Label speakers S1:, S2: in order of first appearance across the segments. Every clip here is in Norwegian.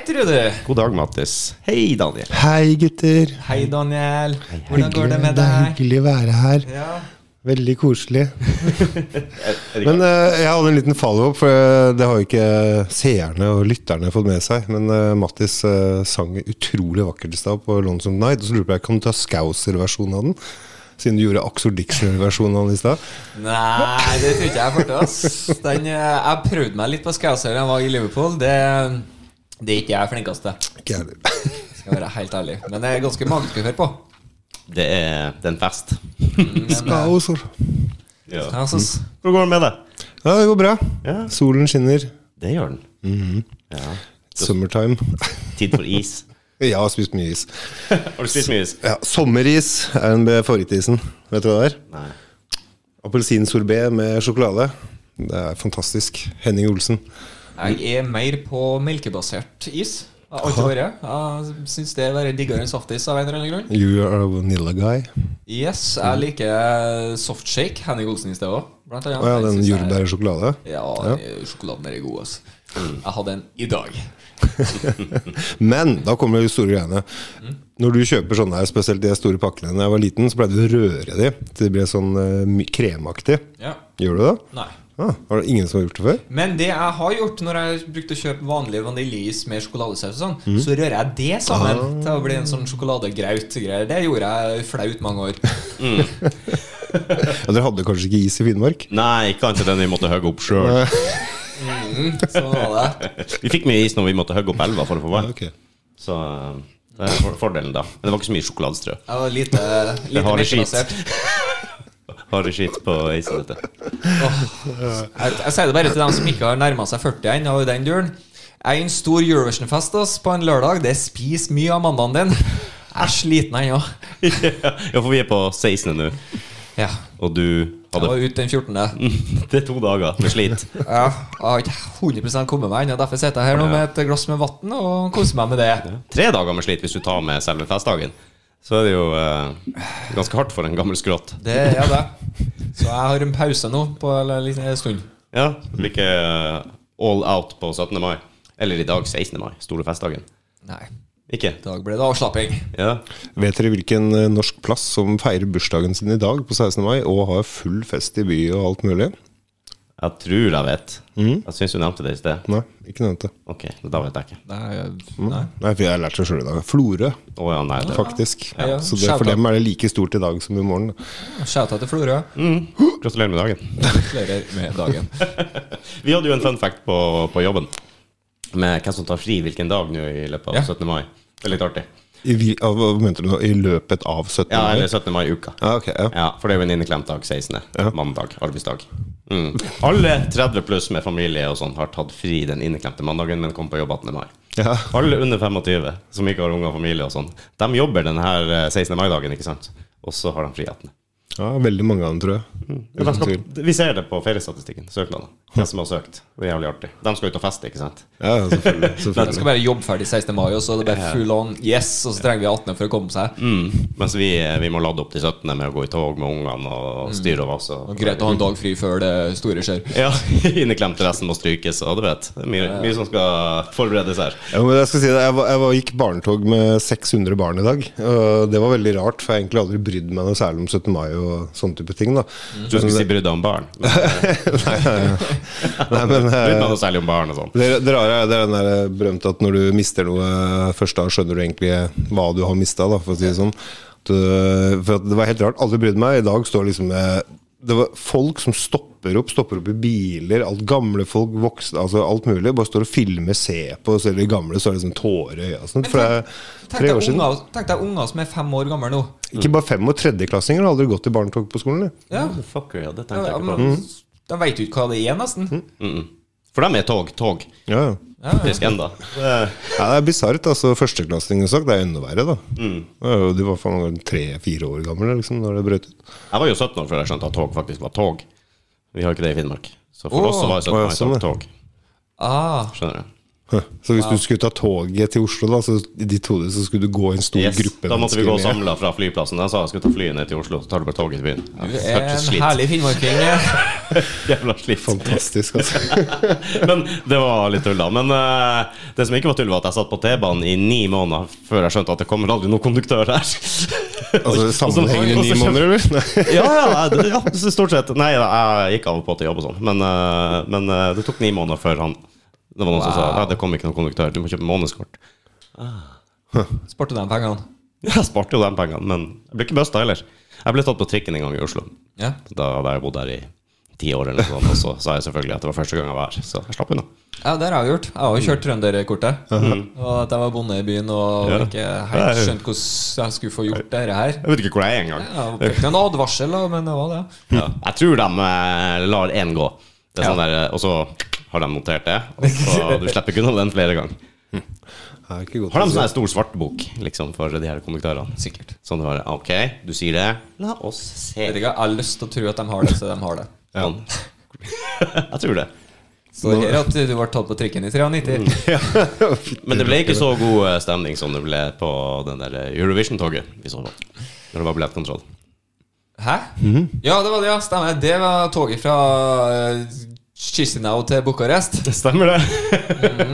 S1: Hei, Trude.
S2: God dag, Mattis. Hei, Daniel.
S3: Hei, gutter.
S1: Hei, Daniel. Hvordan går det med deg?
S3: Det er hyggelig å være her.
S1: Ja.
S3: Veldig koselig. Men uh, jeg hadde en liten follow-up, for eh, det har jo ikke seerne og lytterne fått med seg. Men uh, Mattis uh, sang utrolig vakkert i stad på Lonesome Night. Og så lurer jeg på, kan du ta Scouser-versjonen av den? Siden du gjorde Axor Dixon-versjonen av den i stad.
S1: Nei, det tror ikke jeg får til. Jeg prøvde meg litt på Scouser da jeg var i Liverpool. Det, det er ikke jeg flinkest til.
S3: Ikke jeg heller.
S1: Skal være helt ærlig. Men det er ganske magisk å høre på.
S2: Det er, det er en fest.
S3: Skaosor.
S2: Ja.
S1: Altså,
S2: Hvordan går det med deg?
S3: Ja, det går bra.
S2: Ja,
S3: Solen skinner.
S2: det gjør den. Ja.
S3: Summertime.
S2: Tid for is.
S3: Jeg har spist mye is.
S2: Har du spist mye is?
S3: Ja, Sommeris er den favorittisen. Vet du hva det er? Appelsinsorbé med sjokolade. Det er fantastisk. Henning Olsen.
S1: Jeg er mer på melkebasert is. Jeg har alltid vært. Jeg syns det er bare diggere enn softis av en eller annen grunn.
S3: You are a vanilla guy.
S1: Yes, jeg liker softshake. Henning Olsen i sted òg,
S3: Oh. Ja,
S1: Den
S3: den
S1: synes
S3: jordbær sjokolade.
S1: Ja, sjokoladen der er god, altså. Jeg hadde en i dag.
S3: Men da kommer de store greiene. Når du kjøper sånne her, spesielt de store pakkene Da jeg var liten, så pleide du å røre de til de ble sånn eh, kremaktig.
S1: Ja.
S3: Gjør du det?
S1: Nei.
S3: Ah, var det ingen som har gjort det før?
S1: Men det jeg har gjort når jeg brukte å kjøpe vanlig vaniljeis med sjokoladesaus, og sånn,
S3: Mm.
S1: så rører jeg det sammen
S3: Ah.
S1: til å bli en sånn sjokoladegraut-greier. Det gjorde jeg flaut mange år.
S3: Ja, dere hadde kanskje ikke is i Finnmark?
S2: Nei, ikke annet enn den vi måtte hogge opp sjøl.
S1: Sånn var det.
S2: Vi fikk mye is når vi måtte hogge opp elva for å få vann.
S3: Okay.
S2: Så eh, det er fordelen, da. Men det var ikke så mye sjokoladestrø.
S1: Det var lite, lite
S2: har det skitt på isen, Oh.
S1: Jeg, jeg sier det bare til dem som ikke har nærma seg 40 ennå, i den duren. En stor Eurovision-fest på en lørdag, det spiser mye av mandagen din. Jeg er sliten ennå.
S2: Ja, for vi er på 16. nå,
S1: Ja.
S2: og du
S1: Jeg var ute den 14.
S2: Det er to dager med slit.
S1: Ja, jeg har ikke 100 kommet meg ennå. Derfor sitter jeg her nå med et glass med vann og koser meg med det.
S2: Tre dager med slit hvis du tar med selve festdagen. Så er det jo eh, ganske hardt for en gammel skrått.
S1: Det er det. Så jeg har en pause nå på en liten stund.
S2: Ja, blir ikke eh, all out på 17. mai. Eller i dag, 16. mai. Store festdagen.
S1: Nei,
S2: Ikke?
S1: i dag ble det avslapping.
S2: Ja.
S3: Vet dere hvilken eh, norsk plass som feirer bursdagen sin i dag på 16. mai, og har full fest i by og alt mulig?
S2: Jeg tror jeg vet. Jeg syns du nevnte det i sted.
S3: Nei, ikke nevnt det.
S2: Ok, da vet jeg ikke.
S1: Nei, nei.
S3: Nei, for jeg har lært det sjøl i dag. Florø,
S2: Å ja, nei. Det.
S3: faktisk.
S1: Ja, ja.
S3: Så det, for dem er det like stort i dag som i morgen.
S1: Shout out til Florø.
S2: Gratulerer med dagen.
S1: Gratulerer med dagen.
S2: Vi hadde jo en fun fact på, på jobben med hvem som tar fri hvilken dag nå i løpet av
S1: Ja.
S2: 17. mai. Det er litt artig.
S3: I, vi- hva mente du nå? I løpet av 17. mai?
S2: Ja, eller 17. mai-uka.
S3: Ja, okay, ja.
S2: Ja, for det er jo en inneklemt dag, 16.
S3: Ja.
S2: Mandag, arbeidsdag. Mm. Alle 30 pluss med familie og sånn har tatt fri den inneklemte mandagen, men kom på jobb 18. mai.
S3: ja.
S2: Alle under 25 som ikke har unger og familie og sånn, de jobber denne eh, 16. mai-dagen, ikke sant? Og så har de fri 18.
S3: ja, veldig mange av dem, tror jeg.
S2: De
S3: tvil.
S2: skal, vi ser det på feriestatistikken, søknader. Hvem som har søkt. Det er jævlig artig. De skal ut og feste, ikke sant?
S3: Ja, selvfølgelig. selvfølgelig.
S1: de skal bare jobbe ferdig 16. mai, og så er det bare full on yes, og så trenger vi 18. for å komme seg.
S2: Mm. Mens vi, vi må lade opp til 17. med å gå i tog med ungene og styre over oss.
S1: Og Greit å ha en dag fri før det store skjer.
S2: Ja, inneklemt resten må strykes, og du vet. Det er mye, mye som skal forberedes her.
S3: Ja, men jeg skal si det, jeg, var, jeg var, gikk barnetog med 600 barn i dag. Og det var veldig rart, for jeg har egentlig aldri brydd meg noe særlig om 17. mai og sånne type ting. da
S2: Du skulle si brydd deg om barn.
S3: Nei, men
S2: Brydd
S3: eh,
S2: noe særlig om barn og sånn.
S3: det, det rare er det den der berømte at når du mister noe først, da skjønner du egentlig hva du har mista, for å si det sånn. Øh, For det var helt rart. Aldri brydde meg. I dag står liksom eh, Det var folk som stopper opp, stopper opp i biler. Alt gamle folk, voksne, altså alt mulig. Bare står og filmer, ser på. Og så er de gamle, så er det sånn tårer i øya. er
S1: Tenk
S3: tre år siden.
S1: unger, tenk deg unger som er fem år gamle nå.
S3: Ikke bare fem- og tredjeklassinger har aldri gått i barnetog på skolen. de.
S1: Ja,
S2: Fucker, ja, det
S1: ja,
S2: tenkte jeg ikke på.
S1: men, De vet jo ikke hva det er, nesten.
S2: Mm. For dem er tog tog.
S3: Ja, ja.
S2: Faktisk enda. Det,
S3: Ja, det er bisart. Altså, Førsteklassingen sagt, det er enda verre, da.
S2: Mm.
S3: De var tre-fire år gamle liksom, når det brøt ut.
S2: jeg var jo 17 år før jeg skjønte at tog faktisk var tog. Vi har ikke det i Finnmark. Så for
S1: oh,
S2: oss så var 17. år
S3: sånn,
S2: tog tog.
S1: Ah,
S2: Skjønner du?
S3: Så hvis du skulle ta toget til Oslo, da, så i ditt hode så skulle du gå i en stor
S2: Yes,
S3: gruppe
S2: da måtte vi gå samla fra flyplassen. Jeg sa jeg skulle ta flyet ned til Oslo, så tar du bare toget til byen. Ja,
S1: Du
S2: det
S1: er en
S2: slitt.
S1: herlig finnmarking.
S2: Jævla slitt.
S3: Fantastisk, altså.
S2: Men det var litt tull, da. Men uh, det som ikke var tull, var at jeg satt på T-banen i ni måneder før jeg skjønte at det kommer aldri noen konduktør her.
S3: Altså Sammenhengende ni måneder, eller?
S2: Ja, ja, det, ja, stort sett. Nei, jeg gikk av og på til jobb og sånn. Men, uh, men uh, det tok ni måneder før han Det var noen som sa
S1: Wow.
S2: det kom ikke noen konduktør, du må kjøpe månedskort.
S1: Sparte de pengene?
S2: Jeg sparte jo de pengene, men jeg ble ikke busta heller. Jeg ble tatt på trikken en gang i Oslo.
S1: Ja.
S2: Da hadde jeg bodd der i ti år, eller noe sånt, og så sa jeg selvfølgelig at det var første gang jeg var her. Så jeg slapp unna.
S1: Ja, det har jeg gjort. Jeg har jo kjørt trønderkortet. Og at jeg var bonde i byen og
S2: Ja.
S1: ikke helt skjønt hvordan jeg skulle få gjort dette her.
S2: Jeg vet ikke hvor jeg er engang.
S1: Ja, jeg fikk en advarsel, men det var det.
S2: Ja. Jeg tror de eh, lar én gå. Det er
S1: Ja.
S2: sånn der, eh, og så har de notert det. Og så du slipper ikke unna den flere ganger.
S3: Det er godt
S2: Har de sånn stor svartbok liksom, for de her kommentarene?
S1: Sikkert.
S2: Sånn det var, Ok, du sier det. La oss se.
S1: Vet ikke, Jeg har lyst til å tro at de har det, så de har det.
S2: Ja. jeg tror det.
S1: Så her at du ble tatt på trikken i 93.
S2: Men det ble ikke så god eh, stemning som det ble på den der eh, Eurovision-toget vi så på. Når det var billettkontroll.
S1: Hæ? Ja, det var det, ja. Stemmer. Det var toget fra uh, Chisinau til Bucuresti.
S2: Stemmer det?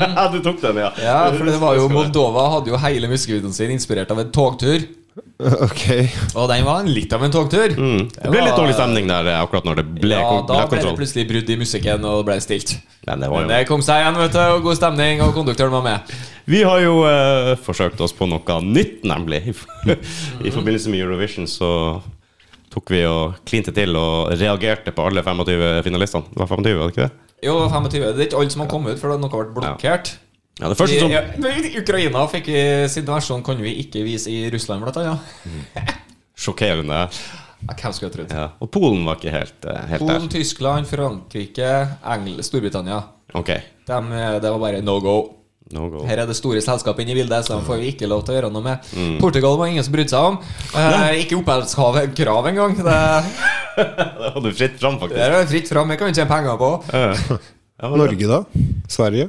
S2: ja, du tok den, ja.
S1: Ja, for det var jo Moldova hadde jo hele muskelvideoen sin inspirert av en togtur.
S3: Ok.
S1: Og den var litt av en togtur.
S2: Mm. Det ble litt dårlig stemning der eh, akkurat når det ble
S1: Ja, da ble det plutselig brudd i musikken, og det ble stilt.
S2: Men det var
S1: Men det kom seg igjen, vet du, og god stemning, og konduktøren var med.
S2: Vi har jo eh, forsøkt oss på noe nytt, nemlig. I forbindelse med Eurovision så tok vi og klinte til og reagerte på alle 25 finalistene. Det var 25, var det ikke det?
S1: Jo, 25. Det er ikke alle som har kommet ut, for noe ble blokkert.
S2: Ja, det første som
S1: I, Ukraina fikk vi sin versjon kan vi ikke vise i Russland, blant annet.
S2: Sjokkerende.
S1: Ja, hvem skulle trodd?
S2: Ja. Og Polen var ikke helt, eh, helt
S1: Polen,
S2: der.
S1: Tyskland, Frankrike, Engel, Storbritannia.
S2: Ok.
S1: Dem, eh, det var bare no go.
S2: No.
S1: Her er det store selskap inne i bildet, så de får vi ikke lov til å gjøre noe med.
S2: Mm.
S1: Portugal var ingen som brydde seg om. Eh, ikke oppholdskrav engang. Det,
S2: Da hadde du fritt fram, faktisk.
S1: det er fritt fram, vi kan jo tjene penger på.
S2: Ja. Ja,
S3: Norge, da? Sverige?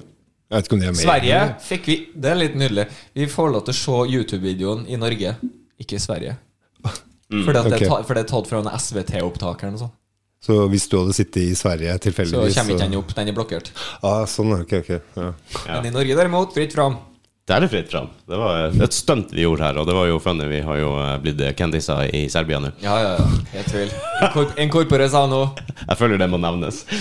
S3: Jeg vet ikke om de er med.
S1: Sverige fikk vi Det er litt nydelig. Vi får lov til å se YouTube-videoen i Norge, ikke i Sverige. Fordi For, det,
S3: ok.
S1: er det er tatt fra en SVT-opptaker eller noe sånt.
S3: Så hvis du hadde sittet i Sverige
S1: Så kommer ikke den opp. Den er blokkert.
S3: Ah, sånn, ok, ok ja.
S2: Ja.
S1: Men i Norge derimot, fritt fram.
S2: Der er det fritt fram. Det var et stunt vi gjorde her, og det var jo funny. Vi har jo eh, blitt kendiser i Serbia nå.
S1: Ja, ja, ja. Helt tvil. Incorp- Incorpore sa nå.
S2: Jeg føler det må nevnes.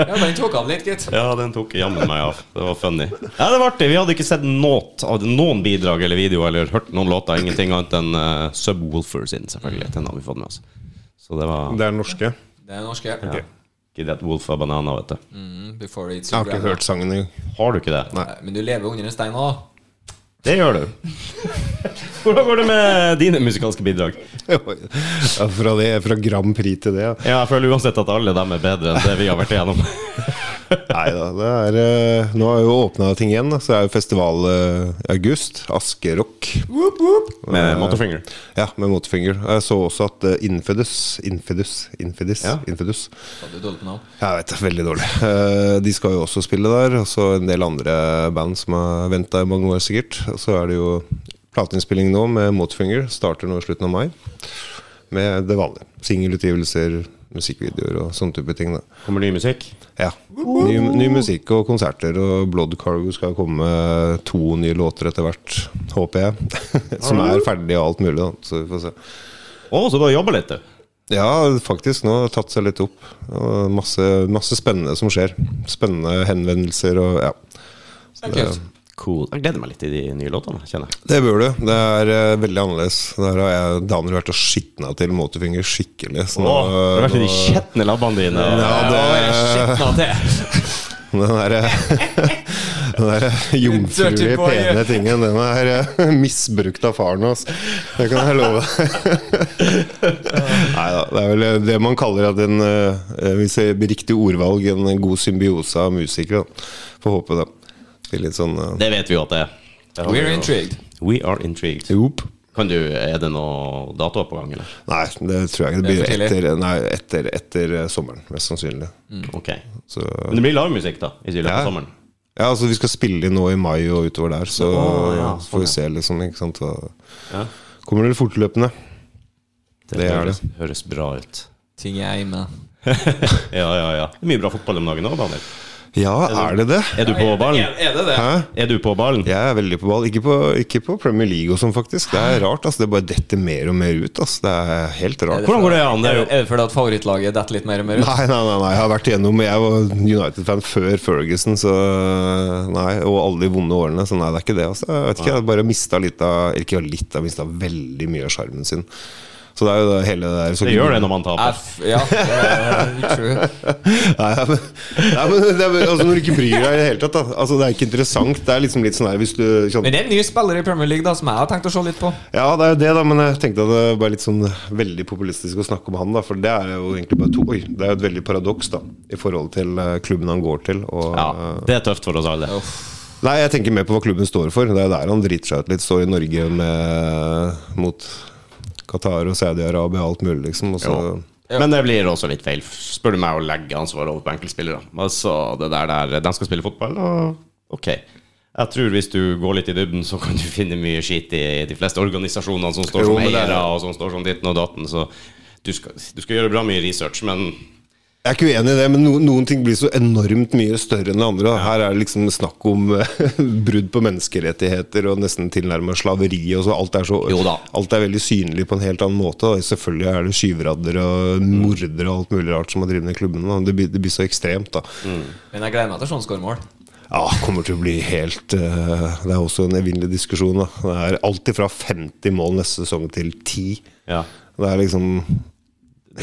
S1: Ja, den tok av litt, gitt.
S2: Ja, den tok jammen meg av. Det var funny. Ja, det var artig. Vi hadde ikke sett noe av noen bidrag eller video eller hørt noen låter. Ingenting annet enn uh, Subwoolfer sin, selvfølgelig. Den har vi fått med oss. Så det var
S3: Det er norske.
S1: Det er norske.
S2: ja. Ikke that Wolf av banana, vet du.
S1: Mm, before it's
S3: Jeg har ikke hørt sangen engang.
S2: Har du ikke det?
S3: Nei.
S1: Men du lever under en stein nå.
S2: Det gjør du. Hvordan går det med dine musikalske bidrag?
S3: Ja, fra, det, fra Grand Prix til det, ja.
S2: Ja, jeg føler uansett at alle dem er bedre enn det vi har vært igjennom.
S3: Nei da, det er eh, Nå har jo åpna ting igjen, så er jo festival eh, i august. Askerock.
S2: Med Motorfinger.
S3: Ja, med Motorfinger. Jeg så også at Infidus Infidus Infidus,
S2: Ja.
S3: Infidus
S1: Hadde du dårlig på navn?
S3: Jeg vet det, veldig dårlig. Eh, de skal jo også spille der. Og så en del andre band som har venta i mange år, sikkert. Og så er det jo plateinnspilling nå med Motorfinger. Starter nå i slutten av mai. Med det vanlige. Singelutgivelser, musikkvideoer og sånne type ting. da
S2: Kommer ny musikk?
S3: Ja. Ny, ny musikk og konserter. Og Blood Cargo skal komme to nye låter etter hvert, håper jeg. Som er ferdig og alt mulig, da. Så vi får se.
S2: Å, så du har jobba litt, du?
S3: Ja, faktisk. Nå har det tatt seg litt opp. Og masse, masse spennende som skjer. Spennende henvendelser og ja.
S1: Det er kult.
S2: Cool. Jeg gleder meg litt til de nye låtene, kjenner jeg.
S3: Det bør du. Det er uh, veldig annerledes. Der har jeg Daniel vært og skitna til Motorfinger skikkelig. Så nå,
S2: Åh, har vært i de
S3: nå-
S2: skjetne labbene dine?
S3: Ja, det-. Den derre der jomfruelige,
S1: boy.
S3: pene tingen, den er eh, misbrukt av faren hans. Det kan jeg love. Nei da. Det er vel det man kaller at en eh, Hvis blir riktig ordvalg, en god symbiose av musikere. Får håpe det. Det blir litt sånn uh,
S2: Det vet vi jo at det er. Det har
S1: We're intrigued.
S2: We are intrigued.
S3: Jop.
S2: Kan du, Er det noe datoer på gang, eller?
S3: Nei, det tror jeg ikke. Det
S1: Det
S3: blir etter, nei, etter, etter eh, sommeren, mest sannsynlig.
S2: Ok.
S3: Så
S2: Men det blir livemusikk, da? I løpet
S3: Ja.
S2: av sommeren?
S3: Ja, altså Vi skal spille inn nå i mai og utover der, så
S2: oh, ja, sånn,
S3: får vi se, liksom. ikke sant og
S2: Ja.
S3: Kommer det fortløpende. Det er
S2: høres, høres bra ut.
S1: Ting jeg er med.
S2: Ja, ja, ja. Det er mye bra fotball om dagen òg, Daniel.
S3: Ja, er det det?
S2: Er du på ballen?
S1: Er det det?
S3: Hæ?
S2: Er du på ballen?
S3: Jeg er veldig på ball. Ikke på, ikke på Premier League og sånn, faktisk. Det er rart. altså Det bare detter mer og mer ut. altså Det er helt rart.
S2: Hvordan går det an? Det er jo
S1: Er det fordi at favorittlaget detter litt mer og mer ut?
S3: Nei, nei, nei, nei, jeg har vært igjennom Jeg var United-fan før Ferguson, så nei, og alle de vonde årene. Så nei, det er ikke det. Altså. Jeg vet ikke, jeg har bare mista litt av ikke litt, jeg har mista veldig mye av sjarmen sin. Så det er jo det hele det der så
S2: Det gjør det når man taper.
S1: F, ja, er.
S3: Nei, men, nei, men det er, altså, Når du ikke bryr deg i det hele tatt, da. Altså, det er ikke interessant. Det er liksom litt sånn her hvis du sånn,
S1: Men det er en ny spiller i Premier League da som jeg har tenkt å se litt på.
S3: Ja, det er jo det, da, men jeg tenkte at det var litt sånn veldig populistisk å snakke om han, da. For det er jo egentlig bare to Oi, det er jo et veldig paradoks, da, i forhold til eh, klubben han går til. Og,
S2: Ja, det er tøft for oss alle.
S3: Nei, jeg tenker mer på hva klubben står for. Det er der han driter seg ut litt. Står i Norge med, mot Qatar og Saudi-Arabia og alt mulig, liksom. Og så,
S2: Men det blir også litt feil, spør du meg, å legge ansvaret over på enkeltspillere. Altså, det der der De skal spille fotball, og ok. Jeg tror hvis du går litt i dybden, så kan du finne mye skit i de fleste organisasjonene som står
S3: Jo,
S2: som
S3: er-
S2: eiere, og som står som ditten og datten. Så du skal, du skal gjøre bra mye research, men
S3: Jeg er ikke uenig i det, men noen, noen ting blir så enormt mye større enn det andre. Da. Her er det liksom snakk om eh, brudd på menneskerettigheter og nesten tilnærma slaveri. Og så alt, er så, alt er veldig synlig på en helt annen måte. Da. Selvfølgelig er det skyveradder og mordere og alt mulig rart som har drevet ned klubbene. Da. Det, det blir så ekstremt, da.
S1: Men jeg gleder meg til sånn skårmål
S3: Ja, kommer til å bli helt uh, Det er også en evinnelig diskusjon. Da. Det er alltid fra 50 mål neste sesong til 10.
S2: ja.
S3: Det er liksom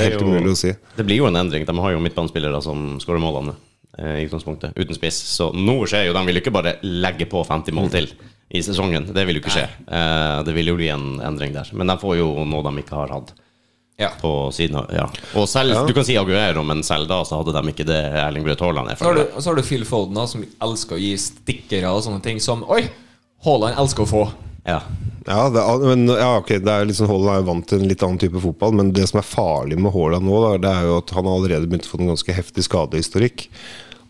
S3: helt umulig å si.
S2: Det blir jo en endring. De har jo midtbanespillere som skårer målene eh, i utgangspunktet, uten spiss. Så nå skjer jo. De vil ikke bare legge på 50 mål til i sesongen. Det vil jo ikke skje. Eh, Det vil jo bli en endring der. Men de får jo noe de ikke har hatt.
S1: Ja.
S2: På siden av, ja. Og selv, Du kan si Aguero, men selv da så hadde de ikke det Erling Braut Haaland er.
S1: Så har, du, så har du Phil Foden, da, som elsker å gi stikkere og sånne ting som Oi! Haaland elsker å få.
S2: Ja.
S3: Ja, det er, men, ja, ok, det er liksom Haaland er jo vant til en litt annen type fotball, men det som er farlig med Haaland nå, da, det er jo at han har allerede begynt å få en ganske heftig skadehistorikk.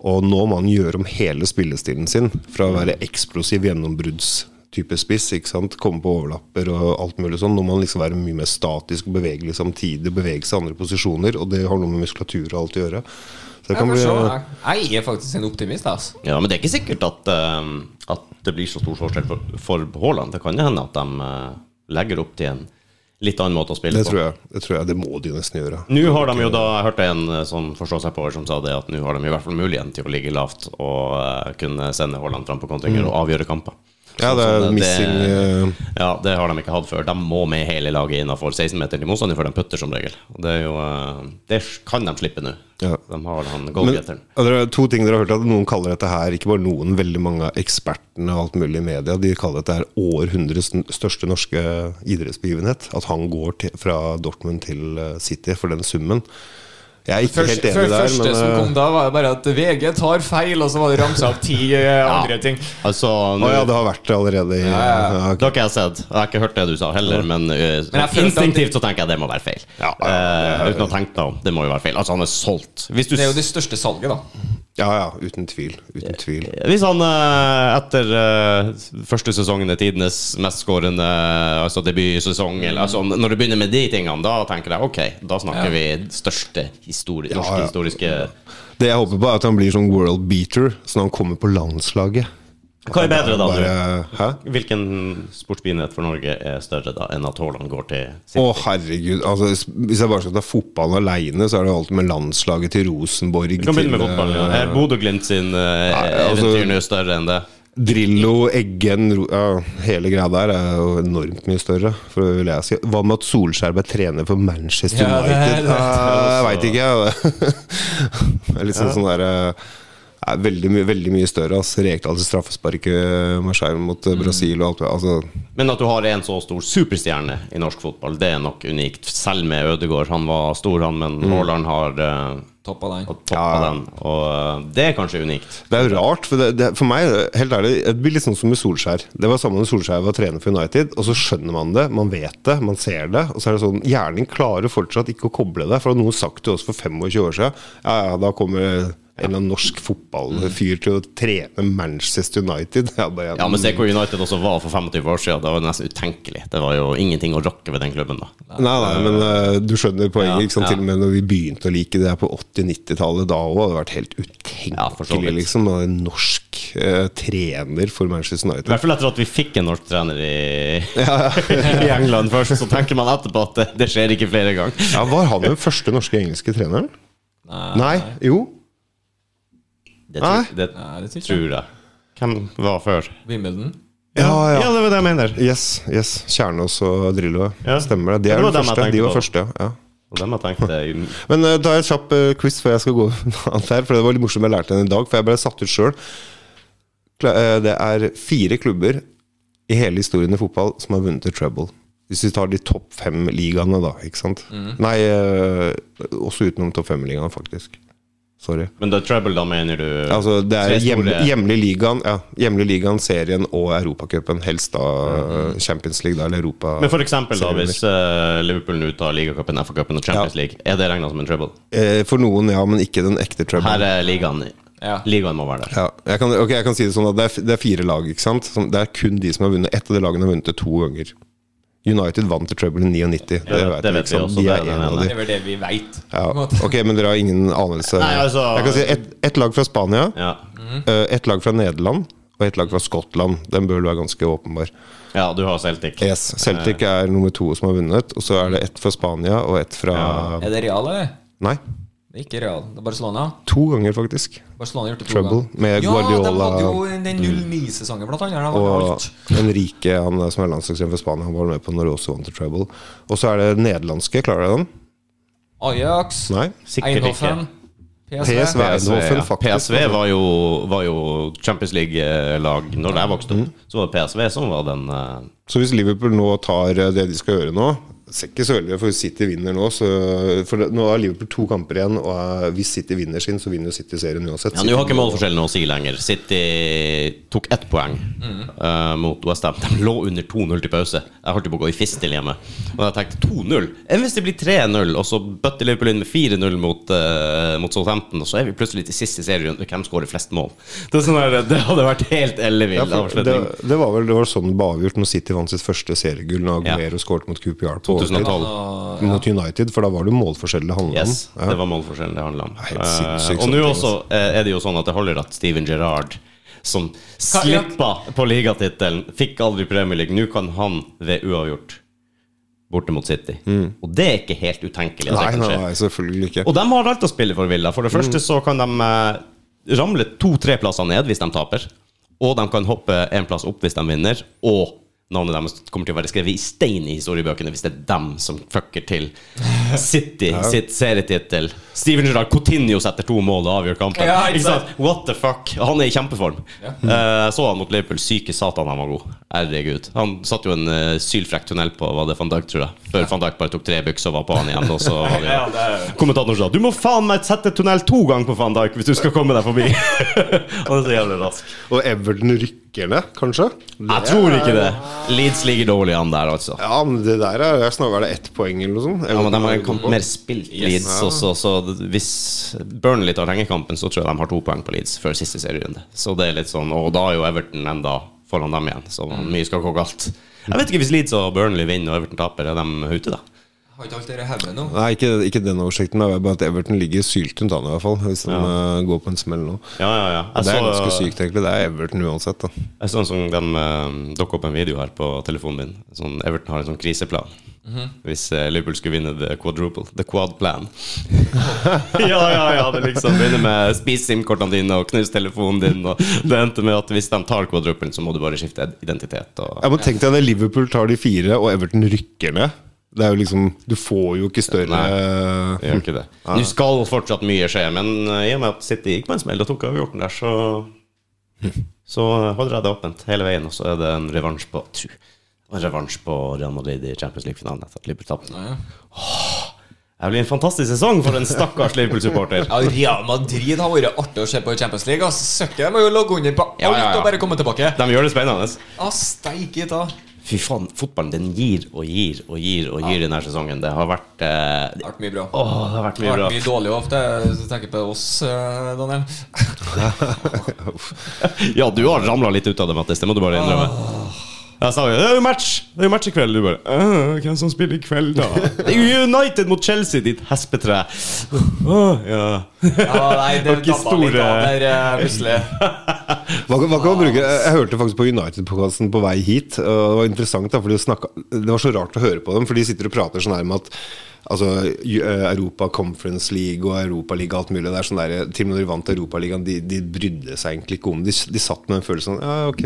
S3: Og nå må han gjøre om hele spillestilen sin fra å være eksplosiv gjennombruddstype spiss, ikke sant? komme på overlapper og alt mulig sånn. Nå må han liksom være mye mer statisk og bevegelig samtidig, bevege seg i andre posisjoner, og det har noe med muskulatur og alt å gjøre. Så det
S1: Jeg,
S3: kan bli
S1: jeg, jeg er faktisk en optimist. Altså.
S2: ja, men det er ikke sikkert at, uh, at det blir så stor forskjell for, for Haaland. Det kan jo hende at de uh, legger opp til en litt annen måte å spille
S3: det
S2: på.
S3: tror jeg. Det tror jeg, det må de nesten gjøre.
S2: Nå har de jo da, jeg hørte en som forstår seg på som sa det, at nå har de i hvert fall muligheten til å ligge lavt og uh, kunne sende Haaland fram på kontringer og avgjøre kamper.
S3: Ja,
S2: Sånn
S3: det er missing det,
S2: Ja, det har de ikke hatt før. De må med hele laget innenfor 16-meteren til motstander før de putter, som regel. Det jo eh, Det kan de slippe nå.
S3: Ja.
S2: De har han goalgetteren.
S3: det er to ting dere har hørt at Noen kaller dette her Ikke bare noen, veldig mange av ekspertene og alt mulig i media De kaller dette her århundrets største norske idrettsbegivenhet. At han går til, fra Dortmund til eh, City for den summen. Jeg er ikke helt enig der,
S1: første som
S3: eh,
S1: kom da, var jo bare at VG tar feil, og så var det ramsa opp ti eh, andre ting.
S2: Altså,
S3: Å
S2: nå,
S3: ja, det har vært det allerede i
S1: Ja, ja, ja.
S2: Det har ikke jeg sett. Jeg har ikke hørt det du sa heller, men, uh,
S1: at
S2: instinktivt så tenker jeg det må være feil.
S3: Ja, ja, ja,
S2: Eh, uten å tenke meg om. Det må jo være feil. Altså, han er solgt. Hvis du
S1: Det er jo det største salget, da.
S3: Ja, ja, uten tvil. Uten tvil.
S2: Hvis han eh, etter eh, første sesongen er tidenes mestskårende altså debutsesong eller, altså, Når du begynner med de tingene, da tenker jeg ok, da snakker
S1: Ja.
S2: vi største histori
S3: Ja,
S2: norske
S3: ja.
S2: historiske
S3: Det jeg håper på, er at han blir sånn world beater, så når han kommer på landslaget
S2: Hva er bedre, da?
S3: bare,
S2: du?
S3: Hæ?
S2: Hvilken sportsbegivenhet for Norge er større da enn at Haaland går til City?
S3: Å, herregud. Altså, hvis jeg bare skal ta fotballen aleine, så er det alt med landslaget til Rosenborg
S2: Vi kan begynne med fotballen. Ja.
S3: eh,
S2: Er Bodø-Glimt sin eh,
S3: altså-
S2: eventyr større enn det?
S3: Drillo, Eggen ja, Hele greia der er jo enormt mye større. For vil jeg si. Hva med at Solskjær ble trener for Manchester
S1: Ja, det er-
S3: United?
S1: det er
S3: Eh, jeg veit ikke, jeg. det er litt sånn, sånn der eh, er veldig, mye- veldig mye større. Altså. Rekdal til straffesparket Marseille mot
S1: Mm.
S3: eh, Brasil og alt altså,
S2: Men at du har en så stor superstjerne i norsk fotball, det er nok unikt. Selv med Ødegaard. Han var stor, han, men Haaland har uh,
S1: Toppa den.
S2: toppa
S3: Ja.
S2: den. Og uh, det er kanskje unikt.
S3: Det er jo rart, for, det, det, for meg, helt ærlig, det blir litt sånn som med Solskjær. Det var samme med Solskjær var trener for United, og så skjønner man det, man vet det, man ser det, og så er det sånn Hjernen klarer fortsatt ikke å koble det, for det har noen sagt til oss for 25 år siden. Ja, ja, da kommer en eller annen norsk fotballfyr til å trene Manchester United. Bare,
S2: Ja, men se hvor United også var for 25 år siden. Det var nesten utenkelig. Det var jo ingenting å rokke ved den klubben da.
S3: Nei, nei, men uh, du skjønner poenget.
S2: Ja, ja.
S3: Til og med når vi begynte å like det her på 80-90-tallet, da òg hadde det vært helt
S2: Ja,
S3: utenkelig, liksom. En norsk uh, trener for Manchester
S2: I
S3: United.
S2: hvert fall etter at vi fikk en norsk trener i, i England først, så tenker man etterpå at det, det skjer ikke flere ganger.
S3: Ja, Var han den første norske engelske treneren? Nei. Jo.
S2: Det,
S3: Nei.
S2: tror, det
S1: Nei, det tror jeg
S2: tror jeg. Hvem var før?
S1: Wimbledon.
S3: Ja, ja.
S2: ja, det var det jeg mener.
S3: Yes, yes. Kjernås og Drillo.
S2: Ja.
S3: Stemmer det. De
S2: Det
S3: er
S2: var
S3: de
S2: dem jeg
S3: første.
S2: tenkte
S3: De var
S2: på.
S3: første, ja.
S2: Og dem jeg tenkte i-
S3: Men uh, da er en kjapp eh, quiz før jeg skal gå annet her. For det var litt morsomt jeg lærte den i dag, for jeg ble satt ut sjøl. Det er fire klubber i hele historien i fotball som har vunnet et treble. Hvis vi tar de topp fem ligaene, da. Ikke sant? Nei, eh, også utenom topp fem-ligaene, faktisk. Sorry.
S2: Men det er treble, da mener du
S3: Altså, det er hjemlig ligaen, ja, hjemlig ligaen, serien og Europacupen. Helst da mm. Champions League da, eller Europa.
S2: Men for eksempel da, hvis uh, Liverpool nå tar ligacupen, FA-cupen og Champions
S3: Ja.
S2: League, er det regna som en treble?
S3: Eh, For noen, ja, men ikke den ekte trouble.
S2: Her er ligaen.
S1: Ja.
S2: Ligaen må være der.
S3: Ja, jeg kan, okay, jeg kan si det sånn at det er, det er fire lag, ikke sant? Det er kun de som har vunnet. Ett av de lagene har vunnet det to ganger. United vant til treble i 99. Det,
S2: det
S3: vet
S2: vet
S3: vi,
S2: vi også,
S3: De
S2: det
S3: er
S2: er
S3: en av de.
S1: Det er vel det vi veit.
S3: Ja. Ok, men dere har ingen anelse?
S2: Nei, altså-
S3: Jeg kan si ett et lag fra Spania,
S2: Ja.
S3: eh, ett lag fra Nederland og ett lag fra Skottland. Den bør være ganske åpenbar.
S2: ja, du har Celtic.
S3: Yes, Celtic er nummer to som har vunnet, og så er det ett fra Spania og ett fra
S1: Er det Real, eller?
S3: Nei,
S1: Det ikke Real. Det er Barcelona.
S3: to ganger, faktisk.
S1: Barcelona gjort det to
S3: Trouble
S1: ganger.
S3: med Guardiola.
S1: ja, de hadde jo den 09-sesongen, blant annet. De
S3: Og
S1: alt.
S3: Enrique, han som er landslagstrener for Spania, han var med på når også vant til Trouble. Og så er det nederlandske, klarer du den?
S1: Ajax,
S3: Nei?
S2: Sikkert
S1: Eindhoven, PSV.
S3: PSV. Eindhoven,
S2: ja. PSV var jo, var jo Champions League-lag når jeg vokste
S3: Mm.
S2: Så var det PSV som var den uh...
S3: Så hvis Liverpool nå tar det de skal gjøre nå Ser ikke så veldig ut, for City vinner nå. Så, for det, nå har Liverpool to kamper igjen, og eh, hvis City vinner sin, så vinner City serien uansett.
S2: Ja, Nå har ikke målforskjellen noe å si lenger. City tok ett poeng eh, mot Westham. De lå under 2-0 til pause. Jeg holdt på å gå i fistel hjemme. Og jeg tenkte 2-0. Enn hvis det blir 3-0, og så bøtter Liverpool inn med 4-0 mot, uh, mot Southampton, og så er vi plutselig til siste serierunde. Hvem skårer flest mål? Det, er sånn der, det hadde vært helt ellevill
S3: Ja, det, det var vel det var sånn det ble avgjort når City vant sitt første seriegull. Når
S2: Ja.
S3: Aguero skåret mot Coop overtid.
S2: 2012.
S3: mot United, for da var det jo målforskjell det handla
S2: Yes,
S3: om. Ja.
S2: det var målforskjellen det handla om.
S3: Helt
S2: Eh, og nå også eh, er det jo sånn at det holder at Steven Gerrard, som slippa på ligatittelen, fikk aldri Premier League, nå kan han ved uavgjort borte mot City. Og det er ikke helt utenkelig.
S3: Nei,
S2: det
S3: nei, nei, selvfølgelig ikke.
S2: Og de har alt å spille for Villa. For det
S3: Mm.
S2: første så kan de eh, ramle to-tre plasser ned hvis de taper. Og de kan hoppe en plass opp hvis de vinner. Og navnet deres kommer til å være skrevet i stein i historiebøkene hvis det er dem som fucker til City sitt serietittel. Steven Gerrard Coutinho setter to mål og avgjør kampen.
S1: Ja,
S2: sant? What the fuck? Han er i kjempeform. Ja. Uh, så han mot Liverpool. Syke satan, han var god. Herregud. Han satt jo en uh, sylfrekk tunnel på var det van Dijk, tror jeg. Før van Dijk bare tok tre byks og var på han igjen. Og så var
S1: Ja, det
S2: Kommentatoren sa Du må faen meg sette tunnel to ganger på van Dijk hvis du skal komme deg forbi. han er så jævlig rask.
S3: Og Everton rykker ned, kanskje?
S2: Jeg tror ikke det. Leeds ligger dårlig an der, altså.
S3: Ja, men det der er, er snarere det ett poeng eller noe sånt.
S2: Ja, men De har en kamp mer spilt, Leeds også. Så hvis Burnley tar hengekampen, så tror jeg de har to poeng på Leeds før siste serierunde. Så det er litt sånn Og da er jo Everton enda foran dem igjen, så mye skal gå galt. Jeg vet ikke hvis Leeds og Burnley vinner og Everton taper, er de ute da?
S1: Har ikke alt dere hevet nå?
S3: Nei, ikke, ikke den oversikten, men er bare at Everton ligger syltynt an, i hvert fall. Hvis de uh, går på en smell nå.
S2: Ja, ja, ja.
S3: Jeg det er
S2: så,
S3: ganske sykt, egentlig. Det er Everton uansett, da.
S2: jeg så en sånn, de uh, dukket opp en video her på telefonen min. Sånn, Everton har en sånn kriseplan. Hvis eh, Liverpool skulle vinne the quadruple. The quad plan. ja, ja, ja. Det liksom begynner med spis SIM-kortene dine og knus telefonen din. Og det endte med at hvis de tar quadruplen, så må du bare skifte identitet. Og,
S3: ja, men Tenk deg når Liverpool tar de fire, og Everton rykker ned. Det er jo liksom Du får jo ikke større
S2: Det gjør ikke det. Nå skal fortsatt mye skje, men eh, i og med at City gikk på en smell og tok avgjorten der, så Så holder jeg det åpent hele veien, og så er det en revansj på tru, en revansj på Real Madrid i Champions League-finalen etter at Liverpool tapte.
S1: Ja.
S2: Det blir en fantastisk sesong for en stakkars Liverpool-supporter.
S1: Ja, Real Madrid har vært artig å se på i Champions League. ass. Søkker de må jo logge under på alt
S2: Ja, ja, ja.
S1: og bare komme tilbake.
S2: De gjør det spennende.
S1: Steik i ta.
S2: Fy faen, fotballen den gir og gir og gir og gir denne sesongen. Det har vært eh,
S1: Det har vært mye bra.
S2: Åh, det har vært
S1: Det
S2: mye
S1: har vært mye dårlig ofte. Hvis du tenker på oss, eh, Daniel.
S2: Ja, du har ramla litt ut av det, Mattis. Det må du bare innrømme. Jeg sa jo det er jo match Det er jo match i kveld. Du bare «Øh, Hvem som spiller i kveld, da? Det er jo United mot Chelsea, ditt hespetre. Åh, ja.
S1: Ja, nei, det
S2: ikke
S1: dabba litt
S2: store-
S1: av der eh, plutselig.
S3: Hva, hva kan man bruke? Jeg hørte faktisk på United-podkasten på vei hit. Og det var interessant da, for de snakket, Det var så rart å høre på dem, for de sitter og prater sånn her med at Altså, eh, Europa Conference League og Europaliga og alt mulig. Det er sånn der, Til og med når de vant Europaligaen, de, de brydde seg egentlig ikke om det. De, de satt med en følelse sånn Ja, ok,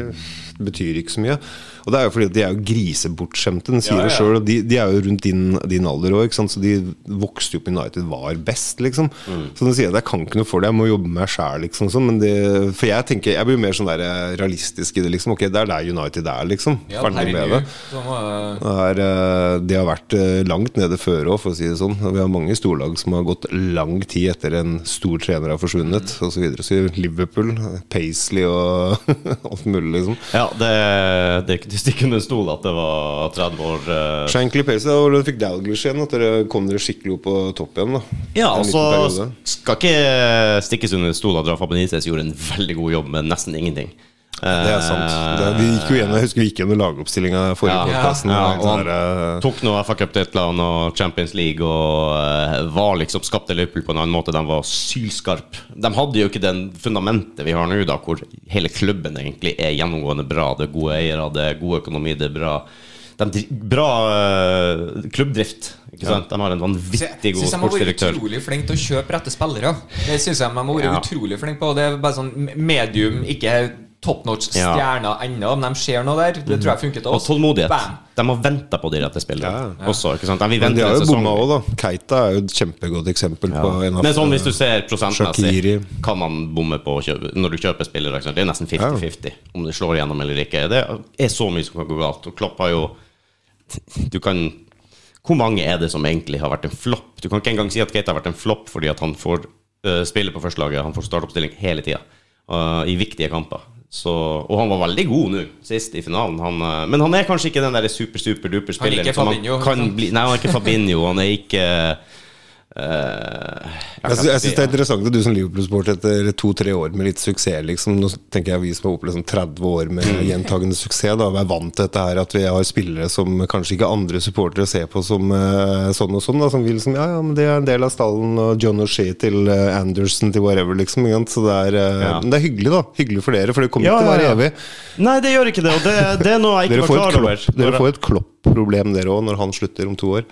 S3: det betyr ikke så mye. Og det er jo fordi de er jo grisebortskjemte. De sier
S1: Ja, ja.
S3: det sjøl. Og de, de er jo rundt din, din alder òg, så de vokste jo opp i United, var best, liksom. Så den sier at jeg kan ikke noe for det, jeg må jobbe med meg sjæl, liksom. Sånn. Men det, for jeg tenker, jeg blir mer sånn der eh, realistisk i det, liksom. Ok, det er der United er, liksom.
S1: Ja,
S3: Ferdig med det.
S1: eh,
S3: Det, er, eh, det har vært eh, langt nede før òg, for å si det sånn. Vi har mange storlag som har gått lang tid etter en stor trener har forsvunnet, og Så, videre. så Liverpool, Paisley og alt mulig, liksom.
S2: ja, det, det er ikke til å stikke under stol at det var 30 år eh,
S3: Shankly Paisley, og dere fikk Dalglish igjen, at dere kom dere skikkelig opp på topp igjen. da
S2: Ja, altså skal ikke stikkes under stol at Rafa Benitez gjorde en veldig god jobb med nesten ingenting.
S3: Det er sant. Det, vi gikk jo igjen, jeg husker vi gikk gjennom lagoppstillinga forrige
S2: Ja,
S3: podkast.
S2: ja,
S3: og
S2: han
S3: der, eh,
S2: tok noe FA Cup-titler og Champions League og eh, var liksom skapte Liverpool på en annen måte. De var sylskarp. De hadde jo ikke den fundamentet vi har nå, da, hvor hele klubben egentlig er gjennomgående bra. Det er gode eiere, det er god økonomi, det er bra de, Bra eh, klubbdrift. Ikke sant? De har en vanvittig god
S1: Synes de har vært utrolig flinke til å kjøpe rette spillere. Det synes jeg de har vært
S2: Ja.
S1: utrolig flinke på. Det er bare sånn medium, ikke top notch
S2: Ja.
S1: ennå, men de ser noe der. Det tror jeg funker til
S2: Og tålmodighet.
S1: Bam.
S2: De har venta på de rette ja. også. Ikke sant? De
S3: Men de har jo bomma òg, da. Keita er jo et kjempegodt eksempel
S2: Ja.
S3: på en av
S2: Men sånn hvis du ser prosentmessig, kan man bomme på å kjøpe, når du kjøper spillere. ikke sant? Det er nesten 50-50 om det slår igjennom eller ikke. Det er så mye som kan gå galt. Og Klopp har jo Du kan Hvor mange er det som egentlig har vært en flopp? Du kan ikke engang si at Keita har vært en flopp fordi at han får uh, spille på førstelaget, han får startoppstilling hele tida i viktige kamper. Så, og han var veldig god nå, sist i finalen. Han, øh, men han er kanskje ikke den der super-super-duper
S1: Han er ikke Fabinho,
S2: kan bli Nei, han er ikke Fabinho. Han er ikke øh,
S3: Jeg, sy- jeg syns det er interessant at du som Liverpool-sport etter to-tre år med litt suksess liksom, Nå tenker jeg vi som har opplevd sånn 30 år med gjentagende suksess, da, er vant til dette her at vi har spillere som kanskje ikke andre supportere ser på som eh, sånn og sånn, da, som vil som Ja, ja, men det er en del av stallen, og John O'Shea til eh, Anderson til whatever, liksom. Så det er, eh,
S2: Ja.
S3: det er hyggelig, da. Hyggelig for dere, for det kommer
S2: Ja,
S3: ikke til å være evig.
S2: Nei, det gjør ikke det, og det, det er noe jeg ikke
S3: får
S2: var klar over.
S3: klopp, dere får et klopp-problem, dere òg, når han slutter om to år.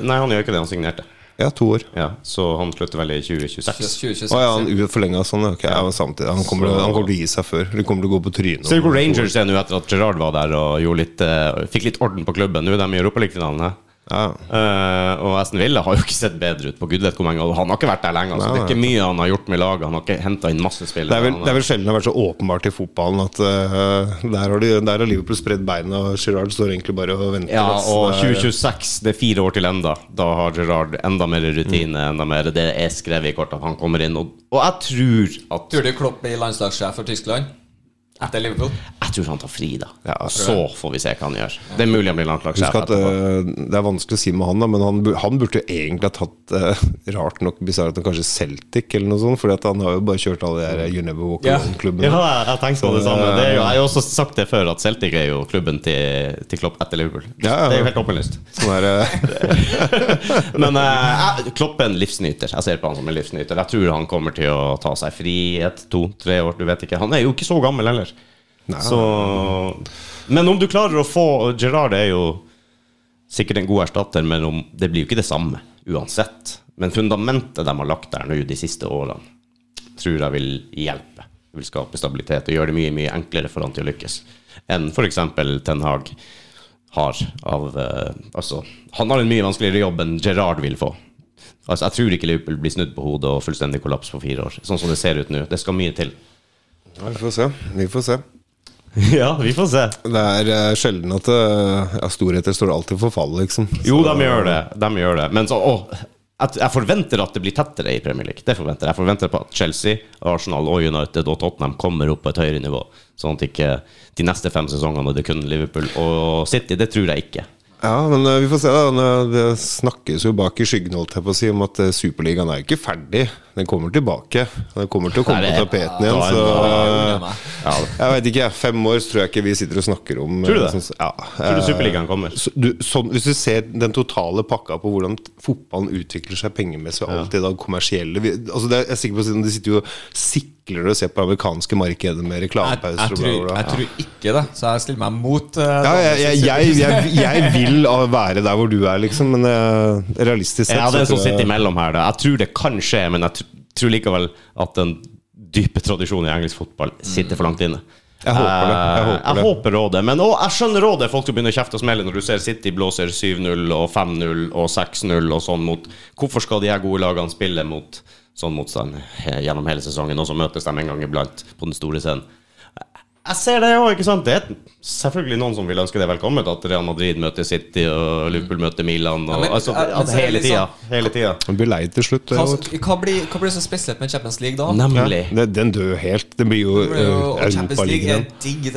S2: Nei, han gjør ikke det, han signerte.
S3: Ja, to år.
S2: Ja, Så han slutter vel i 2026.
S1: 2026.
S3: oh, ja, han forlenga sånn, ok. Ja, men samtidig. Han kommer, til- han kommer til å gi seg før. De kommer til å gå på trynet.
S2: Ser du hvor Rangers er nå etter at Gerard var der og litt, uh, fikk litt orden på klubben? Nå er de i Europaligafinalen. hæ?
S3: Ja.
S2: Uh, og Aston Villa har jo ikke sett bedre ut på gud vet hvor mange år. Han har ikke vært der lenge. Altså.
S3: Nei,
S2: Det er ikke mye han har gjort med laget. Han har ikke henta inn masse
S3: Det er, vel, det er vel sjelden det har vært så åpenbart i fotballen at uh, der, har de, der har Liverpool spredd beina, og Girard står egentlig bare og venter.
S2: Ja, og
S3: er-
S2: 2026, det er fire år til enda. Da har Girard enda mer rutine. Enda mer, det er skrevet i kortet at han kommer inn. Og, og jeg tror at
S1: Tror du Klopp blir landslagssjef for Tyskland? Etter Liverpool?
S2: Jeg tror han tar fri, da.
S3: Ja,
S2: Så får vi se hva han gjør. Det er mulig han blir landslagssjef
S3: Husk at eh, Det er vanskelig å si med han, da, men han, han burde jo egentlig ha tatt uh, Rart nok bisart kanskje Celtic eller noe sånt, Fordi han har jo bare kjørt alle de her You Never Walk
S1: Ja.
S3: Alone-klubbene.
S2: Ja, jeg jeg har tenkt på det samme. Det er jo,
S3: eh,
S2: jeg har jo også sagt det før, at Celtic er jo klubben til, til Klopp etter Liverpool.
S3: Ja, ja.
S2: Det er jo helt åpenlyst.
S3: Sånn er, eh,
S2: Men uh, Klopp er en livsnyter. Jeg ser på han som en livsnyter. Jeg tror han kommer til å ta seg fri et, to, tre år. Du vet ikke. Han er jo ikke så gammel heller. Så, men om du klarer å få Gerard er jo sikkert en god erstatter, men om, det blir jo ikke det samme uansett. Men fundamentet de har lagt der nå de siste årene, tror jeg vil hjelpe. Det vil skape stabilitet og gjøre det mye mye enklere for han til å lykkes enn f.eks. Ten Hag har av uh, Altså, han har en mye vanskeligere jobb enn Gerard vil få. Altså, Jeg tror ikke Liverpool blir snudd på hodet og fullstendig kollaps på fire år. Sånn som det ser ut nå. Det skal mye til.
S3: ja, vi får se. Vi får se.
S2: ja, vi får se.
S3: Det er uh, sjelden at uh, ja, storheter står alltid for fall, liksom.
S2: Jo, de gjør det. De gjør det. Men så, å, jeg, forventer at det blir tettere i Premier League. Det forventer Jeg Jeg forventer på at Chelsea, Arsenal og United og Tottenham kommer opp på et høyere nivå. Sånn at ikke de neste fem sesongene det kun Liverpool og City. Det tror jeg ikke.
S3: Ja, men eh, vi får se. da Det snakkes jo bak i skyggen holdt jeg på å si om at eh, Superligaen er jo ikke ferdig. Den kommer tilbake. Den kommer til å komme
S2: Nei,
S3: på
S2: det-
S3: tapeten igjen.
S2: er
S3: Så
S1: Ja,
S3: jeg vet ikke. Fem år tror jeg ikke vi sitter og snakker om
S2: Tror du
S3: eh,
S2: det?
S3: sånn- ja,
S2: Tror du
S3: eh,
S2: Superligaen kommer?
S3: så du, sånn, hvis du ser den totale pakka på hvordan fotballen utvikler seg pengemessig, og alt det da kommersielle vi, altså det, Jeg er sikker på at De sitter jo og sikler å se på amerikanske markedet med reklamepauser
S1: jeg,
S3: jeg,
S1: tror, jeg tror ikke det, så jeg stiller meg mot uh,
S3: Ja, jeg, jeg, jeg, jeg, jeg vil være der hvor du er, liksom, men uh, realistisk sett
S2: Ja, det er
S3: så
S2: som
S3: tror
S2: sitter imellom her. Da. Jeg tror det kan skje, men jeg tror likevel at den dype tradisjonen i engelsk fotball sitter for langt inne.
S3: Jeg håper det, jeg håper
S2: jeg
S3: det.
S2: håper også det. Men også, jeg skjønner rådet. det folk som begynner å kjefte og smelle når du ser City blåser 7-0 og 5-0 og 6-0 og sånn mot Hvorfor skal de her gode lagene spille mot sånn motstand eh, gjennom hele sesongen, og så møtes de en gang iblant på den store scenen? Jeg ser det òg, ikke sant? Det er selvfølgelig noen som vil ønske det velkommen. At Real Madrid møter City, og Liverpool møter Milan. Og,
S1: Ja, men-
S2: altså,
S1: men
S2: at
S1: så det
S2: hele tida.
S1: sånn-
S2: Hele tida.
S3: Man blir lei til slutt.
S1: hva, hva, blir, hva blir så spesielt med Champions League da?
S2: Nemlig.
S3: Ja, den dør helt. Det blir jo
S1: Det er
S3: Europaligaen.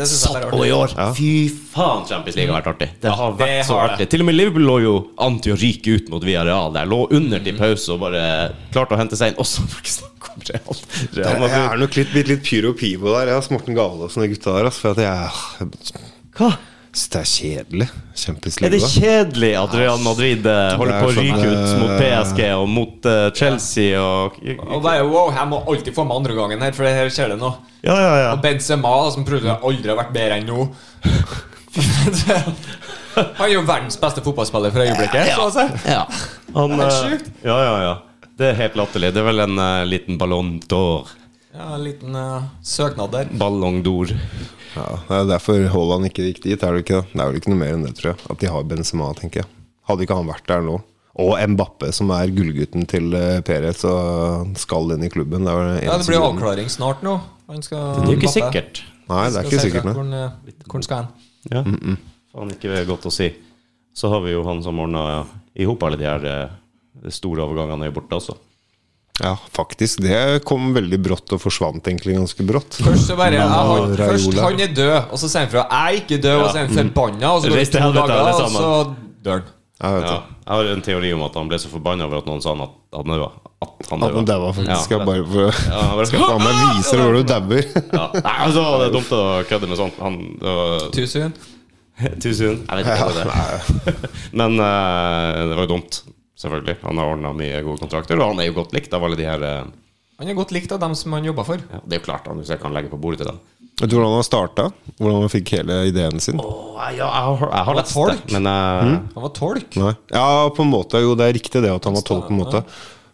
S1: Satt Det
S2: Og i år. Ja. fy faen, Champions League har vært artig. Det har
S1: det
S2: vært så
S1: har
S2: artig.
S1: det.
S2: Til og med Liverpool lå jo an til å ryke ut mot Villarreal. Der lå under til pause og bare klarte å hente seg inn. Og så får vi ikke Real. Real Madrid.
S3: er nok litt, blitt litt pyro pivo der. Ja, Morten Galaasen gutta der. Altså, for at jeg,
S2: Hva?
S3: Så det er kjedelig. Champions
S2: Er det kjedelig at Real Madrid eh, holder
S3: er
S2: på å
S3: sånn,
S2: ryke ut mot
S3: eh,
S2: PSG og mot uh, Chelsea og
S1: Og jo wow, Jeg må alltid få med andre gangen her, for her skjer det nå.
S2: Ja, ja, ja.
S1: Og Benzema, som prøvde aldri har vært bedre enn nå Han er jo verdens beste fotballspiller for øyeblikket. Ja, ja.
S2: ja. Han,
S1: Det er
S2: helt
S1: sjukt.
S2: Ja, ja, ja. Det er helt latterlig. Det er vel en uh, liten ballon d'or.
S1: Ja, En liten uh, søknad der.
S2: Ballong d'or.
S3: Ja, det er derfor Haaland ikke gikk dit. Er det, ikke det? er vel ikke noe mer enn det, tror jeg. At de har Benzema, tenker jeg. Hadde ikke han vært der nå. Og Mbappe, som er gullgutten til uh, Perez og skal inn i klubben. Det,
S1: Ja, Det blir avklaring snart nå. Han skal,
S2: Det er jo ikke sikkert.
S3: Nei, det er ikke sikkert.
S1: Hvor han, eh, han skal hen.
S2: Ja. Faen, ikke godt å si. Så har vi jo han som ordna i hop alle de her eh, store overgangene er borte også.
S3: Ja, faktisk. Det kom veldig brått og forsvant egentlig ganske brått.
S1: Først så bare ja, han, Først han er død, og så sier han fra 'jeg er ikke død', og så er han forbanna, og så går det to dager, og så dør han.
S3: Ja, vet
S2: Ja, jeg har en teori om at han ble så forbanna over at noen sa han at han daua. At han
S3: At han
S2: daua.
S3: daua faktisk.
S2: Ja,
S3: Ja, bare for
S2: Ja, han bare
S3: skal faen meg vise deg hvor du dauer.
S2: Ja. Nei, altså, det er dumt å kødde med sånt. Han, det var
S1: Too soon.
S2: Too soon? Jeg vet ikke hva det er. Men uh, det var jo dumt, selvfølgelig. Han har ordna mye gode kontrakter, og han er jo godt likt av alle de her eh,
S1: Han er godt likt av dem som han jobber for.
S2: ja, Det er jo klart, han, hvis jeg kan legge på bordet til dem.
S3: Vet du hvordan han starta? Hvordan han fikk hele ideen sin?
S2: Åh, ja, jeg har, jeg har lest
S1: folk.
S2: det, men eh,
S1: Han var tolk.
S3: Nei. Ja, på en måte. Jo, det er riktig det at han var tolk, på en måte.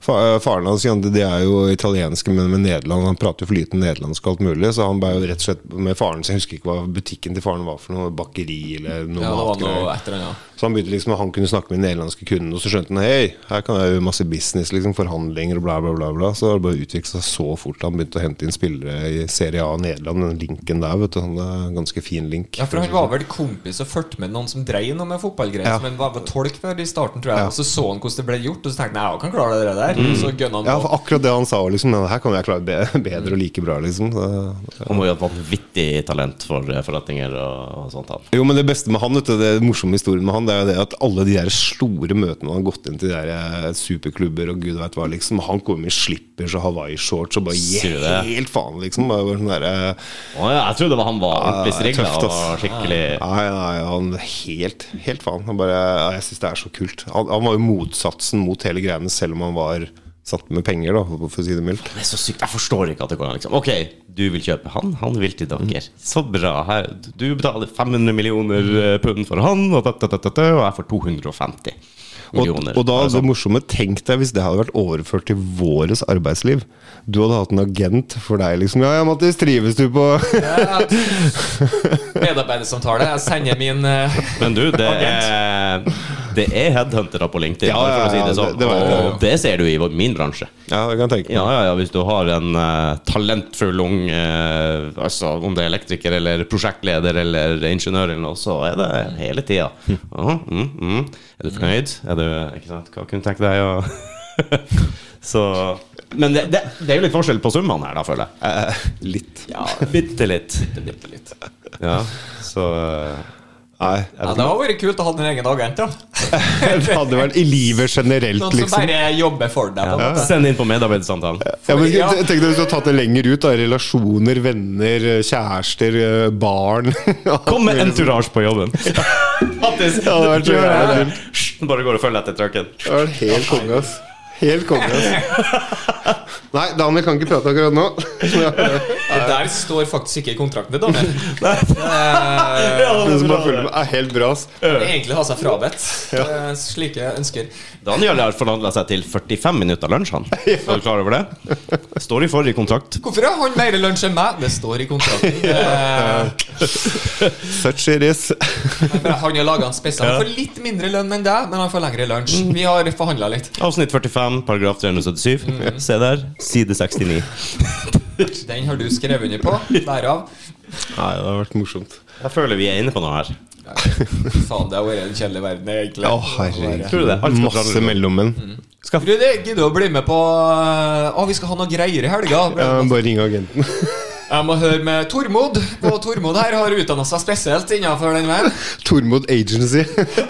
S3: Fa eh, faren hans Jan, de er jo italienske, men med Nederland. Han prater jo flytende nederlandsk og alt mulig, så han ble jo rett og slett med faren sin Jeg husker ikke hva butikken til faren var for noe, bakeri eller noe
S1: Ja, det var
S3: matgreier.
S1: noe et eller annet.
S3: Så han begynte liksom Han kunne snakke med nederlandske kunder, og så skjønte han hei, her kan jeg gjøre masse business, liksom forhandlinger og bla, bla, bla. bla Så det bare utviklet seg så fort. Han begynte å hente inn spillere i Serie A Nederland. Den linken der, vet du. Han er en ganske fin link.
S1: Ja, for han var vel kompis og fulgte med noen som drev noe med fotballgreier.
S3: Ja.
S1: Men var vel tolk der i starten, tror jeg.
S3: Ja.
S1: Og så så han hvordan det ble gjort, og så tenkte han jeg kan klare det der. Så gønna han
S3: Ja, for akkurat det han sa, liksom. Her kan jeg klare det bedre og like bra, liksom. Så,
S2: han må jo ha et vanvittig talent for eh, forretninger og, og sånt. Han.
S3: Jo, men det beste med han, vet du, det morsomme historien med han, det er jo det at alle de der store møtene han har gått inn til de der eh, superklubber og gud vet hva, liksom Han kommer med slippers og hawaiishorts og bare
S2: du
S3: helt faen, liksom. Bare sånn der,
S2: oh, ja, jeg trodde det var han var ordentlig
S3: ja,
S2: og skikkelig
S3: Nei, nei, han helt, helt faen. Han bare, ja, jeg syns det er så kult. Han, han var jo motsatsen mot hele greiene, selv om han var satt med penger, da, for å si det mildt.
S2: Det er så sykt. Jeg forstår ikke at det går an. Liksom. Ok, du vil kjøpe han, han vil til dere. Så bra. Du betaler 500 millioner eh, pund for han, og, og jeg får 250
S3: Og,
S2: millioner.
S3: og da
S2: Bare
S3: det morsomme, tenk deg hvis det hadde vært overført til våres arbeidsliv. Du hadde hatt en agent for deg, liksom. Ja, ja, Mattis, trives du på
S1: Ja. Medarbeidersamtale. Jeg sender min uh,
S2: Men du, det er, det er headhuntere på LinkedIn,
S3: Ja,
S2: ja, for å si det sånn.
S3: det-
S2: og det ser du i min bransje.
S3: Ja, det kan jeg tenke meg.
S2: Ja, ja, ja, hvis du har en uh, talentfull ung uh, Altså Om det er elektriker eller prosjektleder eller ingeniør eller noe, så er det hele tida. Ja, mm, mm. Er du fornøyd? Er du, ikke sant? Hva kunne du tenke deg å Så Men det, det, det er jo litt forskjell på summene her, da, føler jeg.
S3: Eh, litt.
S2: Ja, bitte litt.
S1: Bitte litt.
S2: Ja, så eh,
S3: Nei.
S1: Ja, det hadde vært kult å ha din egen agent, da.
S3: Det hadde vært i livet generelt,
S1: Noen som
S3: liksom.
S1: bare jobber for deg. på en måte.
S2: Send inn på medarbeidersamtalen.
S3: Ja, men
S1: Ja.
S3: Tenk deg hvis du hadde tatt det lenger ut. da Relasjoner, venner, kjærester, eh, barn.
S2: Kom med entourage på jobben. Faktisk.
S3: Ja, det hadde vært så
S2: Gjør. Bare går og følger etter trucken.
S3: Det var helt konge, ass. Helt konge, ass. Nei, Daniel kan ikke prate akkurat nå.
S1: Det der står faktisk ikke i kontrakten til Daniel. Eh,
S3: Den som følger med, er helt bra, Han
S1: Egentlig ha seg frabedt eh, slike ønsker.
S2: Daniel har forhandla seg til 45 minutter lunsj, han. Er du klar over det? Står i forrige kontrakt.
S1: Hvorfor har han mer lunsj enn meg? Det står i kontrakten. Eh,
S3: Such it is.
S1: han har laga en spesial. Han får litt mindre lønn enn deg, men han får lengre lunsj. Vi har forhandla litt.
S2: Avsnitt 45, paragraf 377. Se der. Side 69.
S1: Den har du skrevet under på. Derav.
S3: Nei, det har vært morsomt.
S2: Jeg føler vi er inne på noe her.
S1: Faen, det har vært en kjedelig verden, egentlig.
S3: Å, herregud.
S2: Skal
S3: Masse mellommenn.
S2: Skal
S1: Du, å bli med på eh, Å, vi skal ha noe greier i helga.
S3: Ja, bare ring agenten.
S1: Jeg må høre med Tormod. Og Tormod her har utdanna seg spesielt innenfor den veien.
S3: Tormod Agency.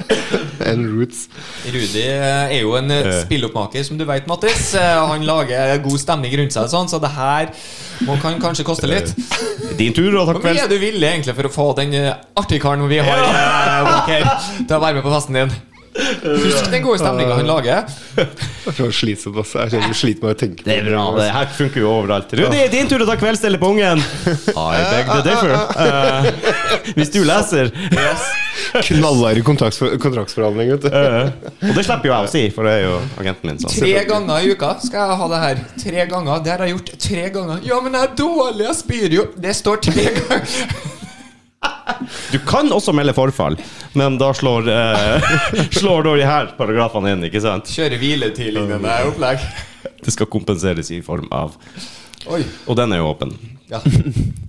S3: And Roots.
S1: Rudi er jo en eh, spilloppmaker, som du vet, Mattis. Eh, Han lager god stemning rundt seg, sånn, så det her må, kan kanskje koste litt.
S2: Din tur, og takk
S1: Hvor mye er du villig egentlig for å få den eh, artige karen vi har ja. bak her, til å være med på festen din? Husk den gode stemninga han lager.
S3: Jeg slitsomt, ass. Jeg sliter med å tenke på
S2: Det er bra. Det her funker jo overalt. Rudi, din tur å ta kveldsstellet på ungen. I beg the differ. Uh, hvis du leser.
S3: Knallharde kontraktsforhandling, vet du.
S2: Eh, og det slipper jo jeg å si, for det er jo agenten min. Sånn.
S1: Tre ganger i uka skal jeg ha det her. Tre ganger. Det har jeg gjort tre ganger. Ja, men jeg er dårlig, jeg spyr jo. Det står tre ganger.
S2: Du kan også melde forfall, men da slår, eh, slår da de her paragrafene inn, ikke sant?
S1: Kjøre hviletid-lignende opplegg.
S2: Det skal kompenseres i form av
S1: Oi.
S2: Og den er jo åpen.
S1: Ja.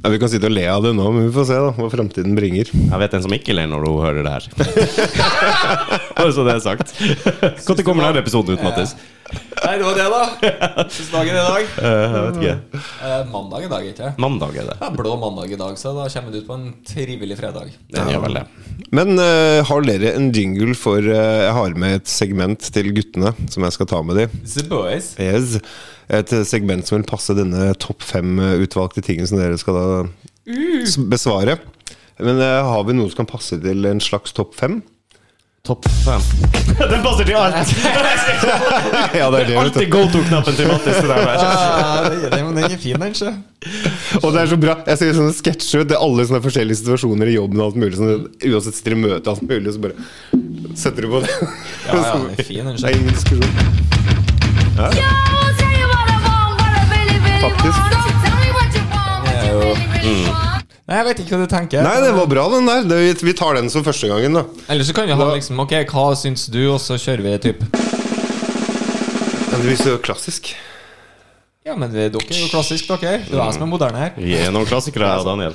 S3: Ja, Vi kan sitte og le av det nå, men vi får se da hva fremtiden bringer.
S2: Jeg vet en som ikke ler når hun hører det her. Bare så det er sagt. Når kommer denne episoden ut, Mattis?
S1: Nei, det var det, da. Hvordan dag det i dag?
S2: Eh, jeg vet ikke.
S1: Eh, mandag i dag, ikke?
S2: Mandag er det.
S1: Er blå mandag i dag, så da kommer det ut på en trivelig fredag.
S2: Den gjør vel det.
S3: Men uh, har dere en jingle for Jeg har med et segment til guttene som jeg skal ta med de.
S1: The boys.
S3: Yes. Et segment som vil passe denne topp fem eh, utvalgte tingen som dere skal da besvare. Men har vi noe som kan passe til en slags topp fem?
S2: Topp fem. Den passer til alt!
S3: Ja, det er det.
S2: Alltid go to-knappen til Mattis. det der der.
S1: Ah, det- det- men den er fin, den, sjø.
S3: Og det er så bra. Jeg ser sånne sketsjer. Det er alle sånne forskjellige situasjoner i jobben. og alt mulig sånn, Uansett sitter i møte og alt mulig, så bare setter du på det.
S1: Ja, ja, den er fin, den,
S3: Det er ingen diskusjon. Faktisk.
S1: Det er jo- Nei, jeg vet ikke hva du tenker.
S3: Nei, det var bra, den der. Det, vi tar den som første gangen, da.
S1: Eller så kan vi ha liksom Ok, hva syns du, og så kjører vi typ
S3: Men det blir så klassisk.
S1: Ja, men det, dere er jo klassisk, dere. Det er jeg som er moderne her.
S2: Vi er noen klassikere, jeg og Daniel.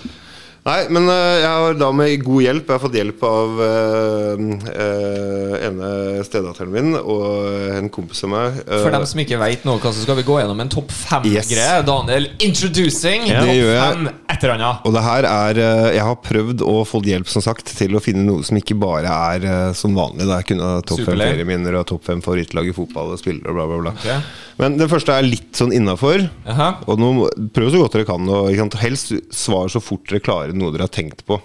S3: Nei, men eh, jeg har da med god hjelp Jeg har fått hjelp av eh, eh, ene stedatteren min og en kompis av meg.
S1: For dem som ikke vet noe, så skal vi gå gjennom en topp
S3: Yes.
S1: fem-greie. Daniel, introducing
S3: Ja.
S1: topp fem et eller annet.
S3: Og det her er Jeg har prøvd å få hjelp som sagt til å finne noe som ikke bare er som vanlig. Da. Jeg kunne ha topp fem ferieminner og topp fem favorittlag i fotball og spillere og bla, bla, bla.
S1: Okay.
S3: Men det første er litt sånn innafor. Og nå, prøv så godt dere kan. Og? Helst svar så fort dere klarer noe dere har tenkt på.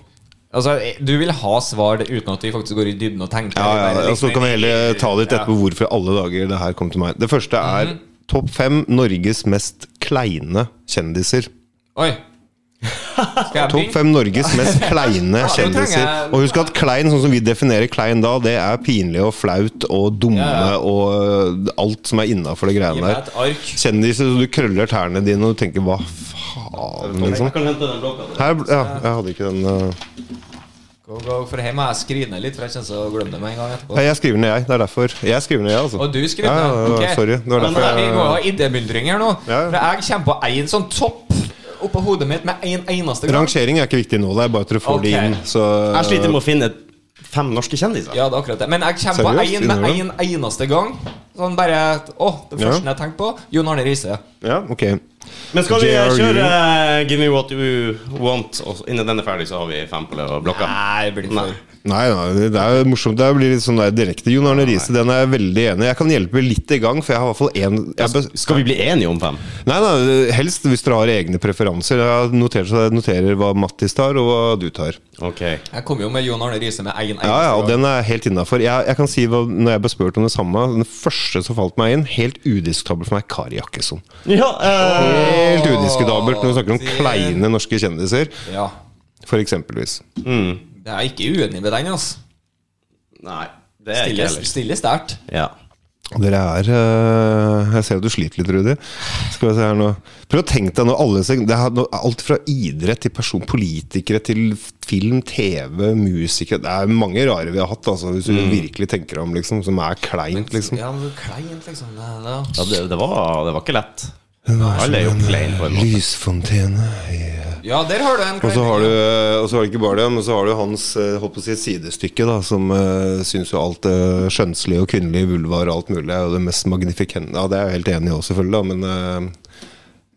S1: Altså, Du vil ha svar uten at vi faktisk går i dybden og tenker?
S3: Ja, ja, ja. Så
S1: liksom
S3: kan vi heller ta det litt etterpå hvorfor i alle dager det her kom til meg. Det første er topp fem Norges mest kleine kjendiser.
S1: Oi.
S3: Topp fem Norges mest kleine
S1: Ja,
S3: kjendiser. Og husk at klein, sånn som vi definerer klein da, det er pinlig og flaut og dumme
S1: Ja, ja.
S3: og øh, alt som er innafor det greiene der. Kjendiser så du krøller tærne dine og du tenker hva faen, liksom. Her, ja, jeg hadde ikke den.
S1: Go, go, for her må jeg skrive ned litt, for jeg kjenner å glemme det med en gang etterpå.
S3: Nei, Jeg skriver ned, jeg. Det er derfor. Jeg skriver ned, jeg, altså.
S1: Og du skriver
S3: ja, ja,
S1: ned?
S3: ja,
S1: okay.
S3: Sorry. Det var derfor jeg
S1: vi må ha idémyldring her nå.
S3: Ja.
S1: For jeg kommer på én sånn topp oppå hodet mitt med en eneste gang.
S3: Rangering er ikke viktig nå, det er bare at du får det inn. Så
S2: Jeg sliter med å finne fem norske kjendiser.
S1: Ja, det er akkurat det. Men jeg kommer på én med en eneste gang. Sånn bare Å, det
S3: Ja.
S1: første jeg tenkte på, Jon Arne Riise.
S3: Ja, ok.
S2: Men skal vi kjøre uh, Give me what you want, og innen den er ferdig, så har vi fem på blokka?
S1: Nei, det blir
S2: Nei.
S3: Nei, nei, det er morsomt. Det blir litt sånn der direkte. Jon Arne Riise, den er jeg veldig enig i. Jeg kan hjelpe litt i gang, for jeg har i hvert fall én
S2: Skal vi bli enige om fem?
S3: Nei, nei, helst hvis dere har egne preferanser. Jeg noterer, så jeg noterer hva Mattis tar, og hva du tar.
S2: Ok.
S1: Jeg kommer jo med Jon Arne Riise med egen
S3: Ja, ja, og den er helt innafor. Jeg, jeg kan si hva, når jeg ble spurt om det samme Den første som falt meg inn, helt udiskutabel for meg, Kari Jakkesson.
S2: Ja, øh.
S3: Helt udiskutabelt når vi snakker om
S1: det-
S3: kleine norske kjendiser,
S1: Ja.
S3: for eksempelvis.
S1: Jeg er ikke uenig med den, altså.
S2: Nei, det er ikke heller.
S1: stille sterkt.
S2: Ja.
S3: Dere er øh, Jeg ser at du sliter litt, Rudi. Skal vi se her nå Prøv å tenke deg nå alle det er Alt fra idrett til person, politikere til film, TV, musikere Det er mange rare vi har hatt, altså, hvis du virkelig tenker deg om, liksom, som er kleint, liksom.
S1: Ja, men kleint, liksom. Det, det.
S2: Ja, det, det, var, det var ikke lett. Alle er jo klein en.
S3: Lysfontene i
S1: Ja, der har du en
S3: Og så har du, og så har du ikke bare det, men så har du hans eh, holdt på å si, sidestykke, da, som uh, syns jo alt det skjønnslige og kvinnelige vulvar og alt mulig er jo det mest magnifikente. Ja, det er jeg helt enig i også, selvfølgelig, da, men uh,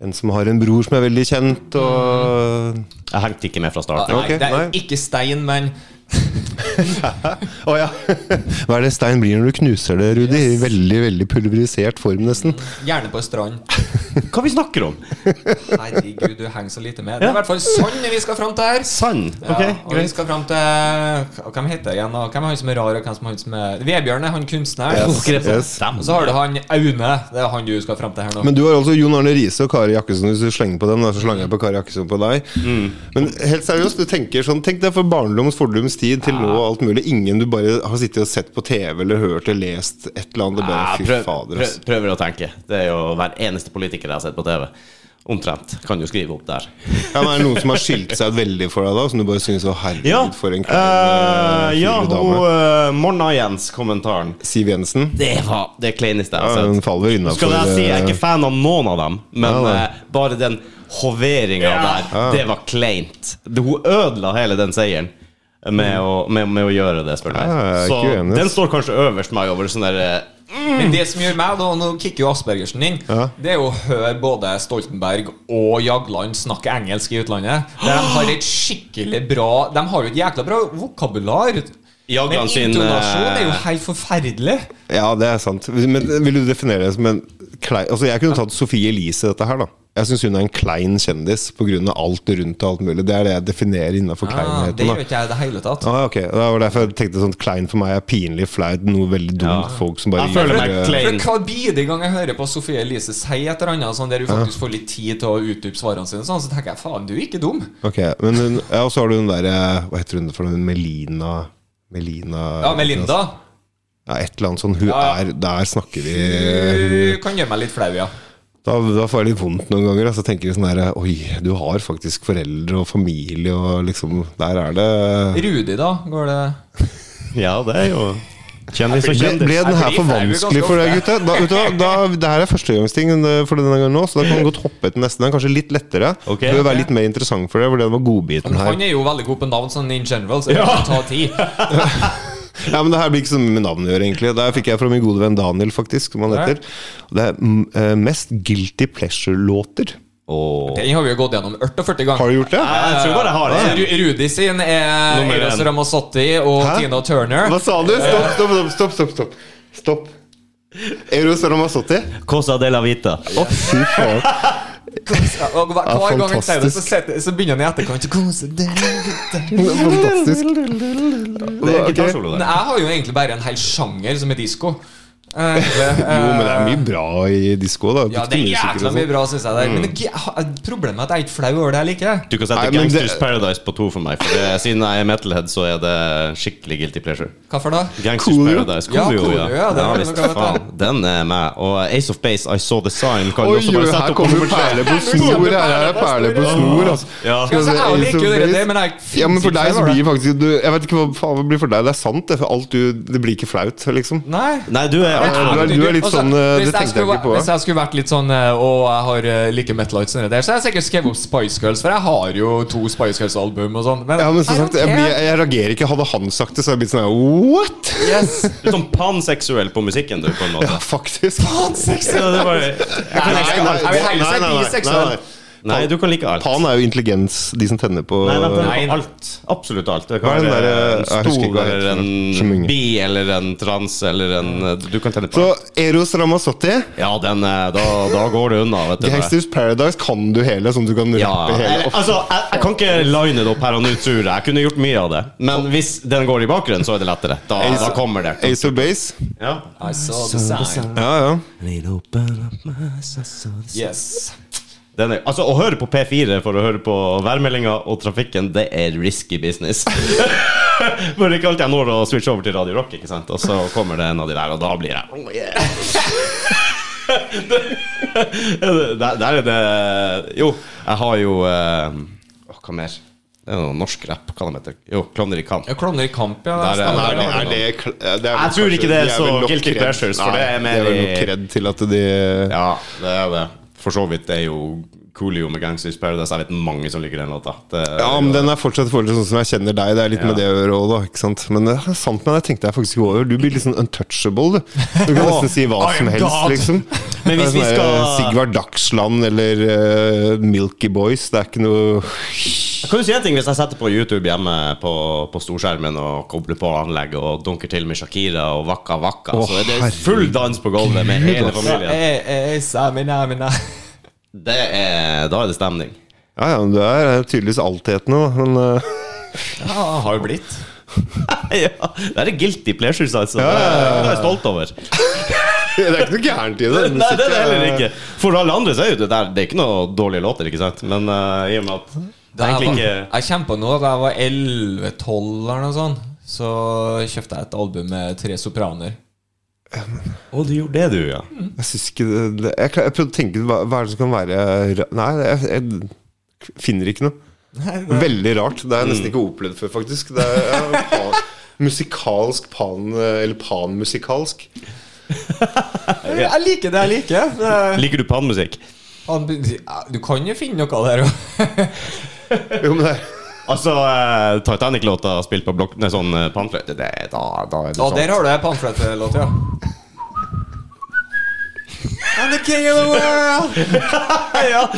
S3: en som har en bror som er veldig kjent, og
S2: Jeg hengte ikke med fra
S1: Ja, nei,
S3: okay,
S1: det er
S3: nei.
S1: ikke stein, men
S3: Å ja! Hva er det stein blir når du knuser det, Rudi? Yes. veldig, veldig pulverisert form, nesten.
S1: gjerne på strand.
S2: Hva vi snakker om?
S1: Herregud, du henger så lite med. Det er i hvert fall Sand vi skal fram til her.
S2: Sand? Ok,
S1: ja, og vi skal fram til Hvem heter det igjen? Hvem er han som er rar, og hvem som er han som er Vebjørn er han kunstneren.
S3: Yes, yes.
S1: Og så har du han Aune. Det er han du skal fram til her nå.
S3: Men du har altså Jon Arne Riise og Kari Jakkesson. Hvis du slenger på dem, så slenger jeg på Kari Jakkesson på deg. Men helt seriøst, du tenker sånn Tenk deg for barndoms, fordoms tid til nå og alt mulig. Ingen du bare har sittet og sett på TV eller hørt eller lest et eller annet. Bare, Ja,
S2: prøv,
S3: fader,
S2: prøv, prøver å tenke. Det er jo hver eneste politiker jeg har sett på TV. Omtrent. Kan jo skrive opp der.
S3: Ja, men er det noen som har skilt seg veldig for deg da? Som du bare syns var herregud, for en kvinne?
S2: Uh, ja,
S3: uh,
S2: hun uh, Morna Jens-kommentaren.
S3: Siv Jensen.
S2: Det var det kleineste jeg
S3: Ja,
S2: har
S3: hun
S2: sett.
S3: faller innafor
S2: Skal jeg si, jeg er ikke fan av noen av dem, men
S3: Ja,
S2: eh, bare den hoveringa der, det var kleint. Hun ødela hele den seieren. Med å, med, med å gjøre det, spør du
S3: Ja,
S2: meg. Så
S3: ikke
S2: den står kanskje øverst meg over sånn der eh,
S1: Men det som gjør meg, da Nå kicker jo Aspergersen inn.
S3: Ja.
S1: Det er jo å høre både Stoltenberg og Jagland snakke engelsk i utlandet. Der de har et skikkelig bra De har jo et jækla bra vokabular.
S2: Jagland
S1: Men
S2: sin,
S1: intonasjon er jo
S2: eh,
S1: helt forferdelig.
S3: Ja, det er sant. Men vil du definere det som en klei... Altså, jeg kunne tatt Sofie Elise dette her, da. Jeg syns hun er en klein kjendis pga. alt rundt og alt mulig. Det er det jeg definerer innenfor
S1: Ah, det gjør ikke jeg i det hele tatt.
S3: Ah, okay. Det var derfor jeg tenkte sånn klein for meg er pinlig, flaut, noe veldig dumt.
S2: Ja.
S3: Folk som bare
S2: Jeg føler
S3: gjør
S2: meg
S3: det.
S2: klein.
S1: blir hva i gang jeg hører på Sofie Elise si et eller annet sånn der hun faktisk får litt tid til å utdype svarene sine, sånn, så tenker jeg faen, du er ikke dum.
S3: Ok, men hun, ja, Og så har du den derre Hva heter hun for noe? Melina Melina
S1: Ja, Melinda.
S3: Ja, et eller annet sånn. Hun
S1: Ja, ja.
S3: er Der snakker vi
S1: Hun kan gjøre meg litt flau, ja.
S3: Da, da får jeg litt vondt noen ganger. Så tenker jeg sånn der Oi, du har faktisk foreldre og familie, og liksom Der er det
S1: Rudi, da? Går det
S2: Ja, det er jo kjendis og kjendis.
S3: ble den her for vanskelig for deg, gutte? Da, Da, da, det her er førstegangsting for denne gangen nå, så da kan du godt hoppe til neste. Den er kanskje litt lettere.
S2: Okay,
S3: Det vil være litt mer interessant for deg, for det var godbiten her.
S1: Han er jo veldig god på navn sånn in general, så det kan ta tid.
S3: Ja, men Det her blir ikke så mye med navnet å gjøre, egentlig. Det her fikk jeg fra min gode venn Daniel, faktisk. Som han heter. Det er mm, eh, mest guilty pleasure-låter.
S2: Oh.
S1: Den har vi jo gått gjennom 48 ganger.
S3: Har du gjort det?
S2: Jeg tror bare jeg har
S1: det.
S2: en.
S1: Rudi sin er Eros. Ramazzotti og
S3: Hæ?
S1: Tina Turner.
S3: Hva sa du? Stopp, stopp, stopp. stopp, stopp, stopp. stopp. Eros Ramazzotti?
S2: Cosa de la Vita.
S3: Å, fy faen.
S1: Og hver,
S3: Ja,
S1: hver gang han sier det, så, setter, så begynner han i etterkant «Kose deg».
S3: Fantastisk.
S2: Det er
S3: Ok.
S2: gitarsolo
S1: Men jeg har jo egentlig bare en hel sjanger som er disko. Eh,
S3: Jo, men det er mye bra i disko, da.
S1: Ja, det er jækla mye
S3: sånn.
S1: bra, syns jeg. Der. Men det, problemet er at jeg er ikke flau over det jeg liker.
S2: Du kan sette
S3: Nei, men det-
S2: Gangsters Paradise på to for meg. For det, siden jeg er metalhead, så er det skikkelig guilty pleasure.
S1: Hva for da?
S2: Gangsters
S3: cool.
S2: Paradise.
S1: Ja,
S2: cool,
S1: ja. ja, det ja
S2: visst faen. Den er med. Og Ace of Base, I Saw The Sign. Kan du
S3: Oi,
S2: også bare sette
S3: her kommer perle på snor. Her er perle på snor, altså.
S2: Ja.
S3: Skal vi se,
S1: Ja, så jeg liker jo det, men jeg
S3: Ja, men for deg så blir faktisk Jeg vet ikke hva faen det blir for deg. Det er sant, det. For alt du Det blir ikke flaut, liksom.
S1: Nei.
S2: Nei, du er
S3: du er, du er litt sånn eh, Det tenkte jeg ikke på.
S1: Hvis jeg skulle vært litt sånn eh, Og jeg har eh, like Metalites og det der, så har jeg sikkert skrevet opp Spice Girls, for jeg har jo to Spice Girls-album og sånn. Men,
S3: Ja, men som sagt, jeg,
S1: jeg,
S3: jeg reagerer ikke. Hadde han sagt det, så hadde jeg blitt sånn What?!
S1: Yes.
S2: Du er sånn panseksuell på musikken, du, på en måte.
S3: Ja, faktisk.
S2: Ja, det er
S1: Nei, nei, jeg vil heller si biseksuell.
S3: Nei.
S2: du kan like alt.
S3: Pan er jo intelligens, de som tenner på
S2: Nei, vent,
S1: Nei.
S2: alt. Absolutt alt. Det kan være en
S3: jeg hva det
S2: eller. En bi eller en trans eller en Du kan tenne på
S3: Så
S2: alt.
S3: Eros Ramazzotti,
S2: Ja, den, er, da, da går det unna, vet du.
S3: Gangsters Paradise, kan du hele, sånn du kan
S2: Ja,
S3: hele
S2: eller, altså, jeg, jeg kan ikke line det opp her og nå, tror jeg. Jeg kunne gjort mye av det. Men hvis den går i bakgrunnen, så er det lettere. Da, da kommer det.
S3: Ace of Base.
S2: Ja.
S1: I saw the sign.
S3: Ja, ja.
S1: Yes.
S2: Den er, altså, Å høre på P4 for å høre på værmeldinga og trafikken, det er risky business. For det er ikke alltid jeg når å switche over til Radio Rock, ikke sant? og så kommer det en av de der, og da blir jeg oh, yeah. der, der er det Jo, jeg har jo uh, Hva mer? Det er noe norsk rapp. Hva de heter Jo, Klovner i kamp.
S1: Ja, Klovner i kamp, ja.
S2: Der er-.
S3: Er det, er det, det er
S2: Jeg tror ikke det er så guilty pleasures, for
S3: Nei,
S2: det er mer
S3: Det er vel nok redd til at de
S2: Ja, det er det. For så vidt. Det er jo Coolio med Gangsters Paradise. Jeg vet mange som liker den låta.
S3: Ja, men den er fortsatt fortsatt sånn som jeg kjenner deg. Det er litt med det å gjøre òg, da. Ikke sant? Men det er sant men det tenkte jeg faktisk ikke over. Du blir litt sånn untouchable, du. Du kan nesten si hva som helst, liksom.
S2: Men hvis vi
S3: sånn
S2: skal-
S3: Sigvard Dagsland eller uh, Milky Boys, det er ikke noe
S2: Jeg kan jo si en ting Hvis jeg setter på YouTube hjemme på, på storskjermen og kobler på anlegg og dunker til med Shakira og Waka Waka,
S3: oh,
S2: så er det full dans på gulvet med hele familien. Det er, da er det stemning.
S3: Ja ja, men du er tydeligvis altetende. Men uh.
S1: Ja, har jo blitt.
S2: ja, det er guilty pleasures, altså.
S3: Ja, ja, ja.
S2: Det er jeg stolt over.
S3: det er ikke noe gærent i det.
S2: Nei, det er det heller ikke. For alle andre så er jo det der Det er ikke noe dårlige låter, ikke sant? Men uh, i og med at
S1: jeg, var,
S2: ikke
S1: jeg kjempa nå da jeg var 11-12 eller noe sånt. Så kjøpte jeg et album med tre sopraner.
S2: Å, du gjorde det, du, ja.
S3: Jeg syns ikke det, det jeg, jeg prøvde å tenke hva, hva er det som kan være Nei, jeg, jeg finner ikke noe. Veldig rart. Det har jeg nesten ikke opplevd før, faktisk. Det er pan, musikalsk pan Eller panmusikalsk.
S1: Jeg liker det jeg liker. Det-
S2: Liker du panmusikk?
S1: Du kan jo finne noe der òg.
S3: Jo, men det
S2: Altså, eh, Titanic-låta spilt på blokk... Nei, sånn eh, panfløyte, det, da, da er det
S1: Ja,
S2: sånn.
S1: der har du ei pamflettlåt, ja. I'm the king of the world!
S2: ja,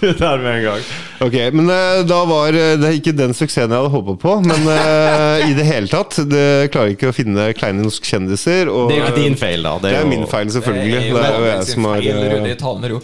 S2: du tar med en gang.
S3: Ok, men eh, da var eh, det er ikke den suksessen jeg hadde håpa på. Men eh, i det hele tatt Det klarer ikke å finne kleine norske kjendiser. Og,
S2: Det er jo ikke din feil, da.
S3: Det er
S2: jo-
S3: min feil, selvfølgelig.
S1: Det er jo
S3: Det er jo jeg som har
S1: feil,
S3: eh,
S1: Rudi, ta med ro.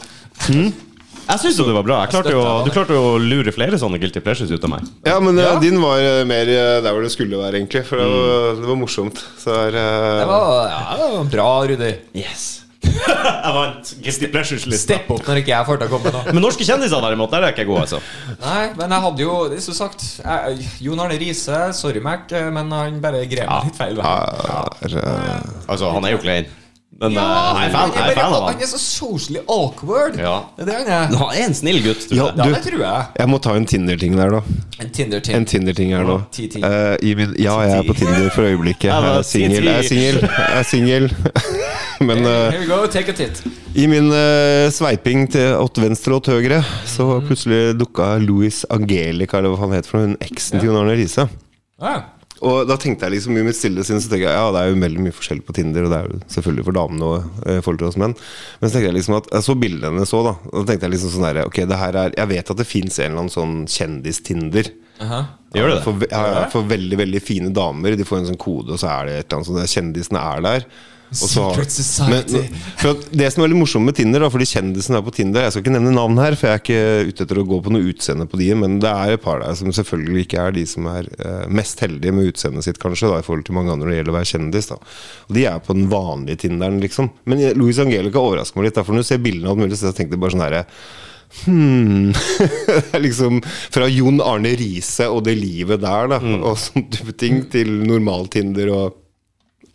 S2: Jeg syns jo det var bra. Jeg klarte jo, du klarte jo å lure flere sånne guilty pleasures ut av meg.
S3: Ja, men eh,
S1: Ja.
S3: din var eh, mer eh, der hvor det skulle være, egentlig. For det var, det var morsomt. Så det
S1: Det var, ja, det var bra, Rudi.
S2: Yes. jeg vant guilty pleasures-lista.
S1: Stepp opp når ikke jeg får til å komme nå.
S2: Men norske kjendiser derimot, der er jeg ikke god, altså.
S1: Nei, men jeg hadde jo som sagt jeg, Jon Arne Riise, sorry Mac, men han bare grep meg litt feil
S3: Ja,
S2: Altså, han er jo klein. Men
S1: Ja,
S2: eh, jeg er fan, jeg er fan av
S1: han
S2: han.
S1: er så socially awkward.
S2: Ja.
S1: Det er det han er.
S2: Han er en snill gutt. tror
S3: Ja,
S2: jeg.
S1: Ja, det tror jeg.
S3: Jeg må ta en Tinder-ting der, da.
S1: En Tinder-ting.
S3: En Tinder-ting her nå.
S1: Ti.
S3: Eh, i min, ja, jeg er på Tinder for øyeblikket.
S2: Ja,
S3: Jeg er singel. Jeg er
S2: ti,
S3: singel. Jeg er singel. Men eh,
S1: Here we go, take a tit.
S3: i min eh, sveiping til åtte venstre og åtte høyre, så plutselig dukka Louis Angelica, eller hva han heter for noe, hun eksen til Jon Arne Riise.
S1: Ah,
S3: Og da tenkte jeg liksom i mitt stille sinn Så tenker jeg, ja, det er jo veldig mye forskjell på Tinder, og det er jo selvfølgelig for damene og eh, forhold til oss menn. Men så tenkte jeg liksom at jeg så bildene så, da. Og da tenkte jeg liksom sånn derre Ok, det her er Jeg vet at det fins en eller annen sånn kjendis-Tinder.
S1: aha.
S2: Gjør det det?
S3: For, ja, ja, for veldig veldig fine damer. De får en sånn kode, og så er det et eller annet sånt. Kjendisene er der.
S1: Secret society.
S3: Men, for det som er veldig morsomt med Tinder, da, fordi kjendisen er på Tinder Jeg skal ikke nevne navn her, for jeg er ikke ute etter å gå på noe utseende på de, men det er et par der som selvfølgelig ikke er de som er eh, mest heldige med utseendet sitt, kanskje, da, i forhold til mange andre når det gjelder å være kjendis. da Og de er på den vanlige Tinderen, liksom. Men Louis Angelica overrasker meg litt, da, for når du ser bildene av alt mulig, så tenkte jeg bare sånn herre Hmm. Liksom Fra Jon Arne Riise og det livet der, da, og sånne type ting, til normal Tinder og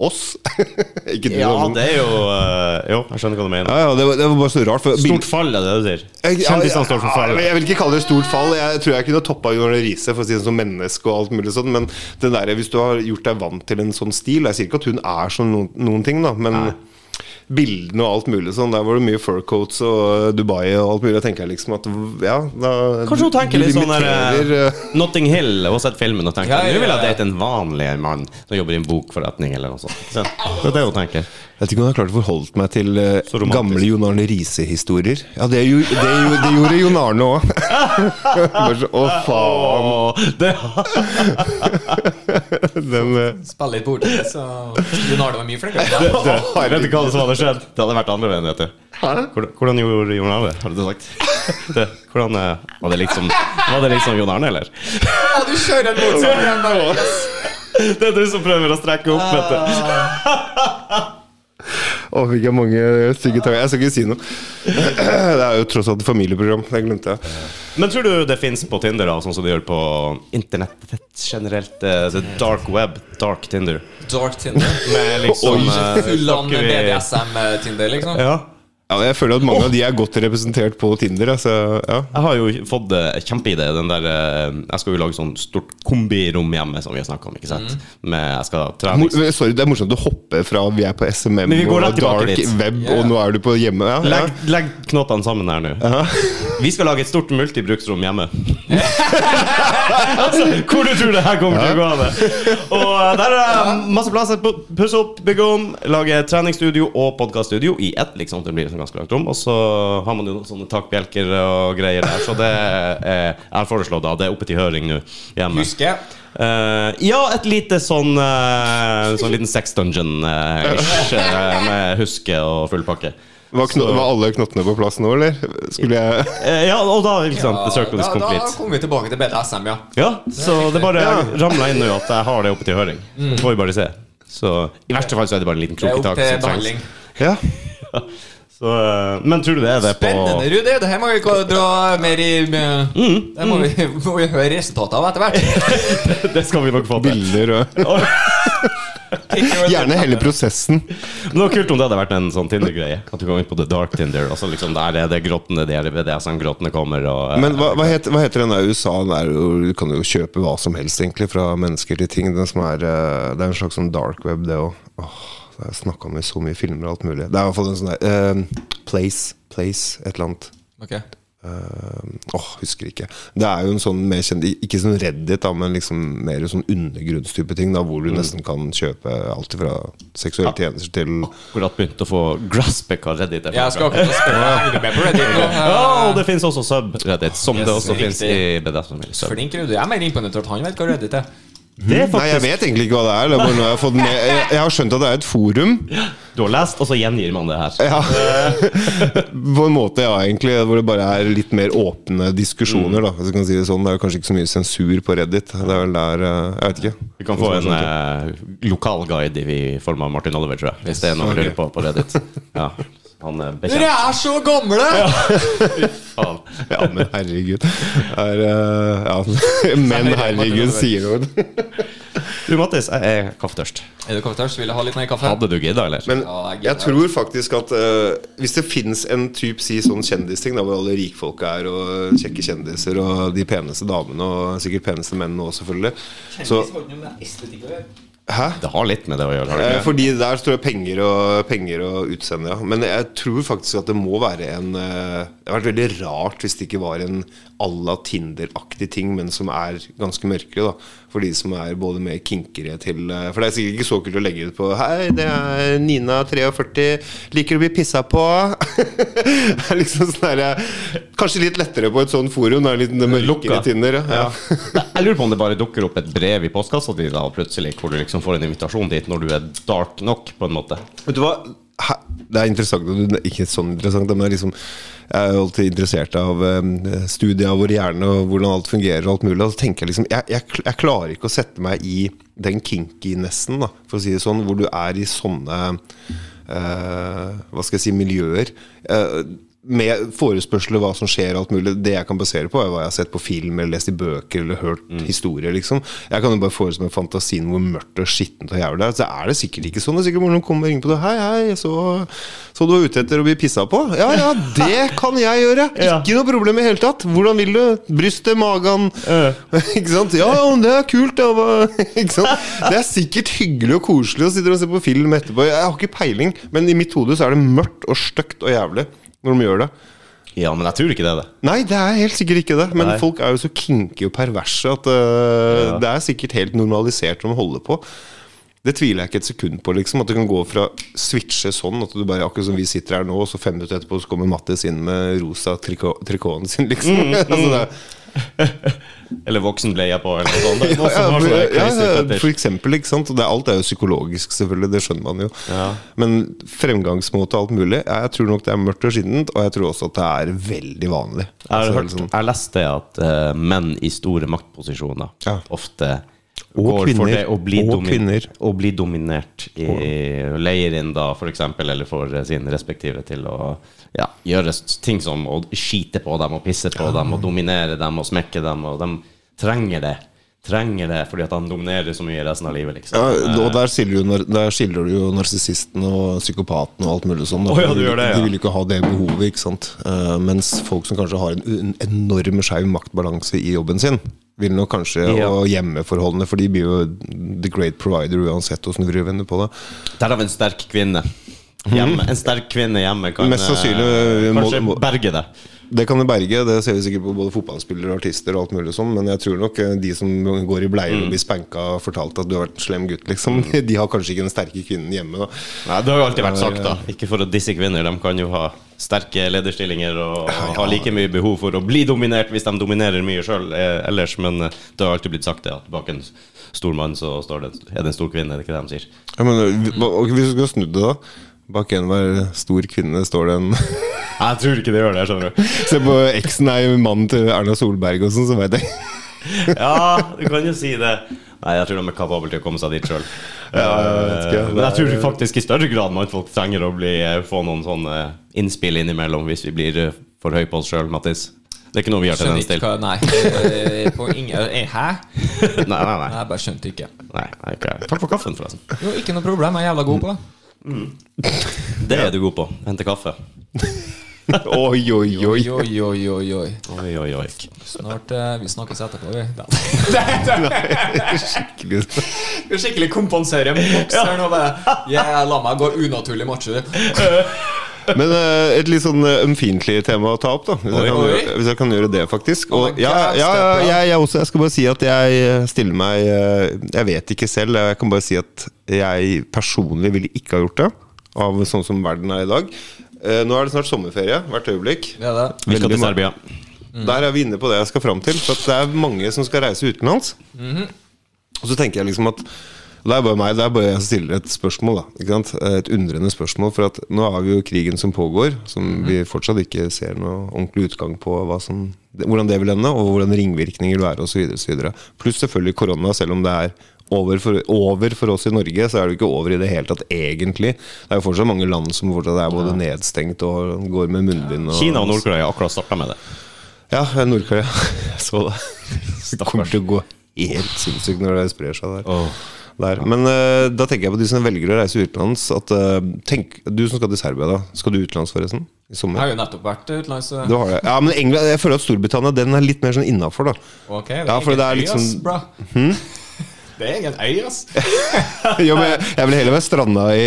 S3: oss. ikke du,
S2: Ja, det er jo uh, Jo, jeg skjønner hva du mener.
S3: ja, ja, det, var, det var bare så rart. For
S2: Stort fall er det du sier? Kjendisene står for fall.
S3: Jeg vil ikke kalle det stort fall. Jeg tror jeg kunne toppa Arne Riise for å si det som menneske og alt mulig sånn. Men den der, hvis du har gjort deg vant til en sånn stil Jeg sier ikke at hun er som noen, noen ting, da, men bildene og alt mulig sånn. Der var det mye fur coats og Dubai og alt mulig. Jeg tenker liksom at ja da,
S2: Kanskje hun tenker litt sånn der eh,
S3: eh,
S2: Notting Hill. og har sett filmen og tenker
S1: Ja, ja,
S2: Nå vil jeg
S1: ja, ja.
S2: date en vanlig mann som jobber i en bokforretning eller noe sånt. Så. Det er det hun tenker.
S3: Jeg vet ikke om jeg har klart å forholde meg til
S2: uh,
S3: gamle Jon Arne Riise-historier. Ja, det, jo, det, jo, det gjorde Jon Arne òg. Å, faen.
S2: Åh, det
S3: Den, uh,
S1: Spille litt borti det, så Jon Arne var mye flinkere.
S2: Det, Vet ikke hva som hadde skjedd? Det hadde vært andre veien, vet du. Hvordan, hvordan gjorde Jon Arne? Har du sagt? Det, hvordan, uh, var det liksom Var det liksom Jon Arne, eller?
S1: Ja, du kjører en motsatt igjen bare. Yes.
S2: Det er du som prøver å strekke opp, vet du.
S3: Å, fikk jeg mange stygge tanker. Jeg skal ikke si noe. Det er jo tross alt et familieprogram. Det glemte jeg.
S2: Men tror du det fins på Tinder, da, sånn som det gjør på internett generelt? eh, The dark web, dark Tinder.
S1: Dark Tinder.
S2: Med liksom eh,
S1: Full on BDSM-Tinder, liksom.
S2: Ja.
S3: Ja, jeg føler at mange av de er godt representert på Tinder. Altså, ja.
S2: Jeg har jo fått eh, kjempeidé. Den der eh, Jeg skal jo lage sånn stort kombirom hjemme, som vi har snakka om. ikke sant? Med jeg skal trene
S3: Mor- Sorry, det er morsomt å hoppe fra vi er på SMM og dark
S2: dit.
S3: web,
S1: yeah.
S3: og nå er du på hjemme. Ja, ja.
S2: Legg, legg knottene sammen her nå. Vi skal lage et stort multibruksrom hjemme. altså, hvor du tror det her kommer til å gå av det? Og eh, der er det masse plasser. på- Pusse opp, bygge om, lage treningsstudio og podkaststudio i ett. liksom Det blir et ganske langt om. Og så har man jo sånne takbjelker og greier der. Så det er, jeg har foreslått da, det er oppe til høring nå hjemme.
S1: Husker.
S2: Eh, ja, et lite sånn uh, Sånn liten sex dungeon-ish med huske og full pakke.
S3: Var, kno var alle knottene på plass nå, eller? Skulle jeg
S2: Eh, ja, og da ikke sant, the
S1: da, da kommer vi tilbake til BDSM, ja.
S2: Ja, så det bare
S3: Ja.
S2: ramla inn nå at jeg har det oppe til høring. Mm. får vi bare se. Så i verste fall så er det bare en liten
S1: Det er
S2: krok i
S1: opp
S2: taket
S1: til
S2: som
S1: behandling.
S3: Ja.
S2: Så, eh, men tror du det er det på
S1: Spennende, Rudi. Det her må vi dra mer i med, Det må vi, må vi høre resultatet av etter hvert.
S2: Det skal vi nok få til.
S3: Bilder og Gjerne hele prosessen.
S2: Men det var kult om det hadde vært en sånn Tinder-greie. At du går inn på The Dark Tinder, og så liksom der er det grottene, der ved det som grottene kommer, og eh,
S3: Men hva, hva, heter, hva heter den der USA? Den er jo, du kan jo kjøpe hva som helst, egentlig, fra mennesker til ting. Den som er, eh, det er en slags sånn dark web, det òg. Det har jeg snakka med så mye filmer og alt mulig. Det er i hvert fall en sånn der uh, Place. Place, et eller annet.
S1: Ok.
S3: Uh, Åh, husker ikke. Det er jo en sånn mer kjent Ikke sånn Reddit, da, men liksom mer sånn undergrunnstype ting. Da, hvor du nesten kan kjøpe alt fra seksuelle tjenester til
S2: akkurat begynt å få graspek hva Reddit. er
S1: Jeg skal akkurat spørre med på Reddit nå?
S2: Ja, og det finnes også sub-Reddit, som
S1: Yes,
S2: det også fins i BDSM.
S1: Flink Rudi. Jeg er mer imponert over at han vet hva Reddit er.
S2: Det er
S3: Nei, jeg vet egentlig ikke hva det er. Det er jeg, har. Jeg, jeg har skjønt at det er et forum.
S2: Du har lest, og så gjengir man det her.
S3: Ja. På en måte, ja, egentlig. Hvor det bare er litt mer åpne diskusjoner. Da, hvis jeg kan si Det sånn Det er kanskje ikke så mye sensur på Reddit. Det er vel der eh, Jeg vet ikke.
S2: Vi kan få en eh, lokalguide i form av Martin Oliver, tror jeg. Hvis det er noe å lure på på Reddit. Ja, han er
S1: Dere er så gamle!
S2: Ja,
S3: Ja, men herregud. Er, eh, ja. Men herregud, sier hun.
S2: Du, Mattis, jeg er kaffetørst.
S1: Er du kaffetørst? Vil du ha litt mer kaffe?
S2: Hadde du gidda, eller?
S3: Men
S1: jeg
S3: tror faktisk at uh, hvis det fins en type si sånn kjendisting, da, hvor alle rikfolk er, og kjekke kjendiser, og de peneste damene, og sikkert peneste mennene òg, selvfølgelig Så Hæ?
S2: Det har litt med det å gjøre. Det
S3: Eh. Fordi der står det penger og, penger og utseende, ja. Men jeg tror faktisk at det må være en eh, Det hadde vært veldig rart hvis det ikke var en à la Tinder-aktig ting, men som er ganske mørkere, da. For de som er både mer kinkere til eh, For det er sikkert ikke så kult å legge ut på Hei, det er Nina 43, liker å bli pissa på. Det er liksom sånn der, Kanskje litt lettere på et sånt forum. Det er litt mørkere
S2: tinner.
S3: Tinder. Ja. Ja.
S2: Jeg lurer på om det bare dukker opp et brev i postkassa di da, plutselig, hvor du liksom får en invitasjon dit når du er dark nok, på en måte.
S3: Vet du hva? Det er interessant, er ikke sånn interessant, men liksom, jeg er jo alltid interessert av um, studiet av vår hjerne og hvordan alt fungerer. og alt mulig, og så tenker Jeg liksom, jeg, jeg, jeg klarer ikke å sette meg i den kinky-nesten, for å si det sånn, hvor du er i sånne uh, Hva skal jeg si miljøer. Eh, med forespørsler hva som skjer alt mulig. Det jeg kan basere på, er hva jeg har sett på film eller lest i bøker eller hørt historier. liksom Jeg kan jo bare forestille meg fantasien hvor mørkt og skittent og jævlig det er. Så er det sikkert ikke sånn. Det er sikkert noen som kommer og ringer på det. Hei, hei, så, så du var ute etter å bli pissa på? Ja ja, det kan jeg gjøre! Ikke noe problem i hele tatt. Hvordan vil du? Brystet, magen Ikke sant? Ja, ja, men det er kult. Ja, ikke sant? Det er sikkert hyggelig og koselig å sitte og se på film etterpå. Jeg har ikke peiling, men i mitt hode så er det mørkt og stygt og jævlig når de gjør det.
S2: Ja, men jeg tror ikke det er det.
S3: Nei, det er helt sikkert ikke det. Men
S2: Nei.
S3: folk er jo så kinky og perverse at uh,
S2: Ja.
S3: det er sikkert helt normalisert når de holder på. Det tviler jeg ikke et sekund på. liksom At du kan gå fra switche sånn At du bare akkurat som vi sitter her nå, og så fem minutter etterpå så kommer Mattis inn med rosa trikå, trikåen sin, liksom.
S2: Mm,
S3: altså, det er,
S2: Eller voksenbleia på, eller noe sånt. Det er
S3: ja, ja, ja, for eksempel, ikke sant. Det, alt er jo psykologisk, selvfølgelig. Det skjønner man jo.
S2: Ja.
S3: Men fremgangsmåte og alt mulig, jeg tror nok det er mørkt og skittent. Og jeg tror også at det er veldig vanlig.
S2: Jeg har,
S3: Altså,
S2: hørt,
S3: sånn.
S2: jeg leste at uh, menn i store maktposisjoner
S3: Ja.
S2: ofte Går for
S3: kvinner.
S2: det å bli,
S3: Og
S2: domi å bli dominert i inn, da, for eksempel, eller får sine sin respektive til å ja, gjøre ting som å skite på dem og pisse på dem og dominere dem og smekke dem, og de trenger det. Trenger det fordi at han dominerer så mye resten av livet, liksom.
S3: Ja, og der skiller, du, der skiller du jo narsissisten og psykopaten og alt mulig sånn.
S2: Oh, ja, du
S3: de,
S2: gjør det, ja.
S3: de vil ikke ha det behovet, ikke sant. Eh, mens folk som kanskje har en, en enorm skeiv maktbalanse i jobben sin, vil nok kanskje
S2: Ja.
S3: Og hjemmeforholdene, for de blir jo the great provider uansett åssen du vrir på det.
S2: Der har vi en sterk kvinne. Hjemme. En sterk kvinne hjemme kan
S3: Mest sannsynlig,
S2: eh,
S3: må-
S2: kanskje
S3: må-
S2: berge det.
S3: Det kan det berge, det ser vi sikkert på både fotballspillere og artister og alt mulig sånn, men jeg tror nok eh, de som går i bleier og blir spanka og fortalt at du har vært en slem gutt, liksom, de har kanskje ikke den sterke kvinnen hjemme, da.
S2: Nei, Det har jo alltid vært sagt, da. Ikke for å disse kvinner. De kan jo ha sterke lederstillinger og har like mye behov for å bli dominert hvis de dominerer mye sjøl ellers, men eh, det har alltid blitt sagt det at bak en stor mann så står det, er det en stor kvinne. Det er ikke det de sier.
S3: Ja, men eh, Hvis du skulle snu det, da? Bak enhver stor kvinne står det en
S2: Jeg tror ikke det gjør det, skjønner du.
S3: Se på eksen er jo mannen til Erna Solberg og sånn, så vet jeg.
S2: Ja, du kan jo si det. Nei, jeg tror de er kapable til å komme seg dit sjøl.
S3: Ja, jeg vet ikke.
S2: Men jeg tror faktisk i større grad mannfolk trenger å bli, eh, få noen sånne innspill innimellom hvis vi blir eh, for høye på oss sjøl, Mattis. Det er ikke noe vi har tendens til.
S1: hva Nei. eh, På ingen, eh, hæ?
S2: Nei, nei, nei.
S1: Jeg bare skjønte ikke.
S2: nei, ikke. Takk for kaffen, forresten.
S1: Jo, ikke noe problem. Jeg er jævla god på det.
S2: Det er du god på. Hente kaffe.
S3: Oi, oi, oi.
S1: Oi, oi, oi, oi, oi.
S2: Oi, oi, oi.
S1: Snart uh, Vi snakkes etterpå, vi.
S3: Skikkelig.
S1: Skal skikkelig kompensere boks her nå. Bare. Yeah, la meg gå unaturlig macho.
S3: Men uh, et litt sånn ømfintlig uh, tema å ta opp, da. Hvis, jeg kan,
S1: Oi.
S3: hvis jeg kan gjøre det, faktisk. Og, ja,
S1: God,
S3: ja, jeg, jeg også. Jeg skal bare si at jeg eh, stiller meg uh, Jeg vet ikke selv. Jeg kan bare si at jeg personlig ville ikke ha gjort det. Av sånn som verden er i dag. Eh, Nå er det snart sommerferie hvert øyeblikk.
S1: Ja, da.
S2: Vi skal til
S3: Serbia.
S2: Serbia.
S3: Der er vi inne på det jeg skal fram til. For at det er mange som skal reise utenlands. Og så tenker jeg liksom at Det er bare meg, det er bare jeg som stiller et spørsmål. da ikke sant? Et undrende spørsmål. For at nå har vi jo krigen som pågår, som vi fortsatt ikke ser noe ordentlig utgang på hva som, hvordan det vil ende, og hvordan ringvirkninger vil være osv. Pluss selvfølgelig korona, selv om det er over for, over for oss i Norge, så er det jo ikke over i det hele tatt, egentlig. Det er jo fortsatt mange land som fortsatt er både nedstengt og går med munnbind. Og,
S2: Kina og Nord-Korea akkurat starta med det.
S3: Ja, Nord-Korea. Jeg så det. Det kommer til å gå helt sinnssykt når det sprer seg der. der. Men uh, da tenker jeg på de som velger å reise utenlands. At, uh, tenk, du som skal til Serbia, da. Skal du utenlands, forresten? I
S1: Jeg har jo nettopp vært utenlands. så-
S3: Du har det. Ja, men England, jeg føler at Storbritannia den er litt mer sånn innafor, da.
S1: Ok,
S3: Ja, for det er liksom-
S1: bra. Det er ingen øy, ass.
S3: Jo, men jeg, ville vil heller være stranda i,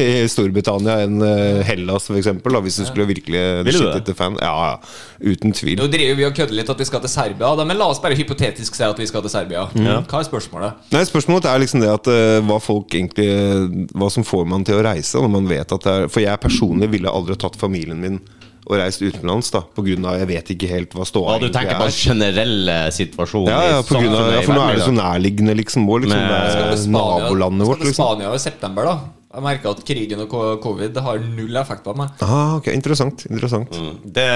S3: i Storbritannia enn eh, Hellas, for eksempel, da, Hvis du skulle virkelig
S2: Vil
S3: til fan. Ja, ja. Uten tvil.
S1: Nå driver vi og kødder litt at vi skal til Serbia, da, men la oss bare hypotetisk si at vi skal til Serbia. Hva er spørsmålet?
S3: Nei, Spørsmålet er liksom det at eh, hva folk egentlig Hva som får man til å reise når man vet at det er For jeg personlig ville aldri tatt familien min og reist utenlands, da på grunn av jeg vet ikke helt hva ståa
S2: er. du tenker på
S3: er.
S2: generelle situasjonen
S3: Ja, ja, på grunn av, ja, for nå er det så nærliggende, liksom. Også, liksom det er
S1: Spania,
S3: nabolandet vårt, liksom.
S1: Spania i september, da. Jeg merker at krigen og covid har null effekt på meg.
S3: Ah, ok, Interessant. interessant
S2: Mm. Det